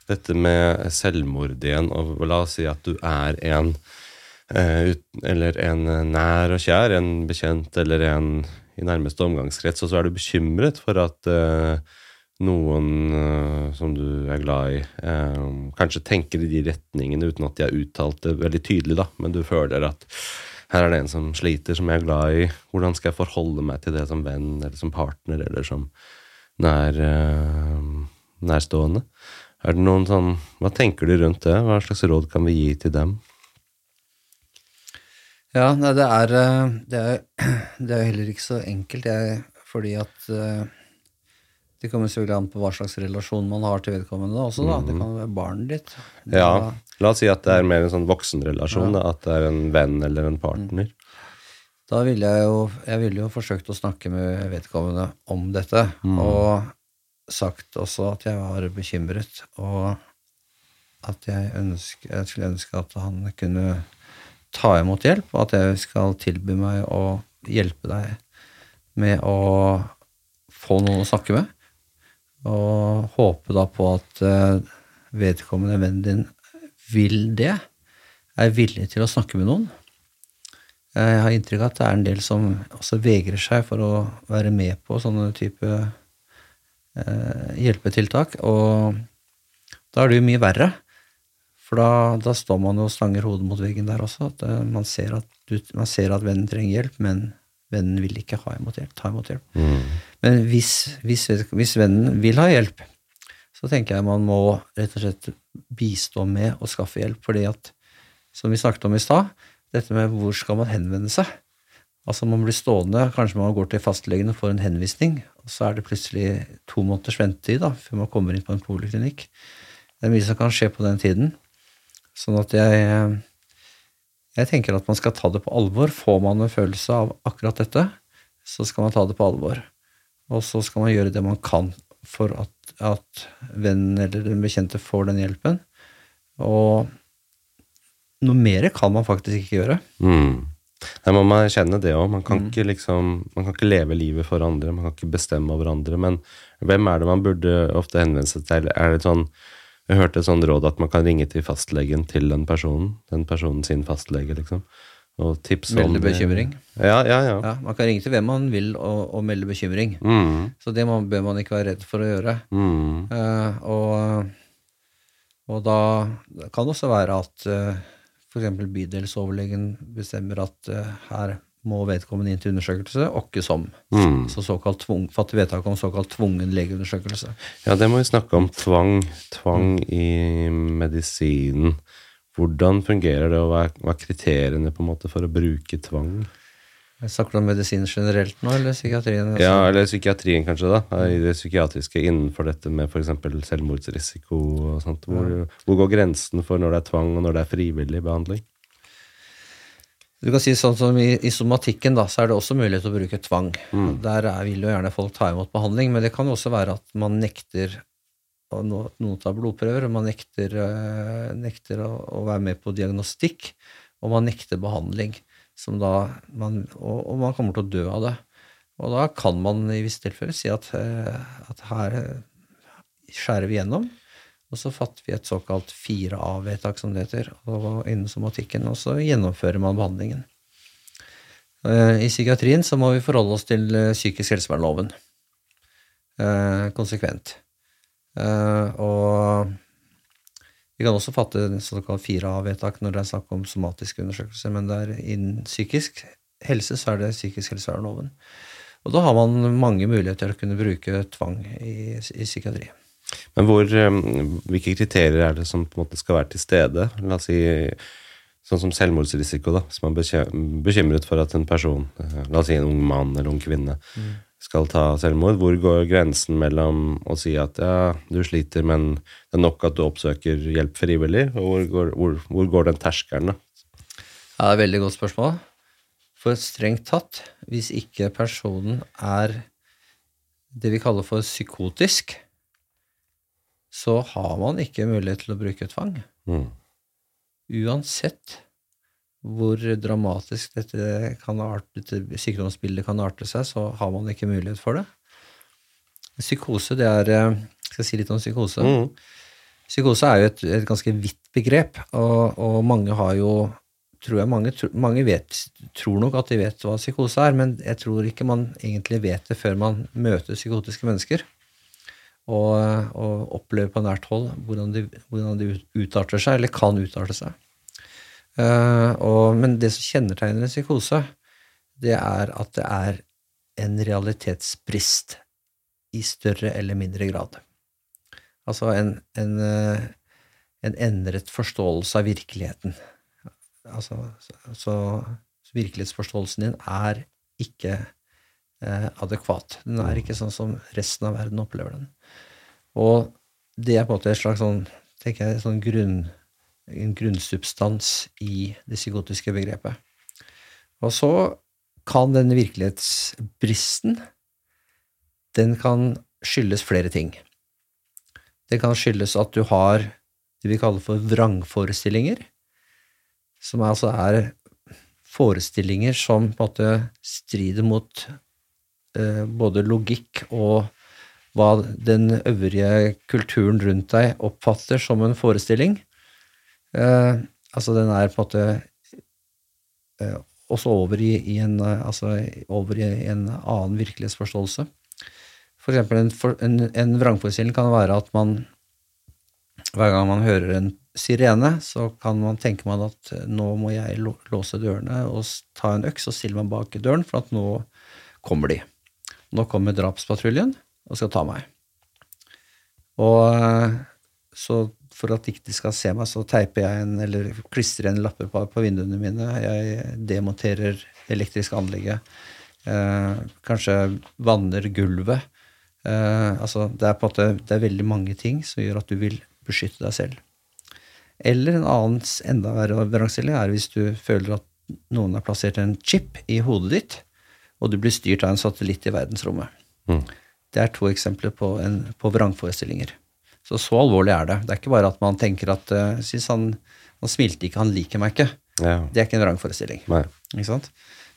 Dette med selvmord igjen, og la oss si at du er en Eller en nær og kjær, en bekjent eller en i nærmeste omgangskrets, og så er du bekymret for at noen uh, som du er glad i, eh, kanskje tenker i de retningene uten at de har uttalt det veldig tydelig, da, men du føler at her er det en som sliter, som jeg er glad i. Hvordan skal jeg forholde meg til det som venn eller som partner eller som nær, uh, nærstående? Er det noen sånn Hva tenker du rundt det? Hva slags råd kan vi gi til dem? Ja, nei, det er, det er Det er heller ikke så enkelt, jeg, fordi at Det kommer selvfølgelig an på hva slags relasjon man har til vedkommende også, da. Det kan være barnet ditt. Da. Ja, La oss si at det er mer en sånn voksenrelasjon, Ja. at det er en venn eller en partner. Da ville jeg jo Jeg ville jo forsøkt å snakke med vedkommende om dette, og sagt også at jeg var bekymret, og at jeg, ønske, jeg skulle ønske at han kunne ta imot hjelp, og at jeg skal tilby meg å hjelpe deg med å få noen å snakke med, og håpe da på at eh, vedkommende vennen din vil det, er villig til å snakke med noen. Jeg har inntrykk av at det er en del som også vegrer seg for å være med på sånne type eh, hjelpetiltak, og da er det jo mye verre. For da, da står man jo og stanger hodet mot veggen der også. At eh, man, ser at du, man ser at vennen trenger hjelp, men vennen vil ikke ha imot hjelp, ta imot hjelp. Men hvis, hvis, hvis vennen vil ha hjelp, så tenker jeg man må rett og slett bistå med å skaffe hjelp. fordi at, som vi snakket om i stad, dette med hvor skal man henvende seg? Altså Man blir stående, kanskje man går til fastlegen og får en henvisning, og så er det plutselig to måneders ventetid da, før man kommer inn på en poliklinikk. Det er mye som kan skje på den tiden. Sånn at jeg, jeg tenker at man skal ta det på alvor. Får man en følelse av akkurat dette, så skal man ta det på alvor. Og så skal man gjøre det man kan for at, at vennen eller den bekjente får den hjelpen. Og noe mer kan man faktisk ikke gjøre. Mm. Nei, man må erkjenne det òg. Man, kan ikke liksom, man kan ikke leve livet for andre, man kan ikke bestemme over andre. Men hvem er det man burde ofte henvende seg til? Er det sånn Jeg hørte et sånt råd at man kan ringe til fastlegen til den personen. Den personen sin fastlege, liksom. Og tipse om Melde bekymring. Ja, ja, ja. Ja, man kan ringe til hvem man vil og, og melde bekymring. Mm, Så det man, bør man ikke være redd for å gjøre. mm, Uh, og, og da kan det også være at uh, f.eks. bydelsoverlegen bestemmer at uh, her må vedkommende inn til undersøkelse, åkke som. mm. Så tvung, fatte vedtak om såkalt tvungen legeundersøkelse. Ja, det må vi snakke om. Tvang. Tvang i medisinen. Hvordan fungerer det, og hva er, hva er kriteriene på en måte for å bruke tvang? Jeg snakker du om medisin generelt nå, eller psykiatrien? Ja, eller psykiatrien kanskje, da. I det psykiatriske innenfor dette med f.eks. selvmordsrisiko og sånt. Hvor, hvor går grensen for når det er tvang, og når det er frivillig behandling? Du kan si sånn som i, i somatikken, da, så er det også mulighet til å bruke tvang. Der er, vil jo gjerne folk ta imot behandling, men det kan også være at man nekter noen tar blodprøver, og man nekter, øh, nekter å, å være med på diagnostikk, og man nekter behandling, som da man, og, og man kommer til å dø av det. Og da kan man i visse tilfeller si at, øh, at her eh, skjærer vi gjennom, og så fatter vi et såkalt 4A-vedtak, som det heter, og innen somatikken, og så gjennomfører man behandlingen. Eh, I psykiatrien så må vi forholde oss til eh, psykisk helsevernloven eh, konsekvent. Og vi kan også fatte såkalt 4A-vedtak når det er snakk om somatiske undersøkelser, men det er innen psykisk helse så er det psykisk helsevernloven. Og da har man mange muligheter til å kunne bruke tvang i, i psykiatri. Men hvor, eh, hvilke kriterier er det som på en måte skal være til stede? La oss si sånn som selvmordsrisiko, da. Hvis man er bekymret for at en person, eh, la oss si en ung mann eller ung kvinne, skal ta selvmord. Hvor går grensen mellom å si at ja, du sliter, men det er nok at du oppsøker hjelp frivillig? Og hvor går, hvor, hvor går den terskelen, da? Ja, det er et veldig godt spørsmål. For strengt tatt, hvis ikke personen er det vi kaller for psykotisk, så har man ikke mulighet til å bruke tvang. Mm. Uansett hvor dramatisk dette, kan arte, dette sykdomsbildet kan arte seg, så har man ikke mulighet for det. Psykose, det er Jeg Skal jeg si litt om psykose? Mm. Psykose er jo et, et ganske vidt begrep, og, og mange har jo tror jeg mange, mange vet, tror nok at de vet hva psykose er, men jeg tror ikke man egentlig vet det før man møter psykotiske mennesker. Og, og opplever på nært hold hvordan de, hvordan de utarter seg, eller kan utarte seg. Uh, og, men det som kjennetegner en psykose, det er at det er en realitetsbrist i større eller mindre grad. Altså en, en, eh, en endret forståelse av virkeligheten. Altså, så, så virkelighetsforståelsen din er ikke eh, adekvat. Den er ikke sånn som resten av verden opplever den. Og det er på en måte et slags sånn, tenker jeg, sånn grunn, en grunnsubstans i det psykotiske begrepet. Og så kan denne virkelighetsbristen den kan skyldes flere ting. Det kan skyldes at du har det vi kaller for vrangforestillinger, som altså er forestillinger som på en måte strider mot eh, både logikk og hva den øvrige kulturen rundt deg oppfatter som en forestilling. Eh, altså den er på en måte eh, også over i, i en, eh, altså over i en annen virkelighetsforståelse. For eksempel en, en, en vrangforestilling kan være at man hver gang man hører en sirene, så kan man tenke man at eh, nå må jeg låse dørene og ta en øks og stille meg bak døren, for at nå kommer de. Nå kommer drapspatruljen og skal ta meg. Og eh, så for at ikke de skal se meg, så teiper jeg en, eller klistrer en lapper på, på vinduene mine. Jeg demonterer elektrisk anlegget. Eh, kanskje vanner gulvet. Eh, altså, det er på at det, det er veldig mange ting som gjør at du vil beskytte deg selv. Eller en annen enda verre vrangstiling er hvis du føler at noen har plassert en chip i hodet ditt, og du blir styrt av en satellitt i verdensrommet. Mm. Det er to eksempler på, en, på vrangforestillinger. Så så alvorlig er det. Det er ikke bare at man tenker at uh, synes han, han smilte ikke, han liker meg ikke. Ja. Det er ikke en vrangforestilling. Ikke sant?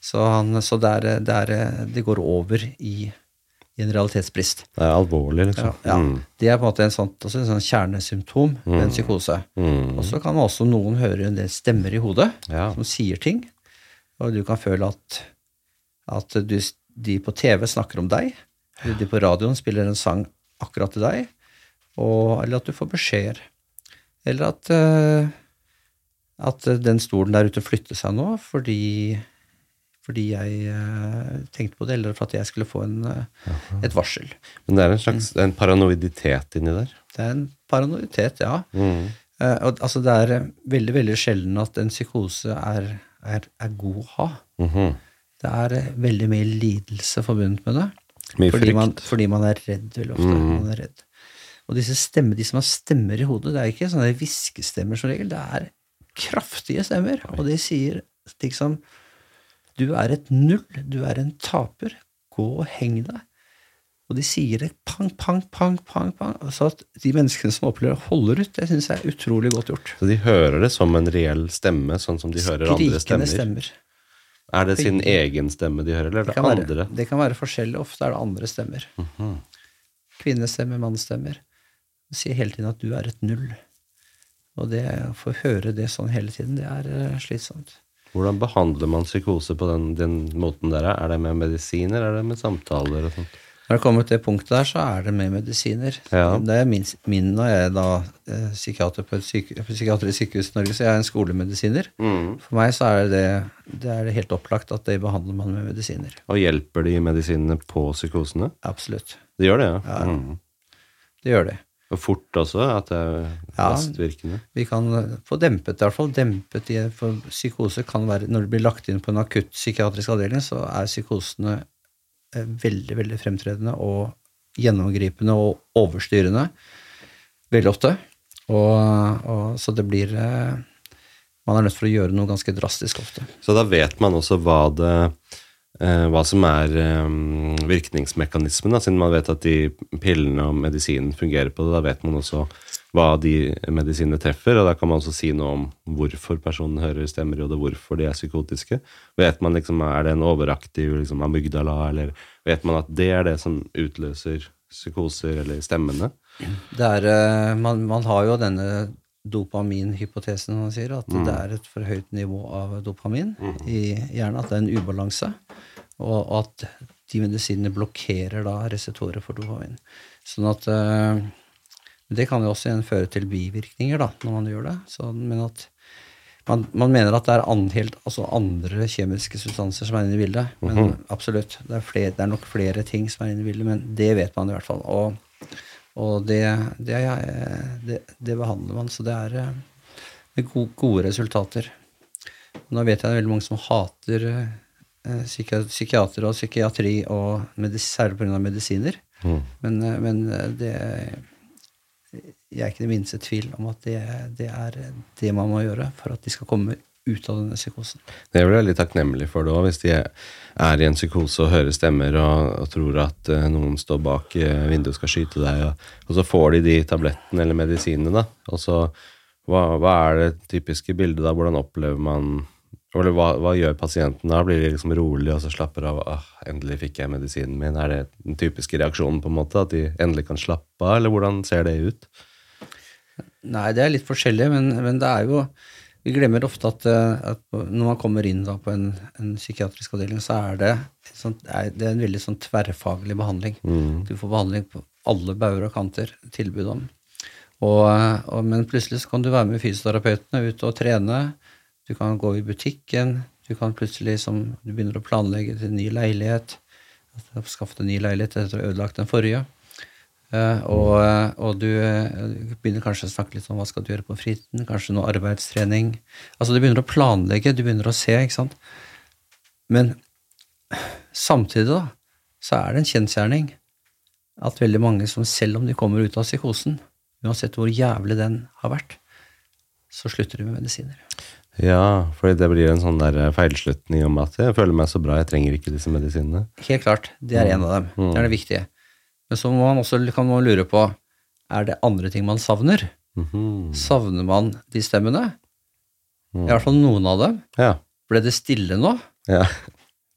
Så, han, så det, er, det, er, det går over i, i en realitetsbrist. Det er alvorlig, liksom. ja. Mm. Det er på en måte en sånn, en sånn kjernesymptom ved en psykose. Mm. Og så kan også noen høre en del stemmer i hodet Ja. som sier ting, og du kan føle at, at du, de på TV snakker om deg, de på radioen spiller en sang akkurat til deg, og, eller at du får beskjeder. Eller at, uh, at den stolen der ute flytter seg nå fordi, fordi jeg uh, tenkte på det, eller for at jeg skulle få en, uh, et varsel. Men det er en slags Mm. en paranoiditet inni der. Det er en paranoiditet, ja. Mm. Og, altså, det er veldig, veldig sjelden at en psykose er, er, er god å ha. Mhm. Det er veldig mye lidelse forbundet med det. Mye Fordi man, fordi man er redd veldig ofte. Man er redd. Og disse stemmer, de som har stemmer i hodet, det er ikke sånne hviskestemmer som regel. Det er kraftige stemmer. Og de sier ting som Du er et null. Du er en taper. Gå og heng deg. Og de sier det pang, pang, pang, pang. pang. Så at de menneskene som opplever det, holder ut, det syns jeg er utrolig godt gjort. Så de hører det som en reell stemme, sånn som de hører andre Skrikende stemmer. Er det sin egen stemme de hører, eller er Det det andre? være, det kan være forskjellig. Ofte er det andre stemmer. Kvinnestemmer, mannsstemmer. De sier hele tiden at du er et null. Og det å få høre det sånn hele tiden, det er eh, slitsomt. Hvordan behandler man psykose på den, den måten der? Er det med medisiner, er det med samtaler og sånt? Når det kommer til det punktet der, så er det med medisiner. Ja. Det er min, min og jeg er da eh, psykiater på et syke, psykiatrisk sykehus i Norge, så jeg er en skolemedisiner. For meg så er det, det er helt opplagt at det behandler man med medisiner. Og hjelper de medisinene på psykosene? Absolutt. Det gjør det, ja. Mm. Det gjør det. Og fort også, at det er Ja. Vi kan få dempet, i hvert fall. Dempet i, for psykose kan være Når det blir lagt inn på en akutt psykiatrisk avdeling, så er psykosene veldig, veldig fremtredende og gjennomgripende og overstyrende veldig ofte. Og, og så det blir eh, Man er nødt for å gjøre noe ganske drastisk ofte. Så da vet man også hva det eh, hva som er eh, virkningsmekanismen, da, siden man vet at de pillene og medisinen fungerer på det. Da vet man også hva de medisinene treffer, og da kan man også si noe om hvorfor personen hører stemmer, og hodet, hvorfor de er psykotiske. Vet man liksom, Er det en overaktiv liksom, amygdala, eller vet man at det er det som utløser psykoser eller stemmene? Det er, eh, man, man har jo denne dopaminhypotesen, man sier, at det er et for høyt nivå av dopamin i hjernen, at det er en ubalanse, og at de medisinene blokkerer da reseptorer for dopamin. Sånn at eh, Det kan jo også igjen føre til bivirkninger da, når man gjør det. Så, men at man, man mener at det er an, helt, altså andre kjemiske substanser som er inne i bildet. Men absolutt, det er, flere, det er nok flere ting som er inne i bildet, men det vet man i hvert fall. Og, og det, det, det, det behandler man, så det er eh, med gode, gode resultater. Nå vet jeg det er veldig mange som hater eh, psykiatere og psykiatri, og særlig pga. medisiner. Men, eh, men eh, det Jeg er ikke det minste tvil om at det, det er det man må gjøre for at de skal komme ut av denne psykosen. Det vel veldig takknemlig for det òg, hvis de er i en psykose og hører stemmer og, og tror at eh, noen står bak eh, vinduet og skal skyte deg, og, og så får de de tablettene eller medisinene, da. Og så hva, hva er det typiske bildet da? Hvordan opplever man Eller hva, hva gjør pasienten da? Blir de liksom rolig og så slapper av? Ah, 'Endelig fikk jeg medisinen min.' Er det den typiske reaksjonen, på en måte? At de endelig kan slappe av, eller hvordan ser det ut? Nei, det er litt forskjellig, men, men det er jo Vi glemmer ofte at, eh, at når man kommer inn på en, en psykiatrisk avdeling, så er det, sånn, det er en veldig sånn tverrfaglig behandling. Du får behandling på alle bauger og kanter, tilbud om. Og, og, men plutselig så kan du være med fysioterapeutene ut og trene. Du kan gå i butikken. Du kan plutselig, som du begynner å planlegge til ny leilighet. Skaffe en ny leilighet etter å ha ødelagt den forrige. Eh, og, og du eh, begynner kanskje å snakke litt om hva skal du gjøre på fritiden, kanskje noe arbeidstrening. Altså Du begynner å planlegge, du begynner å se, ikke sant. Men samtidig da, så er det en kjensgjerning at veldig mange som selv om de kommer ut av psykosen, uansett hvor jævlig den har vært, så slutter de med medisiner. Ja, for det blir en sånn der eh, feilslutning om at 'jeg føler meg så bra, jeg trenger ikke disse medisinene'. Helt klart, det er en av dem. Det er det viktige. Men så man også kan man lure på er det andre ting man savner. Mhm. Savner man de stemmene? I hvert fall noen av dem. Ja. Ble det stille nå? ja.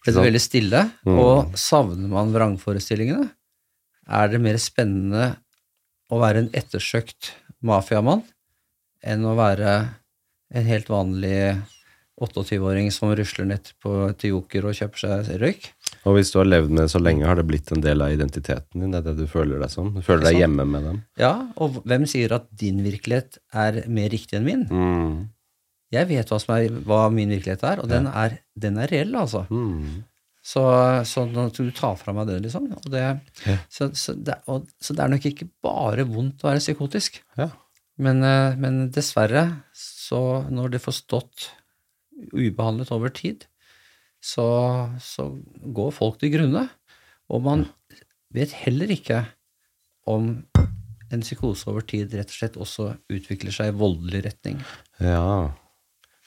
Ble det veldig stille? Og savner man vrangforestillingene? Er det mer spennende å være en ettersøkt mafiamann enn å være en helt vanlig 28-åring som rusler ned på, til Joker og kjøper seg røyk? Og hvis du har levd med det så lenge, har det blitt en del av identiteten din? Det er det du føler deg som? Du føler deg hjemme med dem? Ja, og hvem sier at din virkelighet er mer riktig enn min? Mm. Jeg vet hva, som er, hva min virkelighet er, og den, er, den er reell, altså. Mm. Så, så du tar fra meg det, liksom. Og det, Ja. så, så, det, og, så det er nok ikke bare vondt å være psykotisk. Ja. Men, eh, men dessverre, så når det får stått ubehandlet over tid, så, så går folk til grunne. Og man vet heller ikke om en psykose over tid rett og slett også utvikler seg i voldelig retning. ja.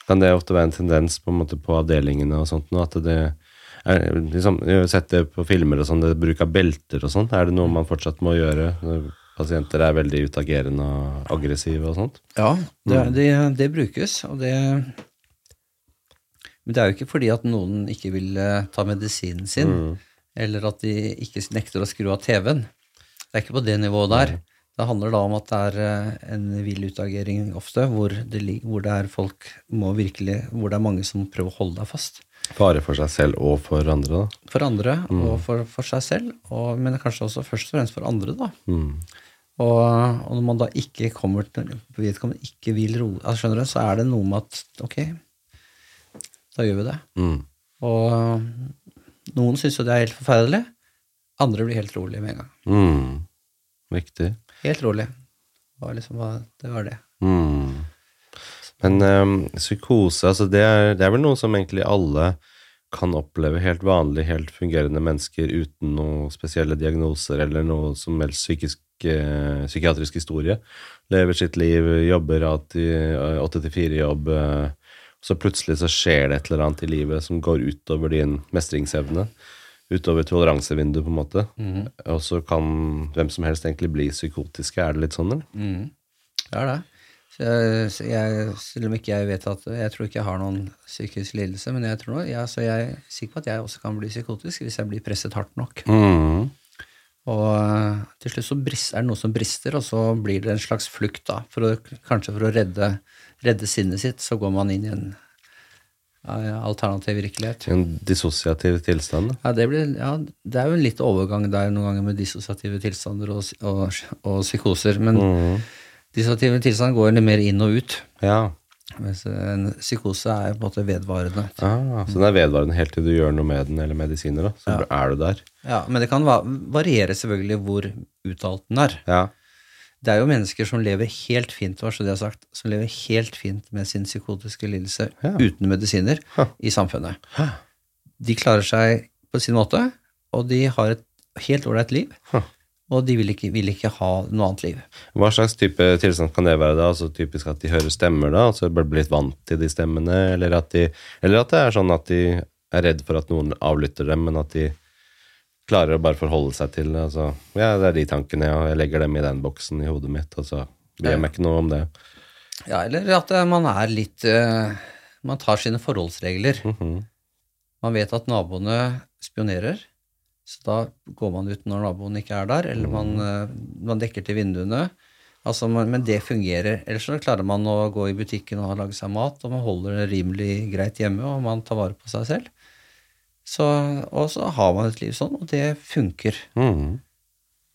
Kan det ofte være en tendens på, en måte, på avdelingene og sånt nå, at det er, liksom, har sett det på filmer og sånn, det bruk av belter og sånt. Er det noe man fortsatt må gjøre pasienter er veldig utagerende og aggressive og sånt? Ja, det, det, det brukes, og det Men det er jo ikke fordi at noen ikke vil eh, ta medisinen sin, eller at de ikke nekter å skru av TV-en. Det er ikke på det nivået der. Det handler da om at det er eh, en vill utagering ofte, hvor det, hvor det er folk må virkelig, hvor det er mange som prøver å holde deg fast. Fare for seg selv og for andre, da. For andre og for, for seg selv, og, men kanskje også først og fremst for andre, da. Mm. Og, og når man da ikke kommer til vedkommende ikke vil roe altså skjønner du, så er det noe med at ok, da gjør vi det. Mm. Og noen syns jo det er helt forferdelig, andre blir helt rolig med en gang. Mm. Viktig. Helt rolig. Var liksom det var det. Mm. Men øhm, psykose, altså det er, det er vel noe som egentlig alle kan oppleve helt vanlige, helt fungerende mennesker uten noen spesielle diagnoser eller noe som helst psykisk, eh, psykiatrisk historie. Lever sitt liv, jobber åtte til fire-jobb. Eh, så plutselig så skjer det et eller annet i livet som går utover din mestringsevne. Utover toleransevinduet, på en måte. Mm. Og så kan hvem som helst egentlig bli psykotiske. Er det litt sånn, eller? Mm. Det er det. Så jeg, jeg, selv om ikke jeg vet at Jeg tror ikke jeg har noen psykisk lidelse, men jeg tror ja, så jeg er sikker på at jeg også kan bli psykotisk hvis jeg blir presset hardt nok. Mm. Og uh, til slutt så brist, er det noe som brister, og så blir det en slags flukt, da. For å, kanskje for å redde, redde sinnet sitt, så går man inn i en ja, alternativ virkelighet. En dissosiativ tilstand? Ja det, blir, ja, det er jo en litt overgang der noen ganger med dissosiative tilstander og, og, og psykoser. Men Mm. Dissosiative tilstand går mer inn og ut. Ja. Mens en psykose er på en måte vedvarende. Ah, så den er vedvarende helt til du gjør noe med den, eller medisiner, da. Så Ja. er du der. Ja, Men det kan variere selvfølgelig hvor uttalt den er. Ja. Det er jo mennesker som lever helt fint, var så det jeg har sagt, som lever helt fint med sin psykotiske lidelse Ja. uten medisiner Ha. i samfunnet. De klarer seg på sin måte, og de har et helt ålreit liv. Ha. Og de vil ikke, vil ikke ha noe annet liv. Hva slags type tilstand kan det være da? Altså Typisk at de hører stemmer, da? og bare blir litt vant til de stemmene? Eller at, de, eller at det er sånn at de er redd for at noen avlytter dem, men at de klarer å bare forholde seg til det? Altså, ja, det er de tankene, ja. Jeg legger dem i den boksen i hodet mitt, og så bryr jeg meg ikke noe om det. Ja, eller at eh, man er litt eh, Man tar sine forholdsregler. Mhm. Man vet at naboene spionerer, så da går man ut når naboen ikke er der, eller man, eh, man dekker til vinduene. Altså, men det fungerer. Ellers så klarer man å gå i butikken og lage seg mat, og man holder det rimelig greit hjemme, og man tar vare på seg selv. Så, og så har man et liv sånn, og det funker. Mhm.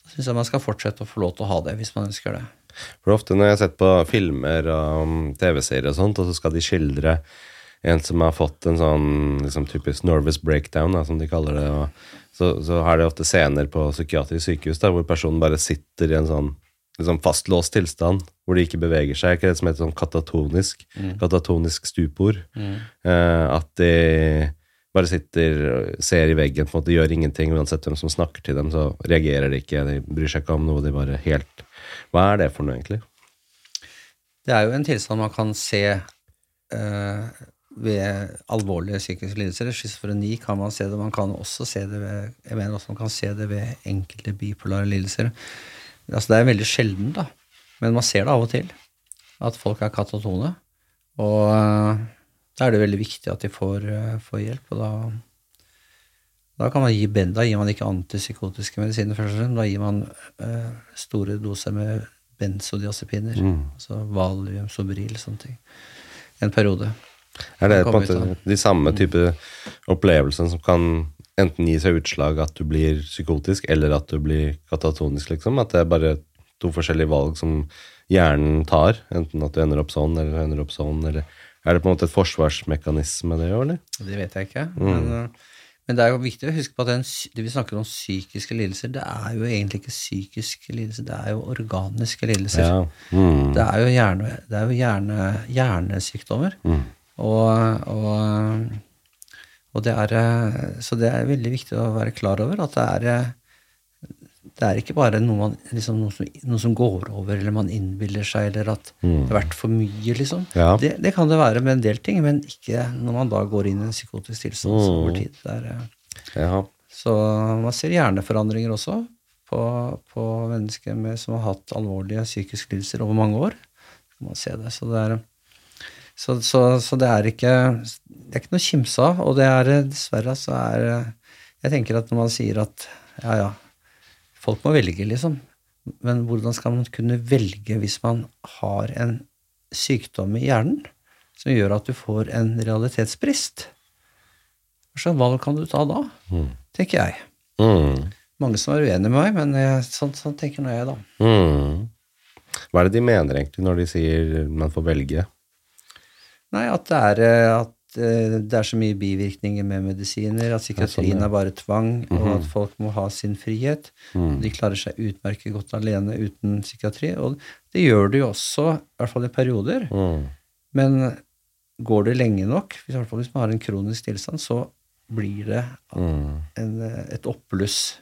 Da syns jeg man skal fortsette å få lov til å ha det, hvis man ønsker det. For ofte når jeg har sett på filmer og um, TV-serier og sånt, og så skal de skildre en som har fått en sånn liksom, typisk nervous breakdown, da, som de kaller det, så, så har de ofte scener på psykiatrisk sykehus da, hvor personen bare sitter i en sånn liksom fastlåst tilstand, hvor de ikke beveger seg. Ikke det som heter sånn katatonisk, katatonisk stupor. Eh, at de bare sitter og ser i veggen, på en måte gjør ingenting. Uansett hvem som snakker til dem, så reagerer de ikke. De bryr seg ikke om noe. de bare helt... Hva er det for noe, egentlig? Det er jo en tilstand man kan se eh, ved alvorlige psykiske lidelser. Schizofreni kan man se det. Man kan også se det ved jeg mener også man kan se det ved enkelte bipolare lidelser. Altså, det er veldig sjelden, da. Men man ser det av og til. At folk er katatone. Og eh, da er det veldig viktig at de får, eh, får hjelp. Og da, da kan man gi ben, da gir man ikke antipsykotiske medisiner, først og fremst. Da gir man eh, store doser med benzodiazepiner. Altså valium, Sobril, sånne ting. En periode. Er det på en måte de samme type opplevelsene som kan enten gi seg utslag at du blir psykotisk, eller at du blir katatonisk, liksom? At det er bare to forskjellige valg som hjernen tar? Enten at du ender opp sånn, eller ender opp sånn, eller Er det på en måte et forsvarsmekanisme, det òg, eller? Det vet jeg ikke. Men, eh, men det er jo viktig å huske på at den, det vi snakker om psykiske lidelser, det er jo egentlig ikke psykiske lidelser, det er jo organiske lidelser. Ja. Mm. Det er jo, hjerne, det er jo hjerne, hjernesykdommer. Mm. Og, og, og det er eh, Så det er veldig viktig å være klar over at det er eh, det er ikke bare noe, man, liksom noe, som, noe som går over, eller man innbiller seg, eller at det har vært for mye, liksom. Ja. Det, det kan det være med en del ting, men ikke når man da går inn i en psykotisk tilstand mm. over tid. Det er, eh, ja. så man ser hjerneforandringer også på, på mennesker med, som har hatt alvorlige psykiske lidelser over mange år. Man ser det. Så det er, så, så, så det er ikke det er ikke noe å kimse av. Og det er dessverre så er Jeg tenker at når man sier at ja, ja, folk må velge, liksom. Men hvordan skal man kunne velge hvis man har en sykdom i hjernen som gjør at du får en realitetsbrist? Hva slags valg kan du ta da? Tenker jeg. Mm. Mange som er uenige med meg, men jeg, sånn, sånn tenker nå jeg, da. Mm. Hva er det de mener egentlig når de sier man får velge? Nei, at det er, eh, at eh, det er så mye bivirkninger med medisiner, at psykiatrien ja. er bare tvang, og at folk må ha sin frihet. De klarer seg utmerket godt alene uten psykiatri. Og det gjør de jo også, i hvert fall i perioder. Mm. Men går det lenge nok, i hvert fall hvis man har en kronisk tilstand, så blir det Mm. en, et oppbluss.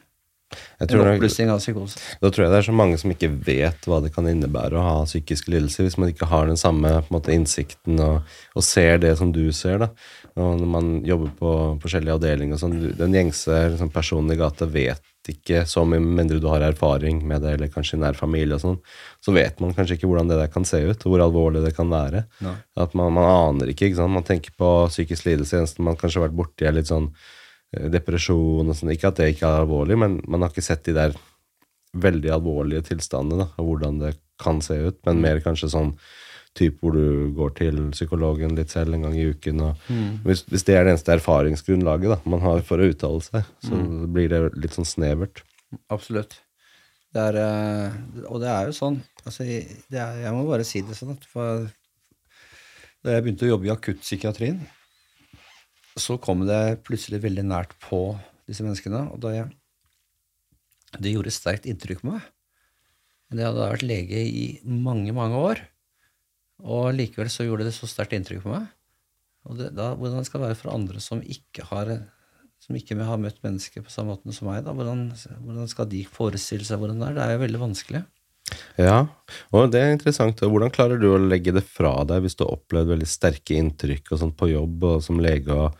En oppblussing av psykose. da tror jeg det er så mange som ikke vet hva det kan innebære å ha psykiske lidelser, hvis man ikke har den samme måte, innsikten og, og ser det som du ser. da. Og når man jobber på forskjellige avdelinger og sånn, den gjengse liksom, personen i gata vet ikke så mye, med mindre du har erfaring med det, eller kanskje i nær familie og sånn, så vet man kanskje ikke hvordan det der kan se ut, og hvor alvorlig det kan være. Nei. At man, man aner ikke, ikke sant? Man tenker på psykisk lidelse, eneste man kanskje har vært borti er litt sånn depresjon og sånn. Ikke at det ikke er alvorlig, men man har ikke sett de der veldig alvorlige tilstandene, og hvordan det kan se ut, men mer kanskje sånn typ hvor du går til psykologen litt selv en gang i uken. Og hvis, hvis det er det eneste erfaringsgrunnlaget da, man har for å uttale seg, så blir det litt sånn snevert. Absolutt. Det er, eh, og det er jo sånn altså, er, Jeg må bare si det sånn at for, Da jeg begynte å jobbe i akuttpsykiatrien, så kom det plutselig veldig nært på disse menneskene. Og det, det gjorde sterkt inntrykk på meg. Jeg hadde vært lege i mange, mange år. Og likevel så gjorde det så sterkt inntrykk på meg. Og det, da, hvordan det være for andre som ikke har som ikke har møtt mennesker på samme måte som meg, da, hvordan, hvordan skal de forestille seg hvordan det er? Det er jo veldig vanskelig. Ja, og det er interessant. Hvordan klarer du å legge det fra deg hvis du har opplevd veldig sterke inntrykk og sånt på jobb og som lege? og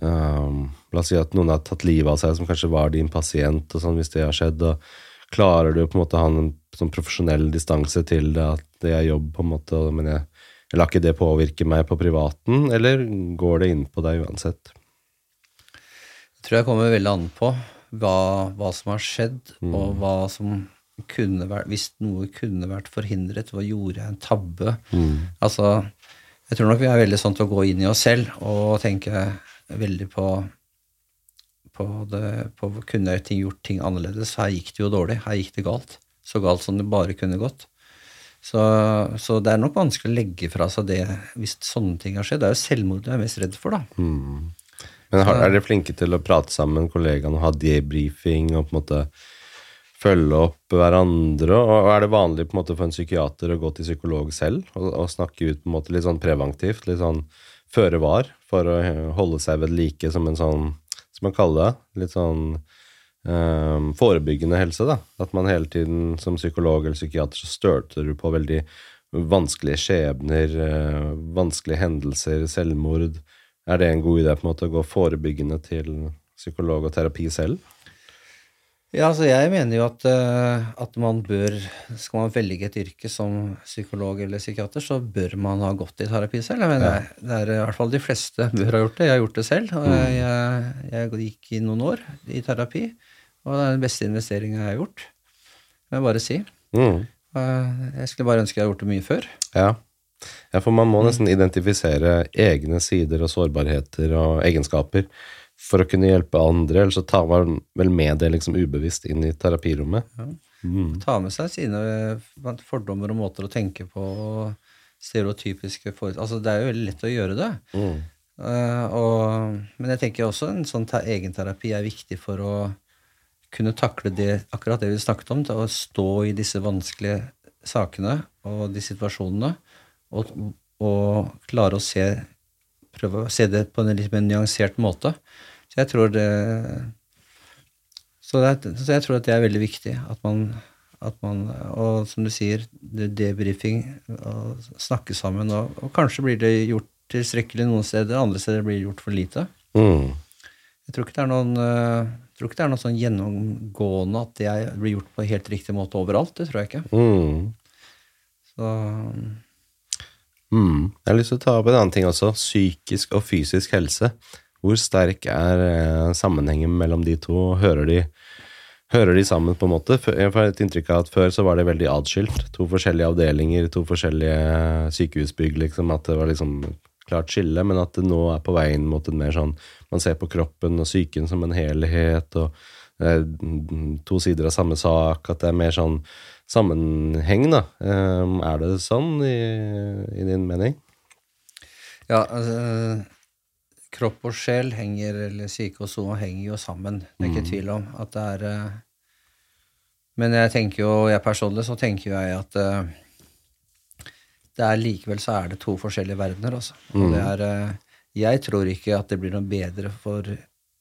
um, La oss si at noen har tatt livet av seg som kanskje var din pasient, og sånn hvis det har skjedd. og Klarer du på en måte å ha en sånn profesjonell distanse til det, at det er jobb, på en måte, men jeg, jeg lar ikke det påvirke meg på privaten, eller går det inn på deg uansett? Jeg tror jeg kommer veldig an på hva, hva som har skjedd, og hva som vært Hvis noe kunne vært forhindret, hva gjorde jeg en tabbe? Altså, jeg tror nok vi er veldig sånn til å gå inn i oss selv og tenke veldig på på, det, på kunne jeg ting, gjort ting annerledes. Her gikk det jo dårlig. Her gikk det galt. Så galt som det bare kunne gått. Så, så det er nok vanskelig å legge fra seg det hvis sånne ting har skjedd. Det er jo selvmord du er mest redd for, da. Men har, er dere flinke til å prate sammen kollegaene og ha debrifing og på en måte følge opp hverandre? Og er det vanlig på en måte for en psykiater å gå til psykolog selv og, og snakke ut på en måte litt sånn preventivt, litt sånn føre var, for å holde seg ved like som en sånn, som man kaller det, litt sånn um, forebyggende helse, da. At man hele tiden som psykolog eller psykiater så støter du på veldig vanskelige skjebner, uh, vanskelige hendelser, selvmord. Er det en god idé på en måte å gå forebyggende til psykolog og terapi selv? Ja, altså jeg mener jo at, eh, at man bør Skal man velge et yrke som psykolog eller psykiater, så bør man ha gått i terapi selv. Jeg mener, det er i hvert fall De fleste bør ha gjort det. Jeg har gjort det selv. og jeg, jeg, jeg gikk i noen år i terapi, og det er den beste investeringa jeg har gjort. Det må jeg bare si. Mm. Jeg skulle bare ønske jeg hadde gjort det mye før. Ja. ja, for man må nesten identifisere egne sider og sårbarheter og egenskaper for å kunne hjelpe andre, Eller så tar man vel med det liksom ubevisst inn i terapirommet. Mm. Ta med seg sine eh, fordommer og måter å tenke på. og Stereotypiske forestillinger. Altså, det er jo veldig lett å gjøre det. Mm. Uh, og, men jeg tenker også en sånn te- egenterapi er viktig for å kunne takle det, akkurat det vi snakket om, til å stå i disse vanskelige sakene og de situasjonene, og, og klare å se prøve å se det på en litt mer nyansert måte. Så jeg tror det så, det, så jeg tror at det er veldig viktig at man, at man Og som du sier, debrifing, snakke sammen, og, og kanskje blir det gjort tilstrekkelig noen steder, andre steder blir det gjort for lite. Mm. Jeg tror ikke det er noen eh, jeg tror ikke det er noe sånn gjennomgående at det blir gjort på helt riktig måte overalt. Det tror jeg ikke. Mm. Så Mm. Jeg har lyst til å ta opp en annen ting også. Psykisk og fysisk helse. Hvor sterk er eh, sammenhengen mellom de to? Hører de, hører de sammen, på en måte? Jeg får et inntrykk av at før så var det veldig atskilt. To forskjellige avdelinger, to forskjellige sykehusbygg, liksom. At det var liksom klart skille, men at det nå er på veien mot en mer sånn Man ser på kroppen og psyken som en helhet, og eh, to sider av samme sak. At det er mer sånn sammenheng, da. Eh, Er det sånn i, i din mening? Ja, altså, kropp og sjel henger, eller psyke og soma henger jo sammen. Det er ikke tvil om at det er uh, Men jeg tenker jo, jeg personlig så tenker jo jeg at uh, det er likevel så er det to forskjellige verdener, altså. Og det er eh, Jeg tror ikke at det blir noe bedre for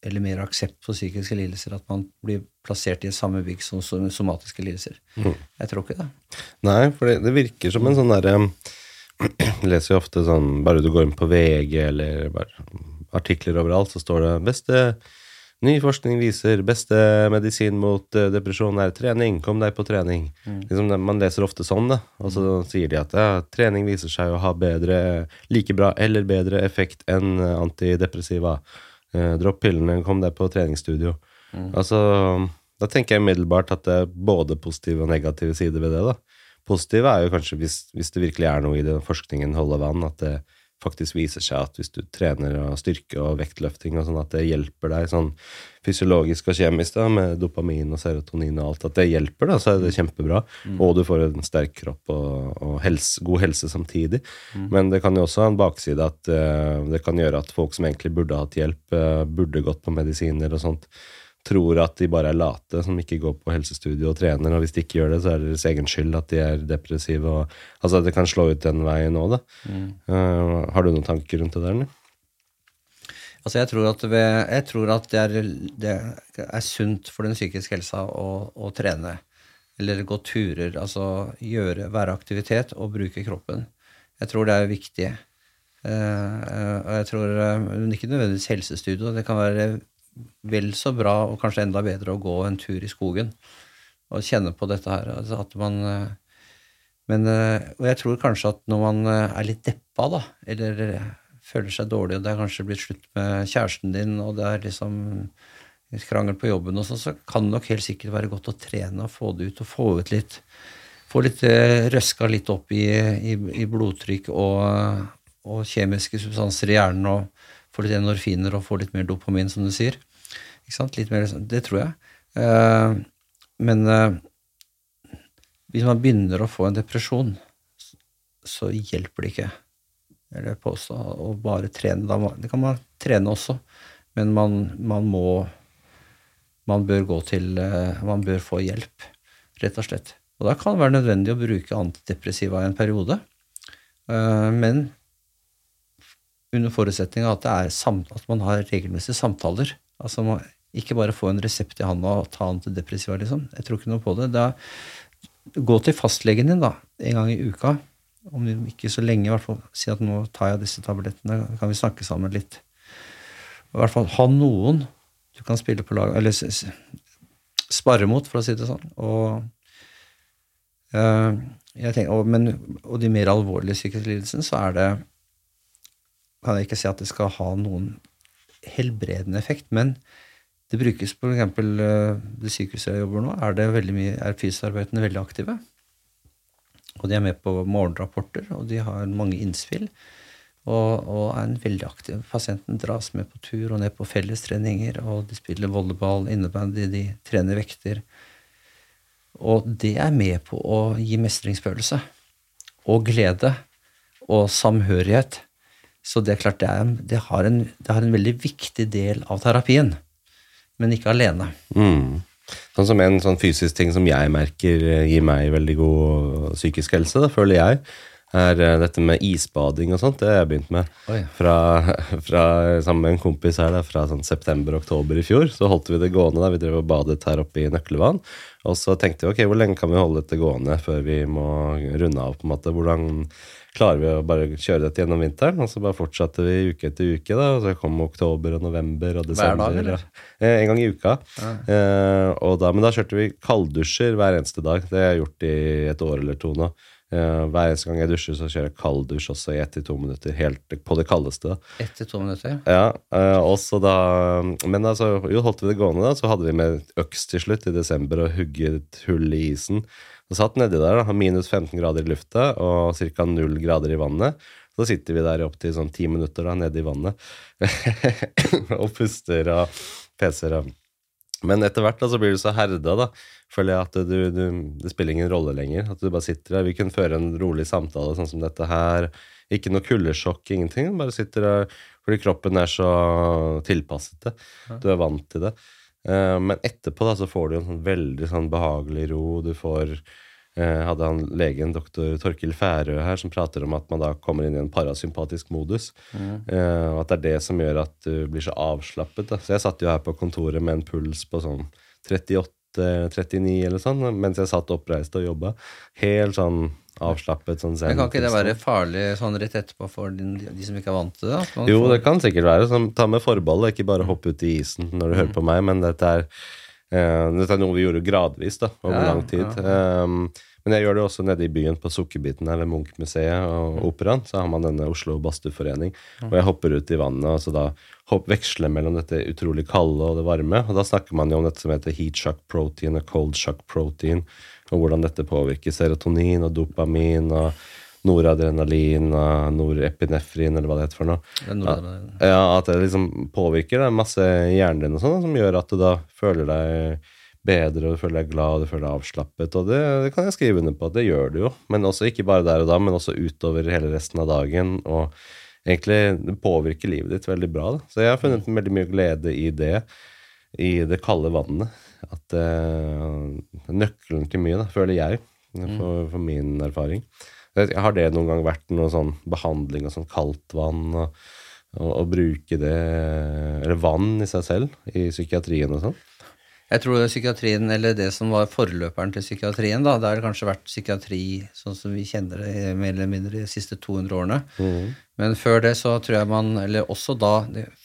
eller mer aksept for psykiske lidelser at man blir plassert i samme bygg som som somatiske lidelser. Jeg tror ikke det. Nei, for det, det virker som en sånn derre leser jo ofte sånn Bare du går inn på VG eller bare artikler overalt, så står det 'Beste ny forskning viser beste medisin mot eh, depresjon er trening. Kom deg på trening'. Liksom, man leser ofte sånn, da. Og så sier de at ja, trening viser seg å ha bedre, like bra eller bedre effekt enn eh, antidepressiva. Eh, dropp pillene, kom deg på treningsstudio. Altså, da tenker jeg umiddelbart at det er både positive og negative sider ved det. da. Positive er jo kanskje hvis, hvis det virkelig er noe i det, forskningen holder vann, at det faktisk viser seg at hvis du trener og styrke og vektløfting og sånn, at det hjelper deg sånn fysiologisk og kjemisk da, med dopamin og serotonin og alt, at det hjelper, da, så er det kjempebra. Og du får en sterk kropp og, og helse, god helse samtidig. Men det kan jo også ha en bakside at uh, det kan gjøre at folk som egentlig burde hatt hjelp, uh, burde gått på medisiner og sånt, tror at de bare er late, som ikke går på helsestudio og trener, og hvis de ikke gjør det, så er det deres egen skyld at de er depressive. Og, altså, det kan slå ut den veien òg, da. Eh, har du noen tanker rundt det der, eller? Altså jeg tror at, ved, jeg tror at det, er, det er sunt for den psykiske helsa å, å trene. Eller gå turer. Altså gjøre, være aktivitet og bruke kroppen. Jeg tror det er viktig. Uh, uh, og jeg tror Men ikke nødvendigvis helsestudio. Det kan være vel så bra og kanskje enda bedre å gå en tur i skogen og kjenne på dette her. Altså at man eh, men, eh, og jeg tror kanskje at når man eh, er litt deppa, da, eller føler seg dårlig, og det er kanskje blitt slutt med kjæresten din, og det er liksom krangel på jobben og sånn, så kan det nok helt sikkert være godt å trene og få det ut, og få ut litt Få litt røska litt opp i, i, i blodtrykk og, og kjemiske substanser i hjernen, og få litt endorfiner og få litt mer dopamin, som du sier. Ikke sant? Litt mer, det tror jeg. Eh, men eh, hvis man begynner å få en depresjon, så- hjelper det ikke. Jeg påstå, å bare trene. Da det kan man trene også, men man, man må Man bør gå til eh, Man bør få hjelp, rett og slett. Og da kan det være nødvendig å bruke antidepressiva i en periode. Men under forutsetning av at, at man har regelmessige samtaler. Altså man, ikke bare få en resept i handa og ta antidepressiva, liksom. Jeg tror ikke noe på det. Da, gå til fastlegen din da, en gang i uka. Om ikke så lenge, i hvert fall. Si at nå tar jeg disse tablettene, kan vi snakke sammen litt. I hvert fall ha noen du kan spille på lag, eller spare mot, for å si det sånn. Og, øh, tenker, og, men, og de mer alvorlige psykiske lidelsene, så er det kan jeg ikke si at det skal ha noen helbredende effekt, men det brukes på eksempel eh, det sykehuset jeg jobber nå, er det veldig mye, er fysioterapeutene veldig aktive. Og de er med på morgenrapporter, og de har mange innspill. Og, og er en veldig aktiv. Pasienten dras med på tur og ned på fellestreninger, og de spiller volleyball, innebandy, de trener vekter. Og det er med på å gi mestringsfølelse og glede og samhørighet. Så det er klart det, er, det, har en, det har en veldig viktig del av terapien, men ikke alene. Mm. Sånn som en sånn fysisk ting som jeg merker eh, gir meg veldig god psykisk helse, da, føler jeg, er eh, dette med isbading og sånt. Det har jeg begynt med. Oi. Fra, fra, sammen med en kompis her da, fra sånn september-oktober i fjor. Så holdt vi det gående. da, Vi drev og badet her oppe i Nøklevann. Og så tenkte vi ok, hvor lenge kan vi holde dette gående før vi må runde av? på en måte, Hvordan klarer vi å bare kjøre dette gjennom vinteren? Og så bare fortsatte vi uke etter uke. da, og Så kom oktober og november og desember. Hver dag, eller? Ja. en gang i uka. Eh, og da, men da kjørte vi kalddusjer hver eneste dag. Det har jeg gjort i et år eller to nå. Eh, hver eneste gang jeg dusjer, så kjører jeg kalddusj også i ett til to minutter. Helt på det kaldeste. da. Ett til to minutter. Ja, eh, også da Men altså, jo, holdt vi det gående, da, så hadde vi med øks til slutt i desember og hugget hull i isen. Og satt nedi der, da, minus 15 grader i lufta og ca. 0 grader i vannet. Så sitter vi der i opptil sånn ti minutter da, nede i vannet og puster og peser. Og. Men etter hvert da, så blir du så herda, da. Føler jeg at du, du, det spiller ingen rolle lenger. At du bare sitter der. Vi kunne føre en rolig samtale sånn som dette her. Ikke noe kuldesjokk, ingenting. Bare sitter der fordi kroppen er så tilpasset det. Du er vant til det. Eh, men etterpå da, så får du en sånn veldig sånn behagelig ro. Du får eh, hadde han legen doktor Torkil Færø her, som prater om at man da kommer inn i en parasympatisk modus. Eh, og at det er det som gjør at du blir så avslappet. Da. Så jeg satt jo her på kontoret med en puls på sånn 38-39 eller sånn, mens jeg satt oppreist og jobba. Helt sånn avslappet. sånn Men kan ikke det være farlig sånn rett etterpå for de, de som ikke er vant til det? Jo, får- det kan sikkert være. Sånn, ta med forbehold, ikke bare hoppe ut i isen når du hører på meg, men dette er, uh, dette er noe vi gjorde gradvis da, over Ja, lang tid. Um, men jeg gjør det også nede i byen på Sukkerbiten eller Munch-museet og Operaen. Så har man denne Oslo Badstueforening, og jeg hopper ut i vannet og så da hopp, veksler mellom dette utrolig kalde og det varme. Og da snakker man jo om dette som heter heat shock protein og cold shock protein, og hvordan dette påvirker serotonin og dopamin og noradrenalin og norepinefrin, eller hva det heter for noe. Det det- Ja, at det liksom påvirker da, masse hjernen din og sånn, som gjør at du da føler deg bedre, og du føler deg glad, og du føler deg avslappet, og det, det kan jeg skrive under på at det gjør du jo. Men også ikke bare der og da, men også utover hele resten av dagen, og egentlig det påvirker livet ditt veldig bra. Da. Så jeg har funnet veldig mye glede i det, i det kalde vannet. At uh, nøkkelen til mye, da, føler jeg, for, for min erfaring. Har det noen gang vært noe sånn behandling av sånn kaldt vann? og å, bruke det Eller vann i seg selv i psykiatrien og sånn. Jeg tror det er psykiatrien, eller det som var forløperen til psykiatrien, da, det har kanskje vært psykiatri sånn som vi kjenner det mer eller mindre de siste 200 årene. Men før det så tror jeg man, eller også da,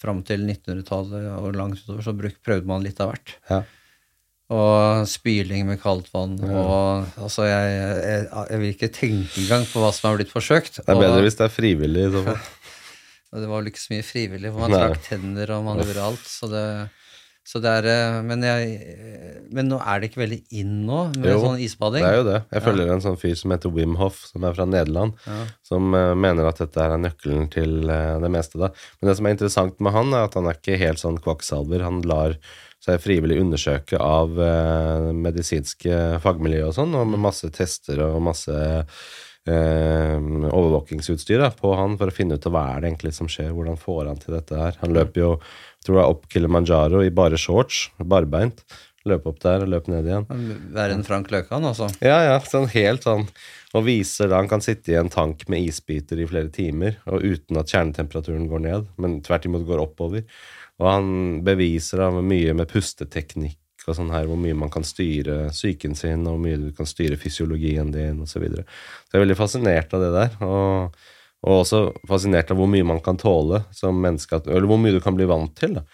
fram til 1900-tallet og langt utover, så bruk, prøvde man litt av hvert. Ja. Og spyling med kaldt vann. Og altså, jeg, jeg, jeg vil ikke tenke engang på hva som har blitt forsøkt. Det er bedre og, hvis det er frivillig. i så fall. og det var vel ikke så mye frivillig, for man trakk tenner og man gjorde alt. Så det, er eh, men, jeg, men nå er det ikke veldig inn nå med Jo, sånn isbading? Det er jo det. Jeg følger en sånn fyr som heter Wim Hof, som er fra Nederland, som uh, mener at dette er nøkkelen til uh, det meste. da. Men det som er interessant med han, er at han er ikke helt sånn kvakksalver. Han lar seg frivillig undersøke av eh, medisinske fagmiljø og sånn, og med masse tester og masse eh, overvåkingsutstyr da, på han for å finne ut hva er det egentlig som skjer, hvordan får han til dette her. Han løper jo tror jeg, opp Kilimanjaro i bare shorts, barbeint. Løpe opp der og løpe ned igjen. Være en Frank Løkan, altså. Ja, ja, sånn helt sånn Og viser da han kan sitte i en tank med isbiter i flere timer, og uten at kjernetemperaturen går ned, men tvert imot går oppover. Og han beviser da mye med pusteteknikk og sånn her, hvor mye man kan styre psyken sin, og hvor mye du kan styre fysiologien din, osv. Så, videre. så jeg er veldig fascinert av det der. Og, og også fascinert av hvor mye man kan tåle som menneske, eller hvor mye du kan bli vant til. da.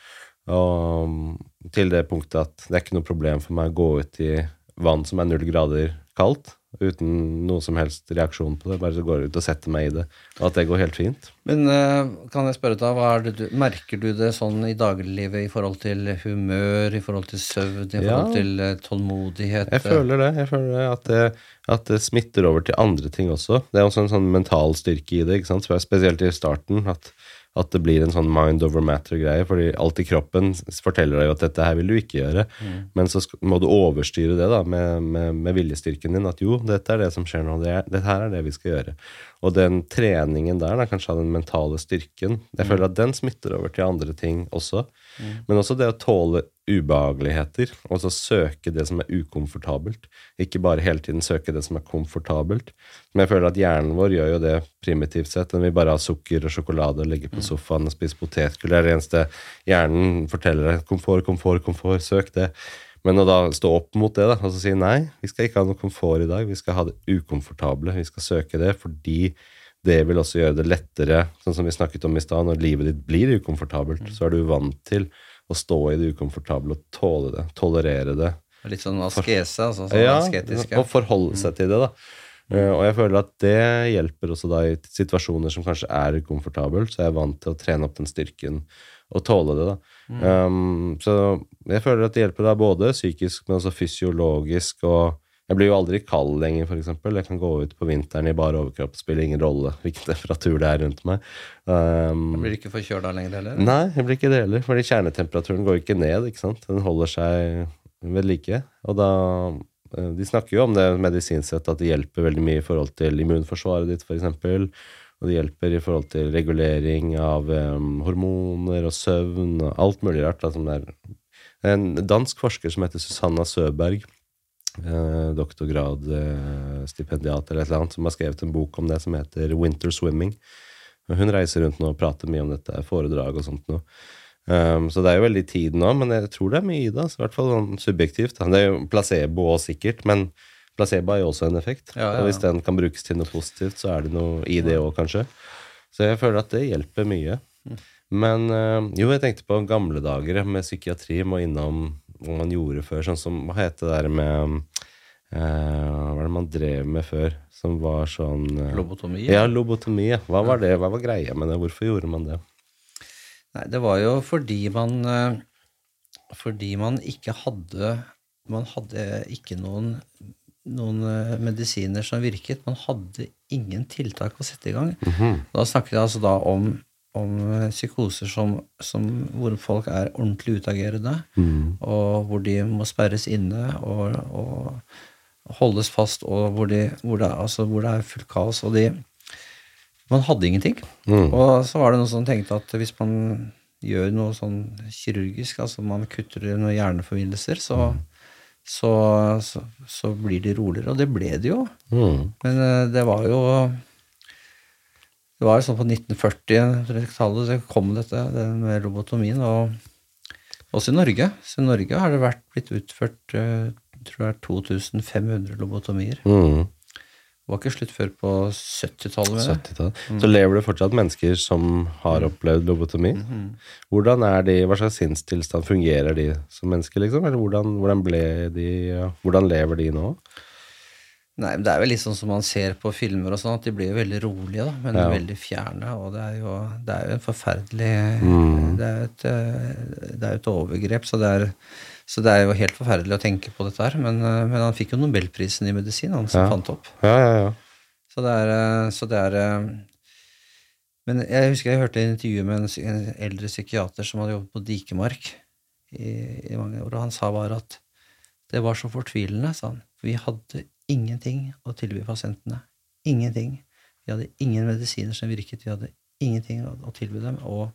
Og til det punktet at det er ikke noe problem for meg å gå ut i vann som er null grader kaldt, uten noe som helst reaksjon på det. Bare så går jeg ut og setter meg i det, og at det går helt fint. Men eh, kan jeg spørre deg, hva er det du, merker du det sånn i dagliglivet i forhold til humør, i forhold til søvn, i Ja. forhold til eh, tålmodighet? Jeg føler det. jeg føler det, at det, at det smitter over til andre ting også. Det er også en sånn mental styrke i det, ikke sant? Spesielt i starten. At, at det blir en sånn mind over matter-greie. fordi alt i kroppen forteller deg jo at dette her vil du ikke gjøre. Men så må du overstyre det da med, med, med viljestyrken din. At jo, dette er det som skjer nå. Det, er, det her er det vi skal gjøre. Og den treningen der, da, kanskje av den mentale styrken, jeg føler at den smitter over til andre ting også. Men også det å tåle ubehageligheter, og så søke det som er ukomfortabelt. Ikke bare hele tiden søke det som er komfortabelt. Men jeg føler at hjernen vår gjør jo det primitivt sett. Den vil bare ha sukker og sjokolade og ligge på sofaen og spise potetgull. Det er det eneste hjernen forteller deg. Komfort, komfort, komfort. Søk det. Men å da stå opp mot det da, og så si nei, vi skal ikke ha noe komfort i dag. Vi skal ha det ukomfortable. Vi skal søke det fordi det vil også gjøre det lettere, sånn som vi snakket om i stad, når livet ditt blir ukomfortabelt, så er du vant til å stå i det ukomfortable og tåle det, tolerere det. Litt sånn askese, altså sånn Ja, asketisk. ja. og forholde seg til det, da. Eh, og jeg føler at det hjelper også da i situasjoner som kanskje er ukomfortabelt, så jeg er vant til å trene opp den styrken og tåle det, da. Um, så jeg føler at det hjelper da både psykisk, men også fysiologisk, og jeg blir jo aldri kald lenger, eksempel. Jeg kan gå ut på vinteren i bar overkropp, spiller ingen rolle hvilken temperatur det er rundt meg. Um, Blir du ikke forkjøla lenger heller? Nei, jeg blir ikke det heller. Fordi kjernetemperaturen går ikke ned. ikke sant? Den holder seg ved like. Og da eh, De snakker jo om det medisinsk sett, at det hjelper veldig mye i forhold til immunforsvaret ditt, f.eks. Og det hjelper i forhold til regulering av um, hormoner og søvn og alt mulig rart. Da, som. Det er en dansk forsker som heter Susanna Søberg. Eh, doktorgrad eh, eller et eller annet, som har skrevet en bok om det som heter Winter Swimming. Hun reiser rundt nå og prater mye om dette, foredrag og sånt noe. Um, så det er jo veldig tid nå, men jeg tror det er mye i det. Altså, I hvert fall sånn subjektivt. Det er jo placebo òg, sikkert, men placebo har jo også en effekt. Ja, ja, ja. Og hvis den kan brukes til noe positivt, så er det noe i det òg, kanskje. Så jeg føler at det hjelper mye. Men uh, jo, jeg tenkte på gamle dager med psykiatri. Må innom man gjorde før. Sånn som Hva het det der med uh, Hva var det man drev med før? Som var sånn uh, Lobotomi? Ja, lobotomi. ja. Hva var det? Hva var greia med det? Hvorfor gjorde man det? Nei, det var jo fordi man uh, Fordi man ikke hadde Man hadde ikke noen, noen medisiner som virket. Man hadde ingen tiltak å sette i gang. Da snakket jeg altså da om, om eh, psykoser som, som, hvor folk er ordentlig utagerende, og hvor de må sperres inne og, og holdes fast, og hvor, de, hvor, det, altså, hvor det er fullt kaos. Og de, man hadde ingenting. Og så var det noen som tenkte at hvis man gjør noe sånn kirurgisk, altså man kutter noen hjerneforvindelser, så, så, så, så blir de roligere. Og det ble det jo. Mm. Men eh, det var jo Det var jo sånn på 1940-tallet så kom dette, det med lobotomien. Og også i Norge. Så i Norge har det vært blitt utført eh, tror jeg 2500 lobotomier. Mm. Det var ikke slutt før på 70-tallet. 70-tallet. Så lever det fortsatt mennesker som har opplevd lobotomi. Hvordan er de, Hva slags sinnstilstand fungerer de som mennesker, liksom? Eller hvordan, hvordan ble de Hvordan lever de nå? Nei, men Det er vel litt sånn som man ser på filmer, og sånn, at de blir jo veldig rolige, da, men Ja. veldig fjerne. Og det er jo, det er jo en forferdelig Mm. det, er jo et, eh, det er jo et overgrep. Så det, er, så det er jo helt forferdelig å tenke på dette her. Men, eh, men han fikk jo nobelprisen i medisin, han som Ja. fant opp. Ja, ja, ja. Så det er, eh, så det er Men jeg husker jeg hørte et intervju med en, en eldre psykiater som hadde jobbet på Dikemark i, i mange år, og han sa bare at det var så fortvilende, sa han. Vi hadde ingenting å tilby pasientene. Ingenting. Vi hadde ingen medisiner som virket. Vi hadde ingenting å, tilby dem. Og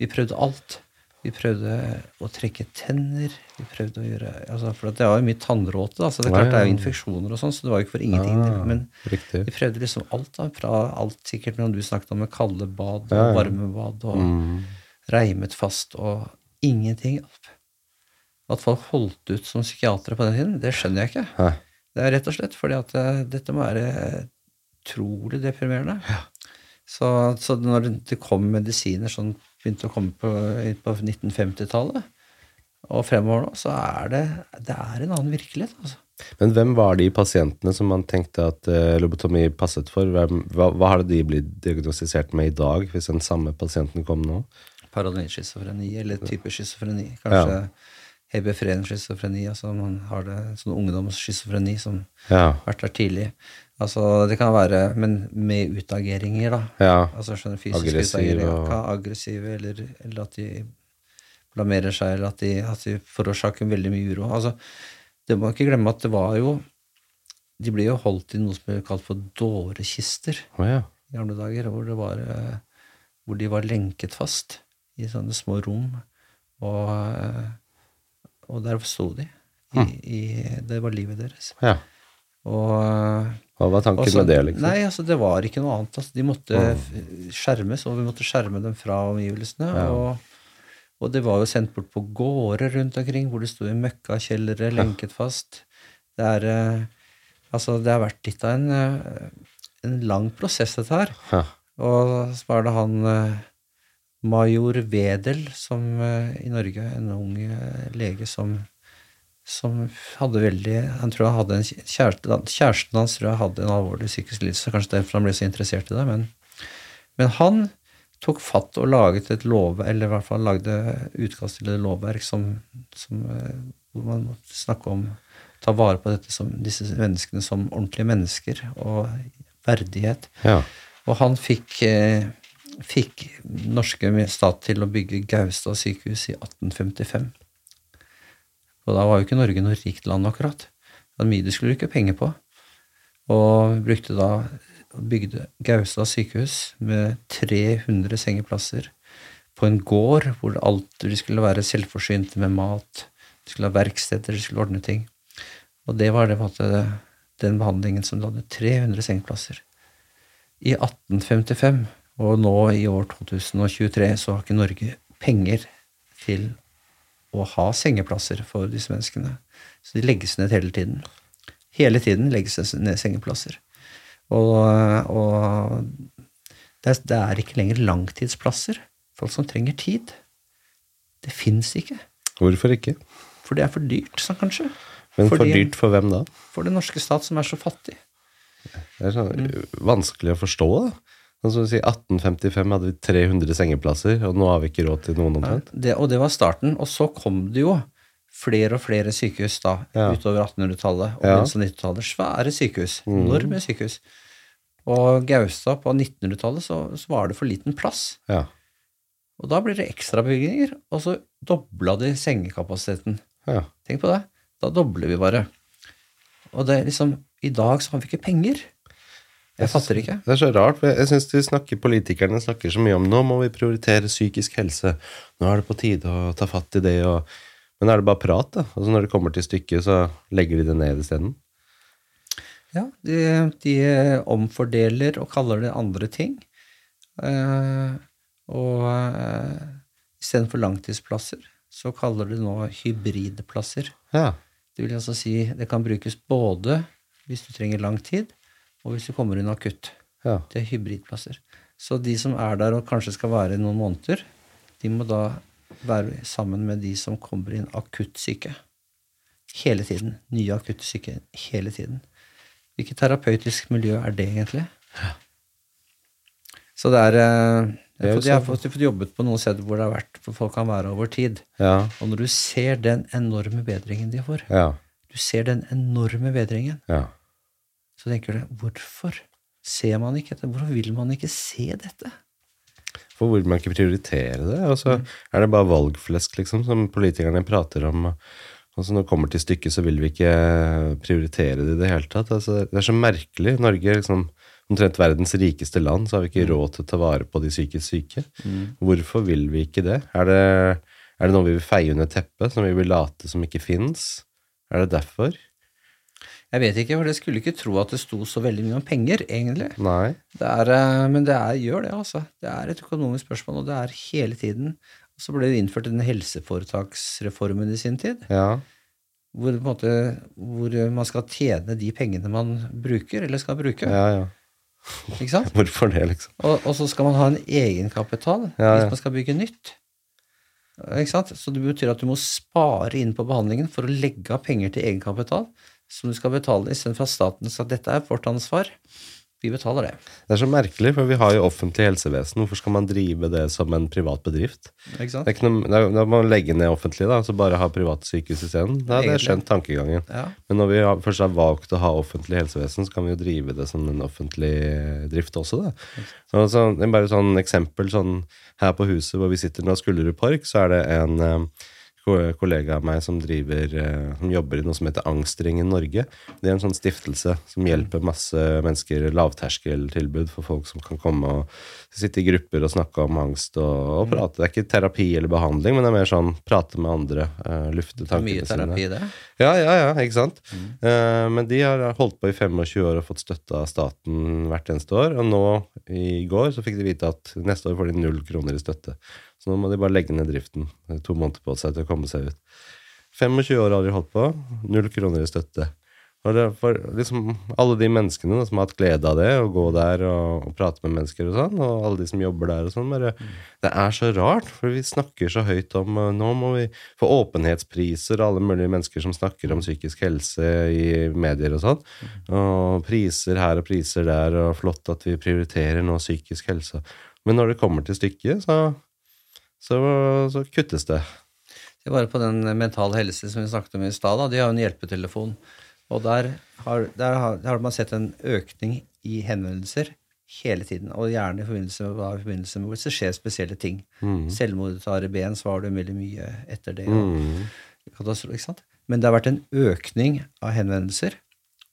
vi prøvde alt. Vi prøvde å trekke tenner. Vi prøvde å gjøre altså For det var jo mye tannråte. Da, så det er klart det er jo infeksjoner og sånn, så det var jo ikke for ingenting. Ja, men Riktig. vi prøvde liksom alt, da. Fra alt sikkert mellom du snakket om med kalde bad og Ja, ja. varme bad og Mm. reimet fast og ingenting. At folk holdt ut som psykiatere på den tiden, det skjønner jeg ikke. Nei. Det er rett og slett fordi at eh, dette må være utrolig deprimerende. Så, så når det- kom medisiner som begynte å komme på, på 1950-tallet, og fremover nå, så er det, det er en annen virkelighet. altså. Men hvem var de pasientene som man tenkte at uh, lobotomi passet for? Hvem, hva, hva har de blitt diagnostisert med i dag, hvis den samme pasienten kom nå? Paranoid schizofreni, eller type schizofreni. Kanskje hebefren schizofreni, altså man har det sånn ungdomsschizofreni som Ja. har vært der tidlig. Altså, det kan være, men med utageringer, da. ja. Altså skjønner fysiske Aggressiv utageringer. og- aggressive, eller, eller at de blamerer seg, eller at de, at de forårsaker veldig mye uro. Altså, det må ikke glemme at det var jo De ble jo holdt i noe som ble kalt for dårekister oh, ja. i gamle dager, hvor, det var, eh, hvor de var lenket fast i sånne små rom. Og, eh, og der sto de. I, i, det var livet deres. ja. Og, Hva var tanken også, med det, liksom? Nei, altså det var ikke noe annet. Altså, de måtte f- skjermes, og vi måtte skjerme dem fra omgivelsene. Og, og det var jo sendt bort på gårder rundt omkring, hvor det sto i møkkakjellere, lenket fast. Det er eh, Altså, det har vært litt av en, eh, en lang prosess, dette her. Ja. Og så var det han eh, major Wedel som eh, i Norge, en ung eh, lege som, som hadde veldig Han tror han hadde en kjæreste, Kjæresten hans tror jeg hadde en alvorlig psykisk lidelse, kanskje derfor han ble så interessert i det. Men, men han tok fatt og laget et lovverk, eller i hvert fall lagde utkast til et lovverk som, som, eh, hvor man måtte snakke om ta vare på dette som, disse menneskene som ordentlige mennesker, og verdighet. Ja. Og han fikk, eh, fikk norske stat til å bygge Gaustad sykehus i 1855. Og da var jo ikke Norge noe rikt land, akkurat. Det var mye de skulle bruke penger på. Og brukte da bygde Gaustad sykehus med 300 sengeplasser på en gård hvor alt, de skulle være selvforsynte med mat. De skulle ha verksteder, de skulle ordne ting. Og det var det, den behandlingen som hadde 300 sengeplasser. I 1855, og nå i år 2023, så har ikke Norge penger til å ha sengeplasser for disse menneskene. Så de legges ned hele tiden. Hele tiden legges det ned sengeplasser. Og, og det, er, det er ikke lenger langtidsplasser. Folk som trenger tid. Det fins ikke. Hvorfor ikke? For det er for dyrt, så kanskje. Men for Fordi- dyrt for hvem da? For den norske stat, som er så fattig. Det er sånn vanskelig å forstå. da. Du sier, 1855 hadde vi 300 sengeplasser, og nå har vi ikke råd til noen omtrent. Det, og det var starten. Og så kom det jo flere og flere sykehus da, Ja. utover 1800-tallet og Ja. begynnelsen av 90-tallet. Svære sykehus. Enorme sykehus. Og Gaustad på 1900-tallet så, så var det for liten plass. Ja. Og da blir det ekstrabevilgninger, og så dobla de sengekapasiteten. ja. Tenk på det. Da dobler vi bare. Og det er liksom I dag så har vi ikke penger. Jeg fatter ikke. Det er så rart, for jeg, syns de snakker, politikerne snakker så mye om nå må vi prioritere psykisk helse, nå er det på tide å ta fatt i det, og, men er det bare prat, da? Altså når det kommer til stykket, så legger de det ned isteden? Ja, de, de omfordeler og kaller det andre ting. Uh, og uh, istedenfor langtidsplasser, så kaller de nå hybridplasser. Ja. Det vil altså si det kan brukes både hvis du trenger lang tid, og hvis du kommer inn akutt. ja. Det er hybridplasser. Så de som er der og kanskje skal være i noen måneder, de må da være sammen med de som kommer inn akutt syke. Hele tiden. Nye akutt syke hele tiden. Hvilket terapeutisk miljø er det egentlig? Ja. Så det er eh, Jeg har fått- jeg har sånn. fått jobbet på noen steder hvor det har vært for folk kan være over tid. Ja. Og når du ser den enorme bedringen de får, Ja. du ser den enorme bedringen, ja. Så tenker du hvorfor ser man ikke dette? Hvorfor vil man ikke se dette? For hvor man ikke prioritere det. Og så er det bare valgflesk, liksom, som politikerne prater om. Altså, når det kommer til stykket, så vil vi ikke prioritere det i det hele tatt. Altså, det er så merkelig. Norge er liksom omtrent verdens rikeste land, så har vi ikke råd til å ta vare på de psykisk syke. Hvorfor vil vi ikke det? Er det, er det noe vi vil feie under teppet, som vi vil late som ikke fins? Er det derfor? Jeg vet ikke, for jeg skulle ikke tro at det sto så veldig mye om penger, egentlig. Nei. Det er, eh, men det er, gjør det, altså. Det er et økonomisk spørsmål, og det er hele tiden. Og så ble det innført denne helseforetaksreformen i sin tid, Ja. hvor, måte, hvor man skal tjene de pengene man bruker, eller skal bruke. Ja, ja. Ikke sant? Hvorfor det, liksom? Og, og så skal man ha en egenkapital Ja, ja. hvis man skal bygge nytt. Ikke sant? Så det betyr at du må spare inn på behandlingen for å legge av penger til egenkapital som du skal betale, istedenfor at staten sa dette er vårt ansvar. Vi betaler det. Det er så merkelig, for vi har jo offentlig helsevesen. Hvorfor skal man drive det som en privat bedrift? Ikke sant? Det er ikke noe, er, da må man legge ned offentlig, da, så bare ha private sykehus isteden. Da hadde jeg Egentlig. skjønt tankegangen. Ja. Men når vi har, først har valgt å ha offentlig helsevesen, så kan vi jo drive det som en offentlig drift også, da. Så, så, det er bare sånn eksempel sånn her på huset hvor vi sitter nå, Skullerud Park, så er det en eh, kollega av meg som driver eh, Som jobber i noe som heter Angstringen Norge. Det er en sånn stiftelse som hjelper masse mennesker, lavterskeltilbud for folk som kan komme og sitte i grupper og snakke om angst og, og prate. Det er ikke terapi eller behandling, men det er mer sånn prate med andre, eh, lufte tankene sine. mye terapi, sine. det. Ja, ja, ja, ikke sant? Eh, men de har holdt på i 25 år og fått støtte av staten hvert eneste år. Og nå i går så fikk de vite at neste år får de null kroner i støtte. Så nå må de bare legge ned driften. To måneder på seg til å komme seg ut. 25 år har de holdt på. Null kroner i støtte. Og for liksom alle de menneskene da, som har hatt glede av det, å gå der og, og prate med mennesker og sånn, og alle de som jobber der og sånn, bare Det er så rart, for vi snakker så høyt om uh, Nå må vi få åpenhetspriser, alle mulige mennesker som snakker om psykisk helse i medier og sånn. Og priser her og priser der, og flott at vi prioriterer nå psykisk helse. Men når det kommer til stykket, så, så, så kuttes det. Det er bare på den mentale helse som vi snakket om i stad. De har jo en hjelpetelefon. Og der har, der, har, man sett en økning i henvendelser hele tiden. Og gjerne i forbindelse med, i forbindelse med hvis det skjer spesielle ting. Selvmord tar ben, så var det veldig mye etter det. Sant? Men det har vært en økning av henvendelser.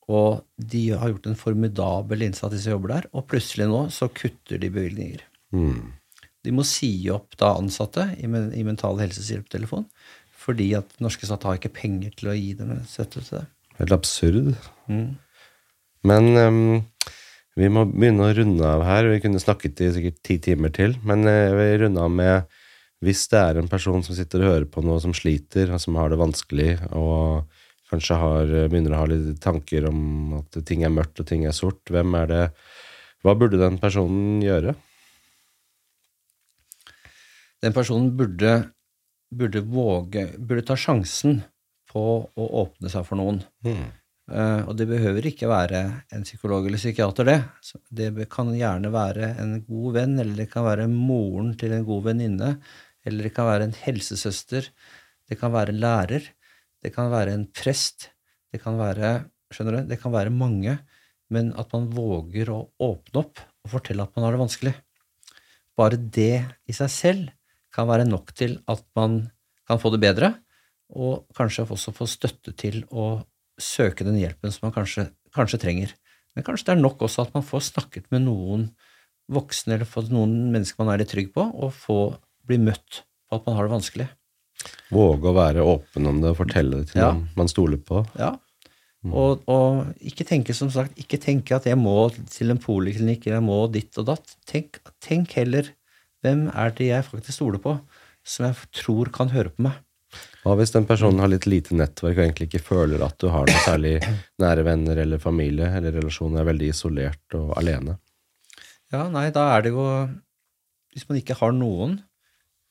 Og de har gjort en formidabel innsats, de som jobber der. Og plutselig nå så kutter de bevilgninger. Mm. De må si opp da ansatte i, i Mental Helses hjelpetelefon, fordi at norske stat har ikke penger til å gi dem støtte til det. Helt absurd. Mm. Men um, vi må begynne å runde av her. Vi kunne snakket i sikkert ti timer til, men jeg vil runde av med hvis det er en person som sitter og hører på noe som sliter, og som har det vanskelig, og kanskje har, begynner å ha litt tanker om at ting er mørkt og ting er sort, hvem er det Hva burde den personen gjøre? Den personen burde, burde våge Burde ta sjansen på å åpne seg for noen. Mm. Uh, og det behøver ikke være en psykolog eller psykiater, det. Så Det kan gjerne være en god venn, eller det kan være moren til en god venninne, eller det kan være en helsesøster, det kan være en lærer, det kan være en prest, det kan være Skjønner du? Det kan være mange, men at man våger å åpne opp og fortelle at man har det vanskelig. Bare det i seg selv kan være nok til at man kan få det bedre, og kanskje også få støtte til å søke den hjelpen som man kanskje, kanskje trenger. Men kanskje det er nok også at man får snakket med noen voksne eller fått noen mennesker man er litt trygg på, og få bli møtt på at man har det vanskelig. Våge å være åpen om det og fortelle det til Ja. noen man stoler på. Ja. Og, og ikke tenke som sagt, ikke tenke at jeg må til en poliklinikk, eller jeg må ditt og datt. Tenk, tenk heller hvem er det jeg faktisk stoler på, som jeg tror kan høre på meg. Hva hvis den personen har litt lite nettverk og egentlig ikke føler at du har noe særlig nære venner eller familie, eller relasjonen er veldig isolert og alene? Ja, nei, da er det jo Hvis man ikke har noen,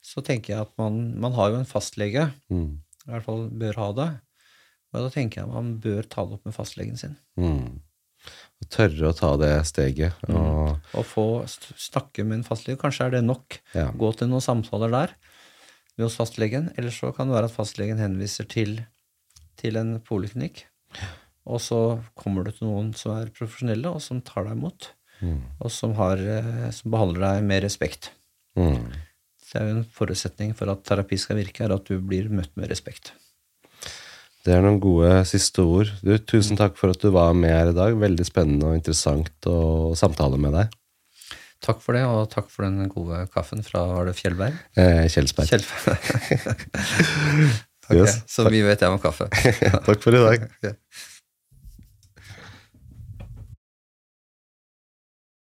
så tenker jeg at man, man har jo en fastlege, Mm. i hvert fall bør ha det. Og da tenker jeg man bør ta det opp med fastlegen sin. Mm. Og tørre å ta det steget. Og, Og få snakke med en fastlege. Kanskje er det nok. ja. Gå til noen samtaler der hos fastlegen. Eller så kan det være at fastlegen henviser til, til en poliklinikk. Og så kommer du til noen som er profesjonelle, og som tar deg imot. Mm. Og som, har, eh, som behandler deg med respekt. Mm. Det er jo en forutsetning for at terapi skal virke, er at du blir møtt med respekt. Det er noen gode siste ord. Du, tusen takk for at du var med her i dag. Veldig spennende og interessant å samtale med deg. Takk for det, og takk for den gode kaffen fra var det Fjellberg? Eh, Kjelsberg. Kjelsberg. okay, Yes. Så mye vet jeg om kaffe. takk for i dag.